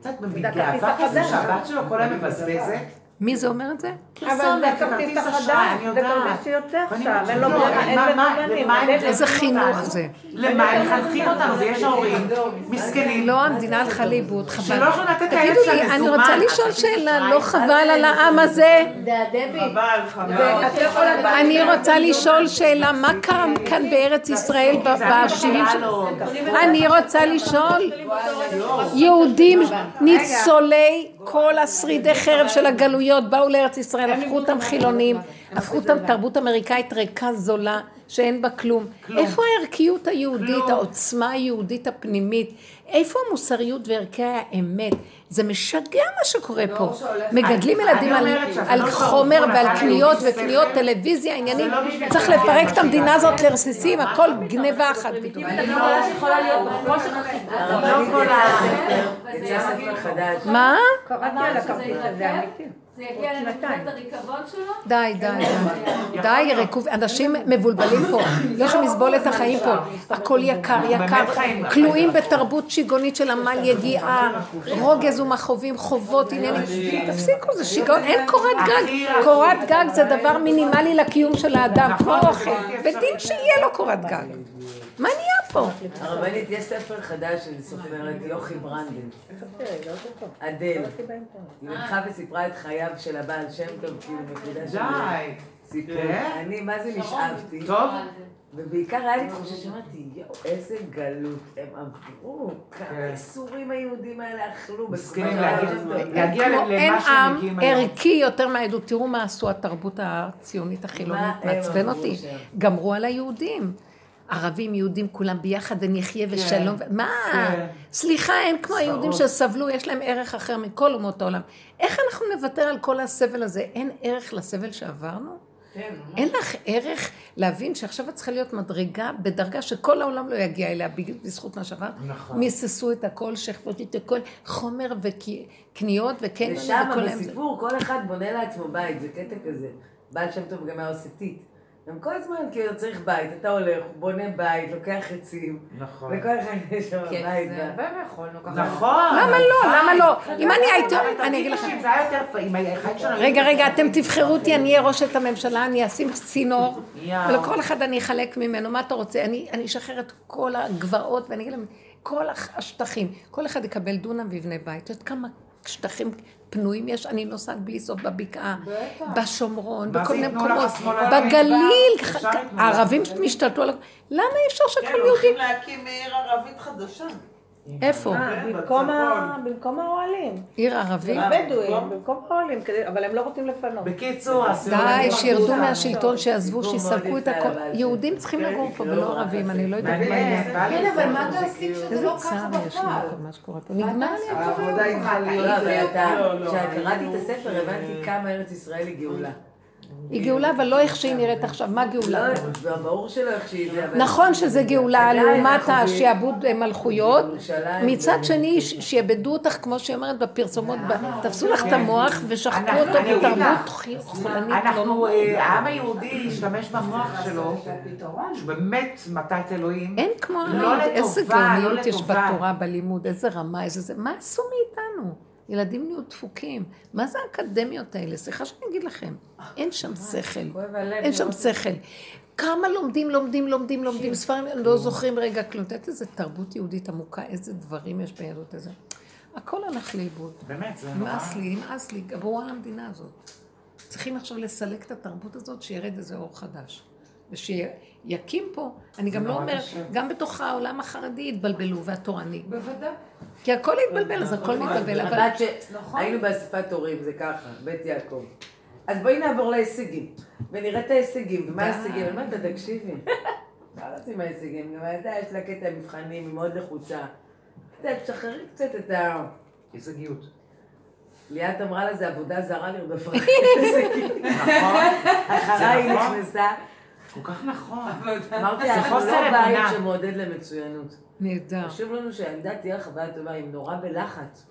קצת בגאווה הכרטיס כזה החדש. שהבת שלו כל היום מבזבזת. מי זה אומר את זה? אבל זה פרסומת, כרטיס החדש, אשראי, אני זה יודעת. כרטיס שיוצא עכשיו, אין לו לא, הם איזה חינוך? זה? למה הם מחנכים אותנו? ויש הורים מסכנים. לא, המדינה הלכה לאיבוד, חבל. שלא יכולים לתת את הילד תגידו שלהם לי, אני מזומן, רוצה לשאול שאלה. לא חבל על העם הזה? דבי, חבל, חבל. לא. אני רוצה לשאול שאלה, מה קרה כאן בארץ ישראל בשבעים. אני רוצה לשאול, יהודים ניצולי כל השרידי חרב של הגלויות באו לארץ ישראל, הפכו אותם חילונים, הפכו אותם תרבות אמריקאית ריקה זולה, שאין בה כלום. איפה הערכיות היהודית, העוצמה היהודית הפנימית? איפה המוסריות וערכי האמת? זה משגע מה שקורה פה. מגדלים ילדים על- על לא חומר ועל קניות וקניות. טלוויזיה, עניינים. לא צריך לפרק את המדינה. הזאת לרסיסים, הכל גניבה אחת לא. מה? קראתי על הכרטיס הזה, אמיתי. זה יגיע לנקודת הריקבון שלו? די, די, די. די, ריקוב, אנשים מבולבלים פה. לא יכולים לסבול את החיים פה. הכל יקר, יקר. כלואים בתרבות שיגעונית של עמל יגיעה, רוגז ומכאובים, חובות, עניינים. תפסיקו, זה שיגעון. אין קורת גג. קורת גג זה דבר מינימלי לקיום של האדם, כמו אוכל. ודין שיהיה לו קורת גג. מה נהיה פה? הרבנית, יש ספר חדש של סופרת יוכי ברנדן. אדל. היא לקחה וסיפרה את חייו של הבעל שם טוב, כאילו נקודה של די. סיפור. כן? אני, מה זה נשאבתי. טוב? ובעיקר היה לי תחושה שאמרתי, יואו, איזה גלות הם עברו, כמה כן. איסורים היהודים האלה אכלו. מסכנים טוב. להגיע למה אין שהם עם מגיעים היום. ערכי יותר מהעדות. תראו מה עשו התרבות הציונית החילונית, מעצבן אותי. גמרו על היהודים. ערבים, יהודים, כולם ביחד ונחיה ושלום. ו- מה? כן. סליחה, אין כמו היהודים שסבלו, יש להם ערך אחר מכל אומות העולם. איך אנחנו נוותר על כל הסבל הזה? אין ערך לסבל שעברנו? כן, אין לך ערך להבין שעכשיו את צריכה להיות מדרגה בדרגה שכל העולם לא יגיע אליה בזכות מה שעברת? נכון. מיססו את הכל, שכבות את הכל, חומר וקניות וקניונים ושם. בסיפור כל אחד בונה לעצמו בית, זה קטע כזה. בעל שם טוב גם היה עושה טיט. הם כל הזמן כאילו צריך בית, אתה הולך, בונה בית, לוקח עצים, נכון. וכל אחד יש שם כן, בית. זה הרבה ויכולנו ככה. נכון. למה לא? למה לא? אם אני הייתי... אני אגיד לכם. שזה היה יותר שלנו... רגע, רגע, אתם תבחרו אותי, אני אהיה ראשת הממשלה, אני אשים צינור. ולכל אחד אני אחלק ממנו, מה אתה רוצה? אני אני אשחרר את כל הגבעות, ואני אגיד להם, כל השטחים, כל אחד יקבל דונם ויבנה בית. את יודעת כמה שטחים פנויים יש? אני נוסעת בלי סוף בבקעה, בשומרון, בכל מיני מקומות? בגליל. הערבים משתלטו על... למה אי אפשר כן, שכל הולכים יהודי... להקים עיר ערבית חדשה. איפה? אה, במקום ה- במקום האוהלים. עיר ערבית? הבדואים, במקום האוהלים, אבל הם לא רוצים לפנות. בקיצור, עשו... די, שירדו. מהשלטון, שיעזבו, שיסלקו את הכל. יהודים צריכים לגור פה ולא ערבים, אני לא יודעת מה יהיה. כן, אבל מה תעשי כשזה לא ככה צער יש לי בפועל? מה שקורה פה. נגמר לי. העבודה. לא, אתה, לא, לא, כשקראתי את אנחנו- הספר הבנתי כמה ארץ ישראל היא גאולה. היא גאולה, אבל לא איך שהיא נראית עכשיו. מה גאולה? לא, ברור שלא איך שהיא. נכון שזה גאולה לעומת השעבוד אה, מלכויות. מצד שני, שיעבדו אותך, כמו שהיא אומרת בפרסומות, תפסו לך את המוח ושחקו אותו בתרבות חולנית. לא אנחנו, נורמלית. אה, העם היהודי השתמש במוח שלו, שהוא באמת מתת אלוהים. אין כמו לא איזה לא גאוניות יש. בתורה, בלימוד, איזה רמה, איזה זה. מה עשו מאיתנו? ילדים נהיו דפוקים. מה זה האקדמיות האלה? סליחה שאני אגיד לכם. אין שם שכל. כואב הלב אין שם לראות. שכל. כמה לומדים, לומדים, לומדים, לומדים, ספרים, לא זוכרים רגע כלום. את יודעת איזה תרבות יהודית עמוקה, איזה דברים יש ביהדות הזה. הכל הלך לאיבוד. באמת, זה נורא. נמאס לי, נמאס לי, גמרו על המדינה הזאת. צריכים עכשיו לסלק את התרבות הזאת, שירד איזה אור חדש. ושיקים פה, אני גם לא אומרת. גם בתוך העולם החרדי התבלבלו והתורני. בוודאי. כי הכל התבלבל, אז הכל מתבלבל, אבל... הבת ש... נכון. היינו באספת הורים, זה ככה, בית יעקב. אז בואי נעבור להישגים, ונראה את ההישגים, ומה. ההישגים? אני אומרת תקשיבי, מה רוצים ההישגים? גם אתה, יש לה קטע מבחנים, היא מאוד לחוצה. קצת, תשחררי קצת את ה... הישגיות. ליאת אמרה לה, זה עבודה זרה לרדוף אחרי הישגים. נכון. אחריי היא נכון. נכנסה. כל כך נכון. אמרתי, זה אנחנו חוסר לא בית אמונה. שמעודד למצוינות. נהדר. חשוב לנו שהילדה תהיה לה חוויה טובה, היא נורא בלחץ.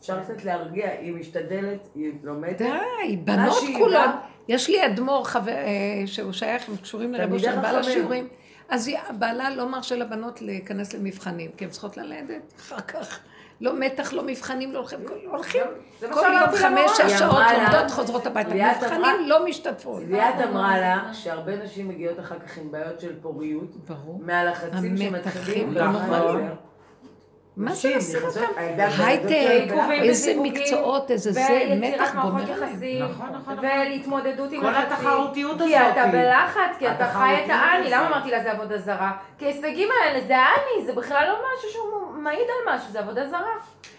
אפשר קצת להרגיע, היא משתדלת, היא לומדת. די, בנות כולן. יש לי אדמו"ר חבר, אה, שהוא שייך, הם קשורים לרב תלמידי אושר, בעל. השיעורים. אז בעלה לא מרשה לבנות להיכנס למבחנים, כי הן צריכות ללדת אחר כך. לא מתח, לא מבחנים, לא הולכים, הולכים כל יום חמש. שש שעות לומדות, חוזרות הביתה. מבחנים לא משתתפות. ליאת אמרה לה שהרבה נשים מגיעות אחר כך עם בעיות של פוריות, ברור. מהלחצים שמתחילים. מה זה נכנסות- אותם? הייטק, איזה מקצועות, איזה זה, מתח גומר עליהם. יחסים, נכון, נכון, נכון. ולהתמודדות עם כל. התחרותיות כי הזאת. אתה בלחץ, כי אתה חי את האני, למה. אמרתי לה זה עבודה זרה? כי ההישגים האלה זה האני, זה בכלל לא משהו שהוא מעיד על משהו, זה עבודה זרה.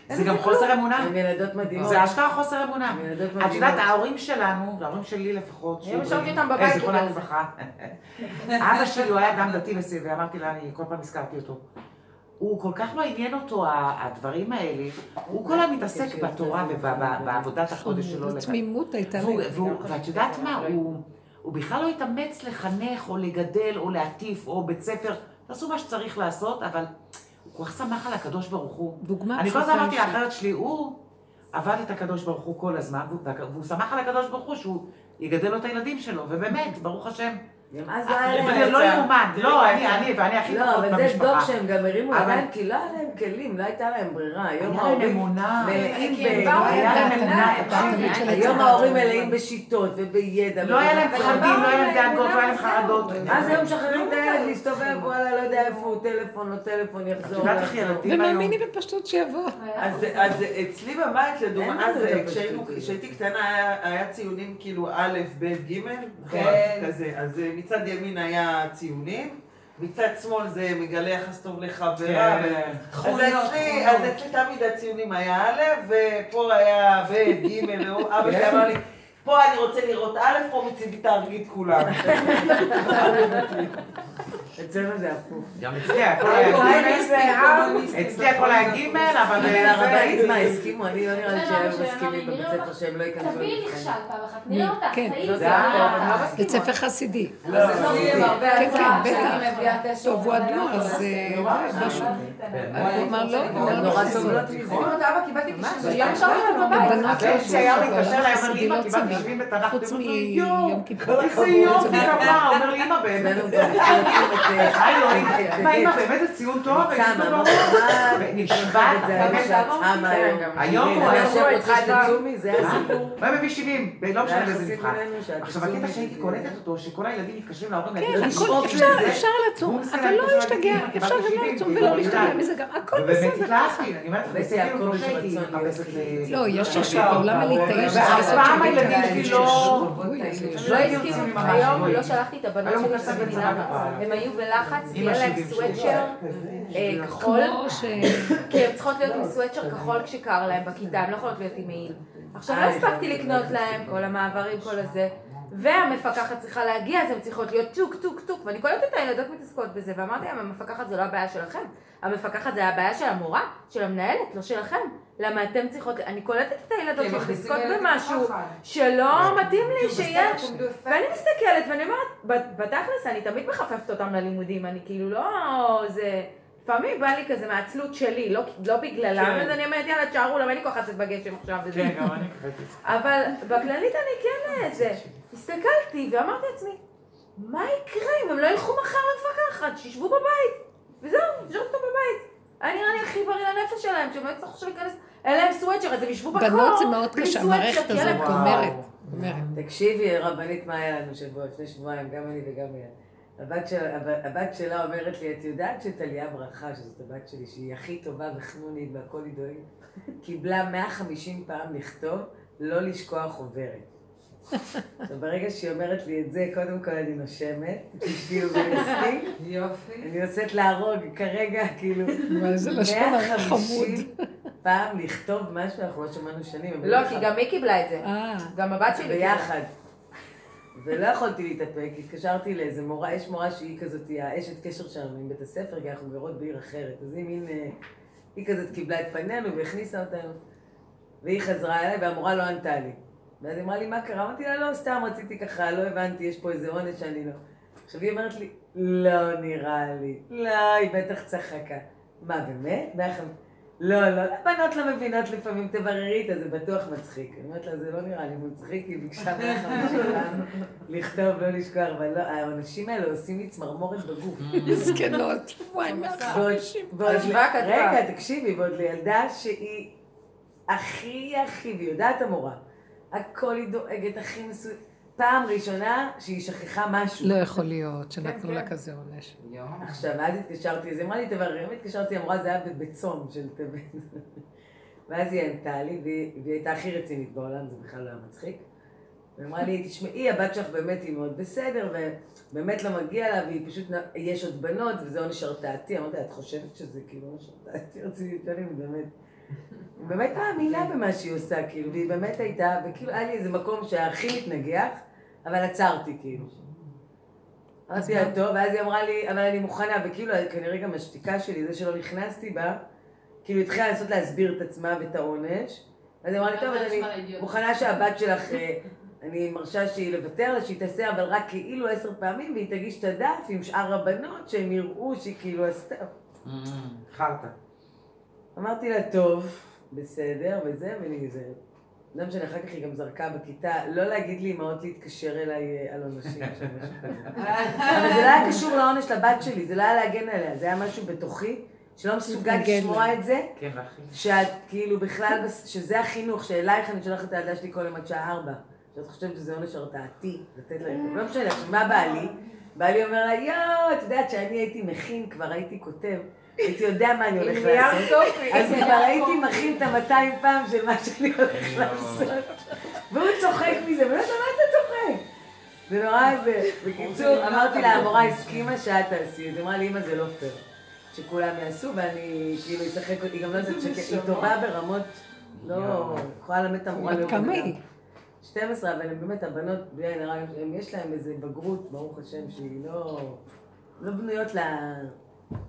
זה גם חוסר אמונה. הן ילדות מדהימות. זה אשכרה חוסר אמונה. את. יודעת, ההורים שלנו, ההורים שלי לפחות, שהוא- השארתי אותם בבית זיכרונה. לברכה. אבא שלי הוא היה אדם דתי ואמרתי לה, אני כל פעם הזכרתי אותו. הוא כל כך לא עניין אותו הדברים האלה, הוא כל היום מתעסק בתורה ובעבודת הקודש שלו. זו תמימות הייתה לי. ואת יודעת מה, הוא- בכלל לא התאמץ לחנך או לגדל או להטיף או בית ספר, תעשו מה שצריך לעשות, אבל הוא כל כך שמח על הקדוש ברוך הוא. דוגמה אני כל הזמן פשוטה אמרתי. לאחרת שלי, הוא עבד את הקדוש ברוך הוא כל הזמן, והוא שמח על הקדוש ברוך הוא שהוא יגדל לו את הילדים שלו, ובאמת, ברוך השם. גם אז לא היה אבל להם... לא יאומן, לא, אני, אני, ואני הכי לא, פחות אבל זה במשפחה. שהם גם הרימו אבל- ידיים, כי לא היה להם כלים, לא הייתה להם ברירה. היום היה להם ההורים אמונה. מלאים ב... היום. ההורים מלאים בשיטות ובידע. לא היה להם. פחדים, לא היה להם דאגות, לא היה להם חרדות. אז היום משחררים את הילד להסתובב, וואלה, לא יודע איפה הוא, טלפון, לא טלפון, את יחזור. יודעת איך ילדים היום... ומאמינים בפשטות שיבוא. אז, אז אצלי בבית, לדוגמה, אז את. כשהייתי קטנה היה, ציונים כאילו א', ב', ג', כן. כזה. אז מצד ימין היה ציונים, מצד שמאל זה מגלה יחס טוב לחברה. כן. אז אצלי, חוליות. אז אצלי תמיד הציונים היה א', ופה היה ב', ג', ואבא שלי אמר לי, פה אני רוצה לראות א', פה מצידי תהרגי את כולם. אצלנו זה הפוך. גם אצלי הכל היה אצלי הכל היה ג', אבל... אבל אה, הרבנית מה, הסכימו? אני לא נראה לי זה שהם מסכימים בבית ספר שהם לא ייכנסו תביאי למבחנים. נכשל פעם אחת, נראה אותך, כן. הכל. אותך. בית ספר חסידי. לא, כן, כן, בטח. טוב, הוא אדמו"ר, אז אה. הוא אמר לא, הוא אמר לא נורא. סובלות מזה. אמרתי, אבא, קיבלתי מה? 90. למה שאלת אותם בבית? הבנות לא הבן שלי היה יוצאות, מתקשר אבל אליי, אומר לי, חסידי אמא, לא קיבלתי צמים. 70 בתנ"ך, חוץ מיום כיפור. איזה יופי כפרה, אומר לי, אמא באמת. מה אמא באמת זה ציון טוב? נשבעת, זה היום הוא היה עכשיו רוצה שתצומי, זה? הסיפור. הוא היה מביא 70, לא משנה באיזה מבחן. עכשיו תצומי הקטע שהייתי. קולטת אותו, שכל הילדים מתקשרים להורים להגיד כן, הכל "לשאוף אפשר, לזה." אפשר לצום, אבל לא להשתגע, "אמא, אפשר גם 70, לצום ולא להשתגע יודעת." מזה גם, הכל ובאמת בסדר. התלהבתי, אני אומרת, בסדר, יש שהייתי מחפשת ל... לא, יש הליטאי שזה ואף יסוד פעם הילדים. שלי לא... לא הסכימו, היום לא שלחתי את הבנות שלי למה. בבית. הם היו בלחץ, כי אמא היה להם סוואטשר אה, כחול. כי הן צריכות להיות עם סוואטשר כחול כשקר להם בכיתה, הן לא יכולות להיות עם מעיל. עכשיו לא הספקתי לקנות להם, כל המעברים, כל הזה. והמפקחת צריכה להגיע, אז הן צריכות להיות טוק טוק טוק, ואני קולטת את הילדות מתעסקות בזה, ואמרתי להם, המפקחת זה לא הבעיה שלכם, המפקחת זה הבעיה של המורה, של המנהלת, לא שלכם. למה אתם צריכות, אני קולטת את הילדות מכניסים שמתעסקות במשהו. שלא מתאים לי שיש. ואני מסתכלת ואני אומרת, בתכלס אני תמיד מחפפת אותם ללימודים, אני כאילו לא... זה... לפעמים בא לי כזה מהעצלות שלי, לא, לא בגללם, כן. אז אני אומרת יאללה תשארו, למה אין לי כוח לצאת בגשם עכשיו וזה. כן, גם אני זה. אבל בכללית אני כן איזה, הסתכלתי ואמרתי לעצמי, מה יקרה אם הם לא ילכו מחר למפקחת, שישבו בבית, וזהו, נשאר אותם בבית. היה נראה לי הכי בריא לנפש שלהם, שהם לא יצטרכו עכשיו להיכנס, אין להם סוואצ'ר, אז הם ישבו בקור, בנות זה מאוד קשה, המערכת הזאת. אומרת. תקשיבי, רבנית, מה היה לנו שבוע, לפני שבועיים, גם אני וגם היא. הבת, של, הב- הבת שלה אומרת לי, את יודעת שטליה ברכה, שזאת הבת שלי, שהיא הכי טובה וחנונית והכל היא דואגת, קיבלה 150 פעם לכתוב, לא לשכוח חוברת. עכשיו, ברגע שהיא אומרת לי את זה, קודם כל אני נושמת, כאילו מנסים, יופי. אני יוצאת להרוג כרגע, כאילו, איזה לשון 150 פעם לכתוב משהו, אנחנו לא שמענו שנים. לא, כי גם היא קיבלה את זה. אה, גם הבת שלי קיבלה. ביחד. ולא יכולתי להתאפק, התקשרתי לאיזה מורה, יש מורה שהיא כזאת, היא האשת קשר שלנו עם בית הספר, כי אנחנו גרות בעיר אחרת. אז היא מין, אה, היא כזאת קיבלה את פנינו והכניסה אותנו. והיא חזרה אליי והמורה לא ענתה לי. ואז היא אמרה לי, מה קרה? אמרתי לה, לא, סתם רציתי ככה, לא הבנתי, יש פה איזה עונש שאני לא... עכשיו היא אומרת לי, לא נראה לי. לא, היא בטח צחקה. מה, באמת? 150? לא, לא, הבנות לא מבינות לפעמים, תבררי איתה, זה בטוח מצחיק. אני אומרת לה, זה לא נראה לי מצחיק, היא ביקשה 150 פעם לכתוב, לא לשכוח, אבל לא, העונשים האלה עושים לי צמרמורת בגוף. מסכנות. וואי, מה ועוד- ועוד- כתבה, כתבה. רגע, תקשיבי, ועוד לילדה שהיא הכי הכי, והיא יודעת המורה, הכל היא דואגת, הכי מסו... פעם ראשונה שהיא שכחה משהו. לא יכול להיות שנתנו כן, לה כן. כזה עונש. עכשיו, אז התקשרתי, אז היא אמרה לי, תבררי, אם התקשרתי, אמרה, זה היה בצום של טבת. ואז היא ענתה לי, והיא והיא הייתה הכי רצינית בעולם, זה בכלל לא היה מצחיק. היא אמרה לי, תשמעי, הבת שלך באמת היא מאוד בסדר, ובאמת לא מגיע לה, והיא פשוט, יש עוד בנות, וזה עונש הרתעתי. אמרתי לה, את חושבת שזה כאילו עונש הרתעתי? רציתי אם באמת... היא באמת מאמינה במה שהיא עושה, כאילו, והיא באמת הייתה, וכאילו היה לי איזה מקום שהכי מתנגח, אבל עצרתי, כאילו. אמרתי לה, טוב, ואז היא אמרה לי, אבל אני מוכנה, וכאילו, כנראה גם השתיקה שלי, זה שלא נכנסתי בה, כאילו התחילה לנסות להסביר את עצמה ואת העונש. אז היא אמרה לי, טוב, אז אני מוכנה שהבת שלך, אה, אני מרשה שהיא לוותר לה, שהיא תעשה, אבל רק כאילו עשר פעמים, והיא תגיש את הדף עם שאר הבנות, שהם יראו שהיא כאילו עשתה. חרטא. אמרתי לה, טוב, בסדר, וזה, ואני זה. לא משנה, אחר כך היא גם זרקה בכיתה, לא להגיד לי אמהות להתקשר אליי אה, על עונשים משהו כזה. אבל זה לא היה קשור לעונש לבת שלי, זה לא היה להגן עליה, זה היה משהו בתוכי, שלא מסוגל לשמוע. את זה, כן, ואחי. שאת כאילו בכלל, שזה החינוך, שאלייך אני שולחת את הילדה שלי כל יום עד שעה ארבע. שאת חושבת שזה עונש הרתעתי, לתת לה... לא משנה, עכשיו מה בעלי? בעלי אומר לה, יואו, את יודעת שאני הייתי מכין, כבר הייתי כותב, הייתי יודע מה אני הולך לעשות. אז כבר הייתי מכין את המאתיים פעם של מה שאני הולך לעשות. והוא צוחק מזה, ואני אומרת מה אתה צוחק? זה נורא זה. בקיצור, אמרתי לה, המורה הסכימה שאת תעשי את זה. היא אמרה לי, אמא, זה לא פייר. שכולם יעשו, ואני כאילו אשחק אותי, גם לא יודעת שהיא טובה ברמות, לא, יכולה ללמד את המורה. בת להיות כמה. היא? 12, אבל הן באמת, הבנות, בלי עין הרע, הם- יש להן איזה בגרות, ברוך השם, שהיא לא, לא בנויות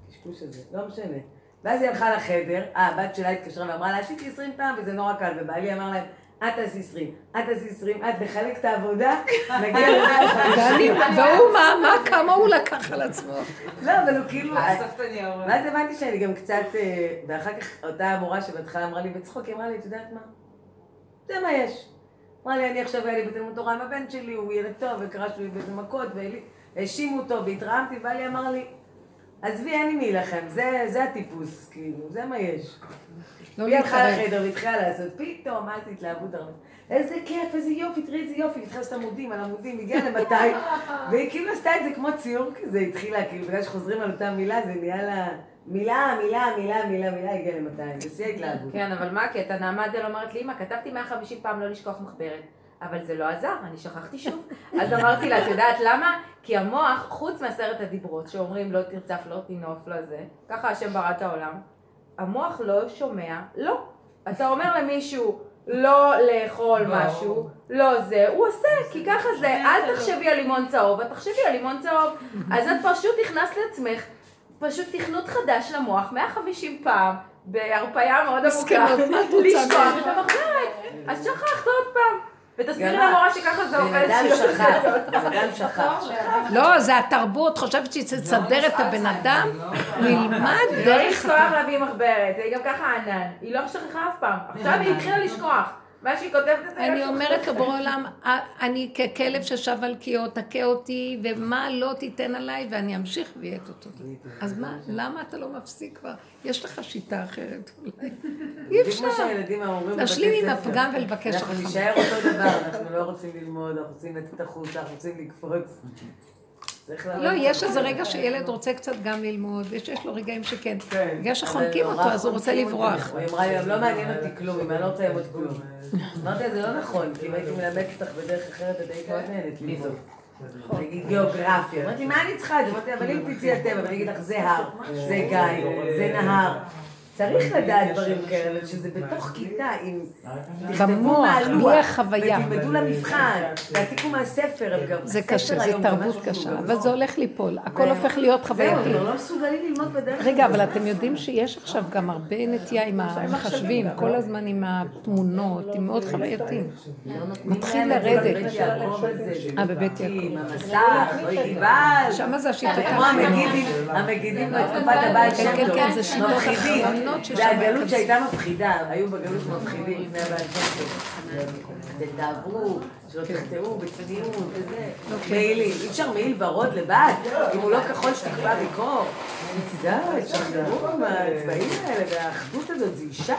לקשקוש הזה, לא משנה. ואז היא הלכה לחדר, אה, הבת שלה התקשרה ואמרה לה, עשיתי 20 פעם וזה נורא קל, ובעלי אמר להם, את תעשי 20, את תעשי 20, את תחלק את העבודה, נגיע לזה. והוא מה, מה, כמה הוא לקח על עצמו? לא, אבל הוא כאילו... הניירות. ואז הבנתי שאני גם קצת, אה, ואחר כך אותה המורה שבהתחלה אמרה לי בצחוק, היא אמרה לי, את יודעת מה? זה מה יש. אמרה לי, אני עכשיו היה לי בתלמוד תורה עם הבן שלי, הוא ילד טוב, וקרא לי באיזה מכות, והאשימו אותו, והתרעמתי, ובעלי אמר לי, עזבי, אין לי מי להילחם, זה, זה הטיפוס, כאילו, זה מה יש. לא היא הלכה. לחדר והתחילה לעשות, פתאום, מה זה התלהבות הרבה. איזה כיף, איזה יופי, תראי איזה יופי, התחילה לעשות עמודים על עמודים, הגיעה למתי, והיא כאילו עשתה את זה כמו ציור כזה, התחילה, כאילו, בגלל שחוזרים על אותה מילה, זה נהיה לה מילה, מילה, מילה, מילה, מילה, הגיעה ל-200, בשיא ההתלהבות. כן, אבל מה הקטע? נעמה דל אומרת לי, אמא, כתבתי 150 פעם לא לשכוח מחברת. אבל זה לא עזר, אני שכחתי שוב. אז אמרתי לה, את יודעת למה? כי המוח, חוץ מעשרת הדיברות, שאומרים לא תרצף, לא תינוף, לא זה, ככה השם ברא את העולם, המוח לא שומע לא. אתה אומר למישהו לא לאכול. משהו, לא זה, הוא עושה, כי ככה זה, אל תחשבי על לימון צהוב, את תחשבי על לימון צהוב. אז את פשוט נכנסת לעצמך, פשוט תכנות חדש למוח, 150 פעם, בהרפאיה מאוד עמוקה, לשכוח? את המחברת. אז שכחת עוד פעם. ותסבירי למורה שככה זה בן עובד. אדם לא שכח, אדם שכח. לא, זה התרבות, חושבת שהיא תסדר את הבן אדם, נלמד לא דרך... לשכוח להביא מחברת, היא גם ככה ענן. היא לא שכחה אף פעם. עכשיו היא התחילה לשכוח. מה שהיא כותבת את זה... אני אומרת. לבורא עולם, "אה, אני ככלב ששב על קיאו, תכה אותי, ומה לא תיתן עליי, ואני אמשיך ויהיה את אותו. אז מה, למה אתה לא מפסיק כבר? יש לך שיטה אחרת אולי. אי אפשר. להשלים עם. הפגם ולבקש אנחנו רחמים. נישאר אותו דבר, אנחנו לא רוצים ללמוד, אנחנו רוצים לצאת החוצה, אנחנו רוצים לקפוץ. לא, יש איזה. רגע שילד רוצה קצת גם ללמוד, ויש לו רגעים שכן. בגלל שחונקים אותו, אז הוא רוצה. לברוח. היא אמרה לי, לא מעניין אותי כלום, אם אני לא רוצה ללמוד כלום. אמרתי לה, זה לא נכון, כי אם הייתי מלמדת אותך בדרך אחרת, את היית מאוד נהנית ללמוד. נגיד גיאוגרפיה. אמרתי, מה אני צריכה את זה? אמרתי, אבל אם תצאי הטבע ואני אגיד לך, זה הר, זה גיא, זה נהר. צריך לדעת דברים כאלה, שזה בתוך כיתה, אם תכתבו מהלוח. ותלמדו למבחן, תעתיקו מהספר, זה קשה, זה תרבות קשה, שהוא אבל זה הולך ליפול, הכל הופך להיות זהו, חווייתי. כבר לא מסוגלים ללמוד בדרך רגע. אבל אתם יודעים שיש עכשיו גם הרבה נטייה עם המחשבים, כל הזמן עם התמונות, עם מאוד חווייתיים. מתחיל לרדת. אה, בבית יעקב. עם המסך, אוי גבעל. שמה זה השיטות כמו המגידים, המגידים בתקופת הבית כן, שם כן. כן, זה שיטות מפחידים. אחרונות ששם זה הגלות. שהייתה מפחידה, היו בגלות מפחידים לפני טוב. תתאהבו, שלא תחטאו בצניעות וזה. מעילים, אי אפשר מעיל ורוד לבד, אם הוא לא כחול שתקבע בקור. די, שחררו עם הצבעים האלה והאחדות הזאת, זה אישה.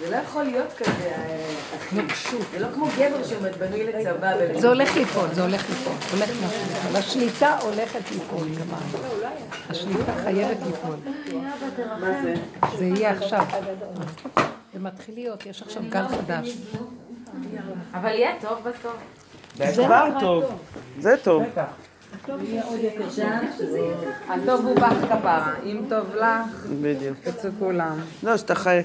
זה לא יכול להיות כזה, אה. זה לא כמו גבר שבנוי לצבא. זה הולך ליפול, זה הולך ליפול, הולך ליפול. השליטה הולכת ליפול, גמר. השליטה חייבת ליפול. מה זה? זה יהיה עכשיו. זה מתחיל להיות, יש עכשיו גל חדש. אבל יהיה טוב בסוף. זה כבר טוב. זה טוב. הטוב הוא בך כפרה, אם טוב לך, בדיוק. אצל כולם. לא, שאתה חי...